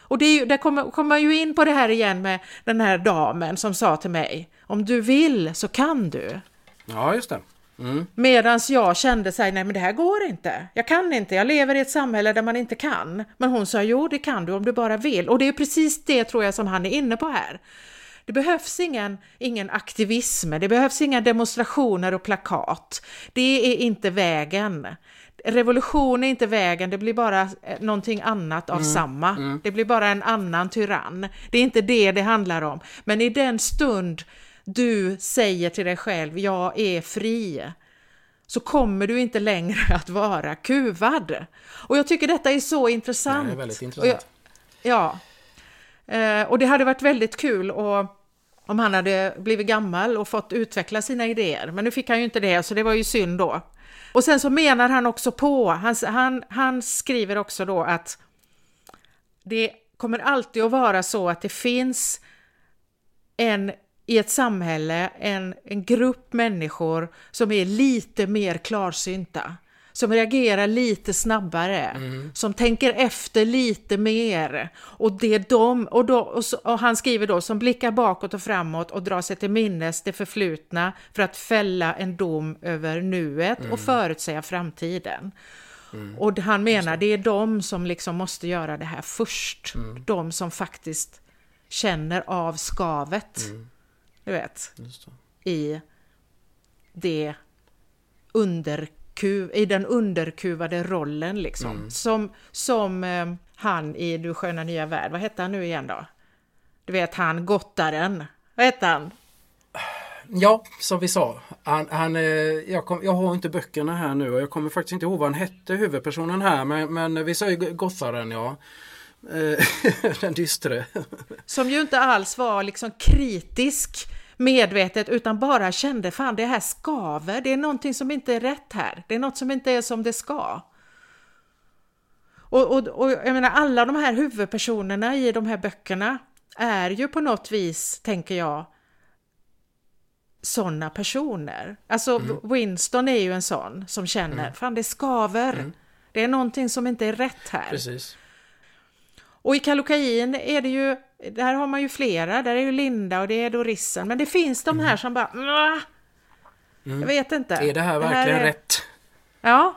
Och det är där kommer, kommer man ju in på det här igen med den här damen som sa till mig, om du vill så kan du. Ja, just det. Mm. Medan jag kände här, nej men det här går inte. Jag kan inte, jag lever i ett samhälle där man inte kan. Men hon sa, jo det kan du om du bara vill. Och det är precis det tror jag som han är inne på här. Det behövs ingen, ingen aktivism, det behövs inga demonstrationer och plakat. Det är inte vägen. Revolution är inte vägen, det blir bara eh, någonting annat av samma. Det blir bara en annan tyrann. Det är inte det det handlar om. Men i den stund du säger till dig själv, jag är fri, så kommer du inte längre att vara kuvad. Och jag tycker detta är så intressant. Det är väldigt intressant. jag, ja. Eh, och det hade varit väldigt kul och, om han hade blivit gammal och fått utveckla sina idéer. Men nu fick han ju inte det, så det var ju synd då. Och sen så menar han också på, han, han, han skriver också då att det kommer alltid att vara så att det finns en i ett samhälle en, en grupp människor som är lite mer klarsynta, som reagerar lite snabbare, som tänker efter lite mer. Och, det de, och, då, och, så, och han skriver då, som blickar bakåt och framåt och drar sig till minnes det förflutna för att fälla en dom över nuet och förutsäga framtiden. Och han menar det är de som liksom måste göra det här först. De som faktiskt känner av skavet. Du vet, det. i det underku, i den underkuvade rollen liksom. Som, som eh, han i Du sköna nya värld, vad hette han nu igen då? Du vet han gottaren. Vad heter han? Ja, som vi sa. Han, han, eh, jag, kom, jag har inte böckerna här nu och jag kommer faktiskt inte ihåg vad han hette, huvudpersonen här. Men, men vi säger gottaren, ja. Eh, den dystre. Som ju inte alls var liksom kritisk medvetet utan bara kände fan det här skaver, det är någonting som inte är rätt här, det är något som inte är som det ska. Och, och, och jag menar alla de här huvudpersonerna i de här böckerna är ju på något vis, tänker jag, sådana personer. Alltså mm. Winston är ju en sån som känner, mm. fan det skaver. Mm. Det är någonting som inte är rätt här. Precis. Och i Kallocain är det ju, där har man ju flera, där är ju Linda och det är Dorissen, men det finns de här mm. som bara, mm. jag vet inte. Är det här verkligen det här är... rätt? Ja.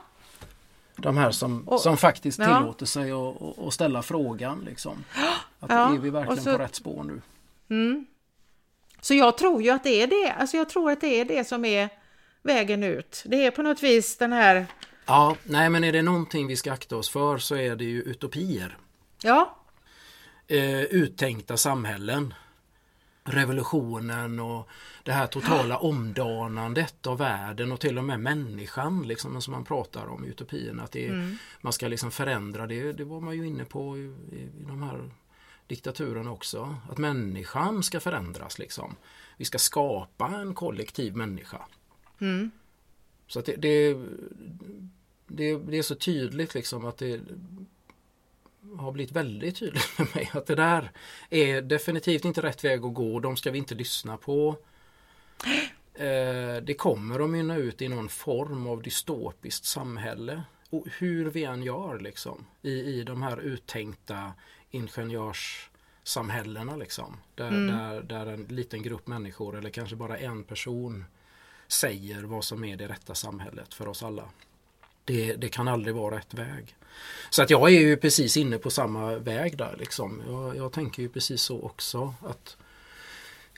De här som, och, som faktiskt tillåter ja. sig att, att ställa frågan liksom. Att ja, är vi verkligen så, på rätt spår nu? Mm. Så jag tror ju att det är det, alltså jag tror att det är det som är vägen ut. Det är på något vis den här... Ja, nej men är det någonting vi ska akta oss för så är det ju utopier. Ja. Eh, uttänkta samhällen. Revolutionen och det här totala omdanandet av världen och till och med människan liksom, som man pratar om i utopien. Att det, mm. man ska liksom förändra det, det var man ju inne på i, i de här diktaturen också. Att människan ska förändras liksom. Vi ska skapa en kollektiv människa. Mm. Så att det, det, det, det, är så tydligt liksom att det har blivit väldigt tydligt för mig att det där är definitivt inte rätt väg att gå. De ska vi inte lyssna på. Eh, det kommer att mynna ut i någon form av dystopiskt samhälle. Och hur vi än gör liksom i, i de här uttänkta ingenjörssamhällena liksom. Där, mm. där, där en liten grupp människor eller kanske bara en person säger vad som är det rätta samhället för oss alla. Det, det kan aldrig vara rätt väg. Så att jag är ju precis inne på samma väg där liksom. Jag, jag tänker ju precis så också. att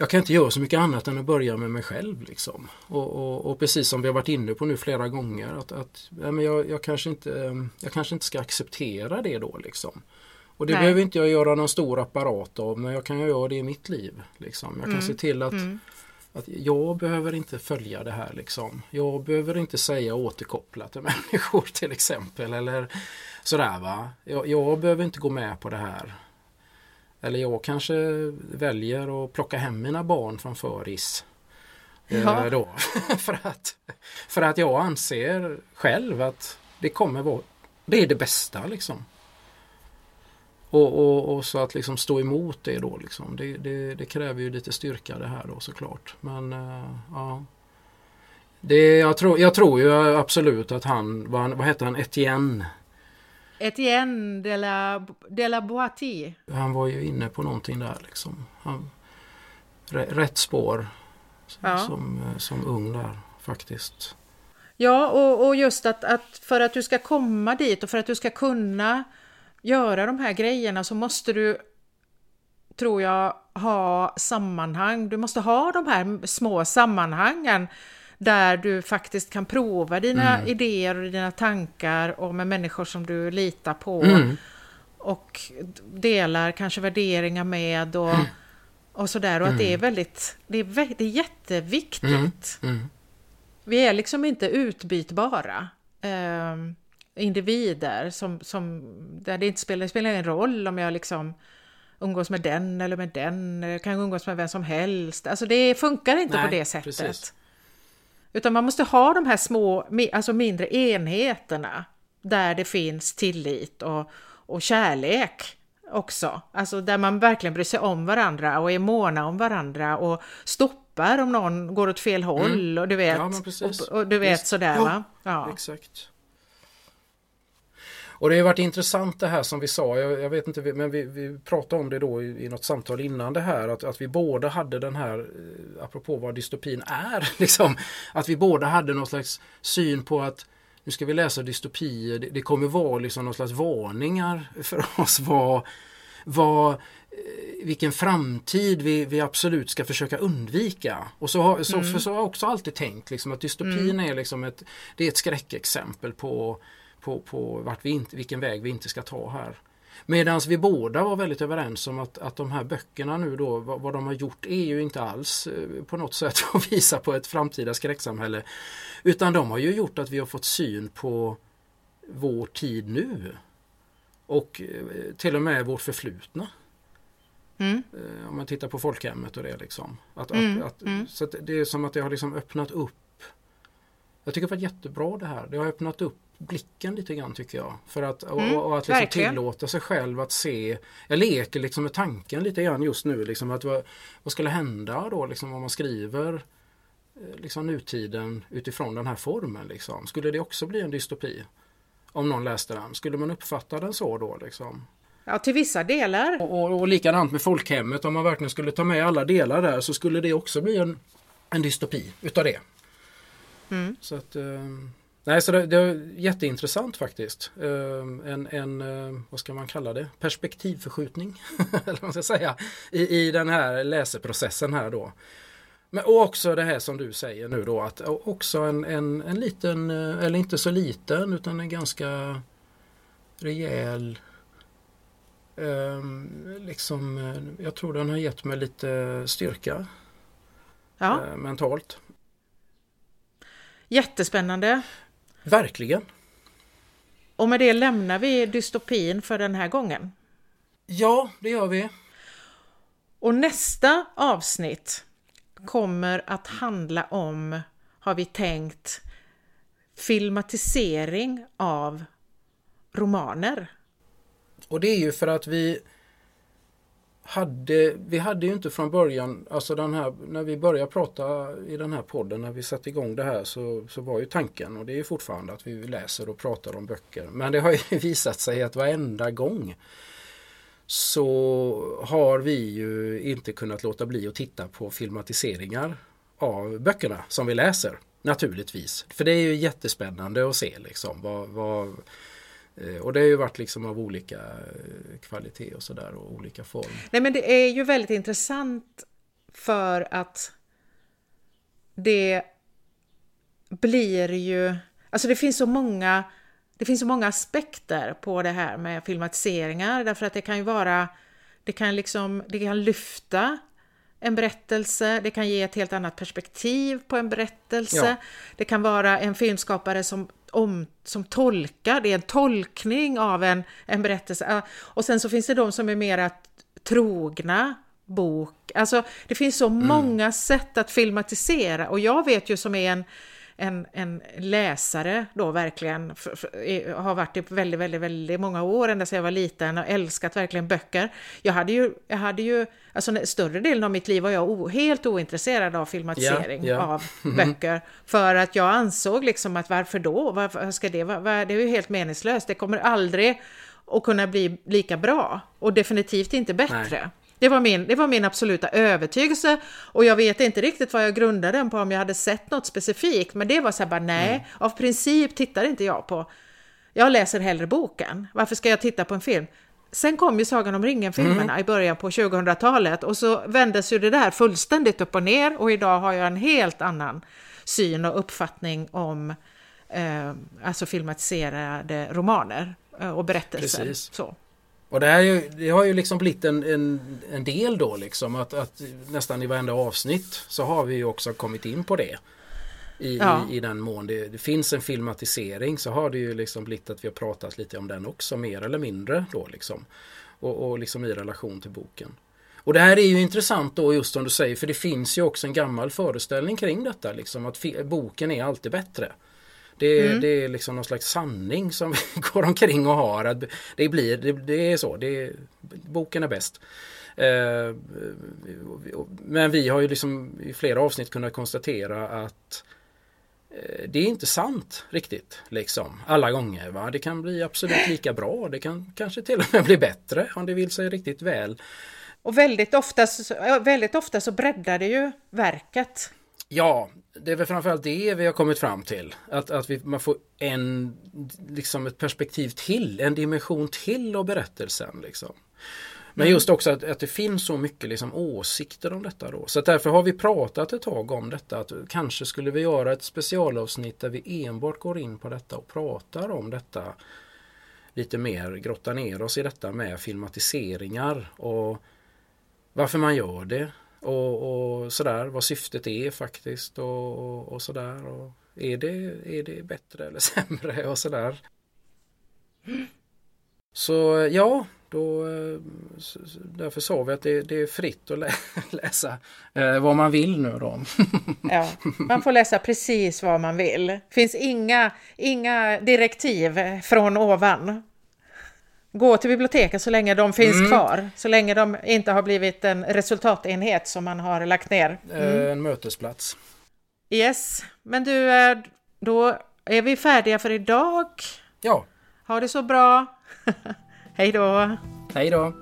jag kan inte göra så mycket annat än att börja med mig själv. Liksom. Och, och, och precis som vi har varit inne på nu flera gånger att, att ja, men jag, jag, kanske inte, jag kanske inte ska acceptera det då. Liksom. Och det Nej. behöver inte jag göra någon stor apparat av men jag kan göra det i mitt liv. Liksom. Jag kan mm. se till att, mm. att jag behöver inte följa det här. Liksom. Jag behöver inte säga återkoppla till människor till exempel. Eller sådär va. Jag, jag behöver inte gå med på det här. Eller jag kanske väljer att plocka hem mina barn från föris. Eh, ja. Då. för, att, för att jag anser själv att det kommer vara det är det bästa liksom. Och, och, och, så att liksom stå emot det då liksom. Det, det, det, kräver ju lite styrka det här då såklart. Men uh, ja. Det, jag, tror, jag tror ju absolut att han, vad, vad heter han, Etienne? Etienne de la, de la Boitie. Han var ju inne på någonting där liksom. Han, rätt spår ja. som, som ung där faktiskt. Ja, och, och just att, att för att du ska komma dit och för att du ska kunna göra de här grejerna så måste du, tror jag, ha sammanhang. Du måste ha de här små sammanhangen där du faktiskt kan prova dina mm. idéer och dina tankar och med människor som du litar på. Mm. Och delar kanske värderingar med och, mm. och sådär. Och att det är mm. väldigt, det är, det är jätteviktigt. Mm. Mm. Vi är liksom inte utbytbara. Um, individer som, som, där det inte spelar, det spelar ingen roll om jag liksom umgås med den eller med den, eller kan umgås med vem som helst. Alltså det funkar inte Nej, på det sättet. Precis. Utan man måste ha de här små, alltså mindre enheterna där det finns tillit och, och kärlek också. Alltså där man verkligen bryr sig om varandra och är måna om varandra och stoppar om någon går åt fel håll mm. och du vet, ja, och, och, du vet sådär va? Ja, exakt. Och det har varit intressant det här som vi sa, jag, jag vet inte, men vi, vi, pratade om det då i, i något samtal innan det här, att, att vi båda hade den här, eh, apropå vad dystopin är, liksom, att vi båda hade någon slags syn på att nu ska vi läsa dystopier, det, det kommer vara liksom någon slags varningar för oss vad, vad eh, vilken framtid vi, vi absolut ska försöka undvika. Och så har, så, mm. för så har jag också alltid tänkt liksom, att dystopin mm. är, liksom ett, det är ett skräckexempel på på, på vart vi inte, vilken väg vi inte ska ta här. Medan vi båda var väldigt överens om att, att de här böckerna nu då, vad, vad de har gjort är ju inte alls eh, på något sätt att visa på ett framtida skräcksamhälle. Utan de har ju gjort att vi har fått syn på vår tid nu. Och eh, till och med vårt förflutna. Mm. Eh, om man tittar på folkhemmet och det liksom. Att, mm. att, mm. Så att det är som att det har liksom öppnat upp. Jag tycker det var jättebra det här. Det har öppnat upp blicken lite grann tycker jag. För att, och, mm, och att liksom tillåta sig själv att se. Jag leker liksom med tanken lite grann just nu. Liksom, att vad, vad skulle hända då liksom, om man skriver eh, liksom, nutiden utifrån den här formen? Liksom? Skulle det också bli en dystopi? Om någon läste den. Skulle man uppfatta den så då? Liksom? Ja, till vissa delar. Och, och, och likadant med folkhemmet. Om man verkligen skulle ta med alla delar där så skulle det också bli en, en dystopi utav det. Mm. Så att... Eh, Nej, så det, det är jätteintressant faktiskt. Ehm, en, en, eh, vad ska man kalla det, perspektivförskjutning, eller vad man ska säga, i, i den här läseprocessen här då. Men också det här som du säger nu då att också en, en, en liten, eh, eller inte så liten utan en ganska rejäl um, liksom, eh, jag tror den har gett mig lite styrka ja. mentalt. Jättespännande. Verkligen. Och med det lämnar vi dystopin för den här gången. Ja, det gör vi. Och nästa avsnitt kommer att handla om, har vi tänkt, filmatisering av romaner. Och det är ju för att vi hade, vi hade ju inte från början, alltså den här, när vi började prata i den här podden, när vi satte igång det här så, så var ju tanken och det är fortfarande att vi läser och pratar om böcker. Men det har ju visat sig att varenda gång så har vi ju inte kunnat låta bli att titta på filmatiseringar av böckerna som vi läser. Naturligtvis. För det är ju jättespännande att se liksom vad, vad och det har ju varit liksom av olika eh, kvalitet och sådär och olika form. Nej men det är ju väldigt intressant för att det blir ju, alltså det finns så många, det finns så många aspekter på det här med filmatiseringar därför att det kan ju vara, det kan liksom, det kan lyfta en berättelse, det kan ge ett helt annat perspektiv på en berättelse. Ja. Det kan vara en filmskapare som om, som tolkar, det är en tolkning av en, en berättelse. Och sen så finns det de som är mera trogna bok. Alltså det finns så mm. många sätt att filmatisera och jag vet ju som är en en, en läsare då verkligen, för, för, har varit det väldigt, väldigt, väldigt många år, ända sedan jag var liten och älskat verkligen böcker. Jag hade ju, jag hade ju, alltså större delen av mitt liv var jag o, helt ointresserad av filmatisering yeah, yeah. av böcker. För att jag ansåg liksom att varför då? Varför ska det vara? Det är ju helt meningslöst. Det kommer aldrig att kunna bli lika bra och definitivt inte bättre. Nej. Det var, min, det var min absoluta övertygelse och jag vet inte riktigt vad jag grundade den på om jag hade sett något specifikt men det var så här bara nej, mm. av princip tittar inte jag på. Jag läser hellre boken. Varför ska jag titta på en film? Sen kom ju Sagan om ringen-filmerna mm. i början på 2000-talet och så vändes ju det där fullständigt upp och ner och idag har jag en helt annan syn och uppfattning om eh, alltså filmatiserade romaner eh, och berättelser. Precis. Så. Och det, här, det har ju liksom blivit en, en, en del då liksom att, att, nästan i varenda avsnitt så har vi ju också kommit in på det. I, ja. i, i, den mån det, det, finns en filmatisering så har det ju liksom blivit att vi har pratat lite om den också mer eller mindre då liksom. Och, och liksom i relation till boken. Och det här är ju intressant då just som du säger för det finns ju också en gammal föreställning kring detta liksom att boken är alltid bättre. Det, mm. det är liksom någon slags sanning som vi går omkring och har. Att det, blir, det, det är så, det, boken är bäst. Eh, men vi har ju liksom i flera avsnitt kunnat konstatera att eh, det är inte sant riktigt liksom alla gånger. Va? Det kan bli absolut lika bra. Det kan kanske till och med bli bättre om det vill sig riktigt väl. Och väldigt ofta, väldigt ofta så breddar det ju verket. Ja, det är väl framförallt det vi har kommit fram till. Att, att vi, man får en, liksom ett perspektiv till, en dimension till av berättelsen. Liksom. Men mm. just också att, att, det finns så mycket liksom, åsikter om detta då. Så därför har vi pratat ett tag om detta. Att kanske skulle vi göra ett specialavsnitt där vi enbart går in på detta och pratar om detta. lite mer grotta ner oss i detta med filmatiseringar och varför man gör det och, och sådär, vad syftet är faktiskt och, och, och sådär. Och är, det, är det bättre eller sämre och sådär. Så ja, då, därför sa vi att det, det är fritt att lä läsa eh, vad man vill nu då. ja, man får läsa precis vad man vill. Det finns inga, inga direktiv från ovan. Gå till biblioteket så länge de finns mm. kvar, så länge de inte har blivit en resultatenhet som man har lagt ner. Eh, mm. En mötesplats. Yes, men du, eh, då är vi färdiga för idag. Ja. Ha det så bra. Hej då! Hej då!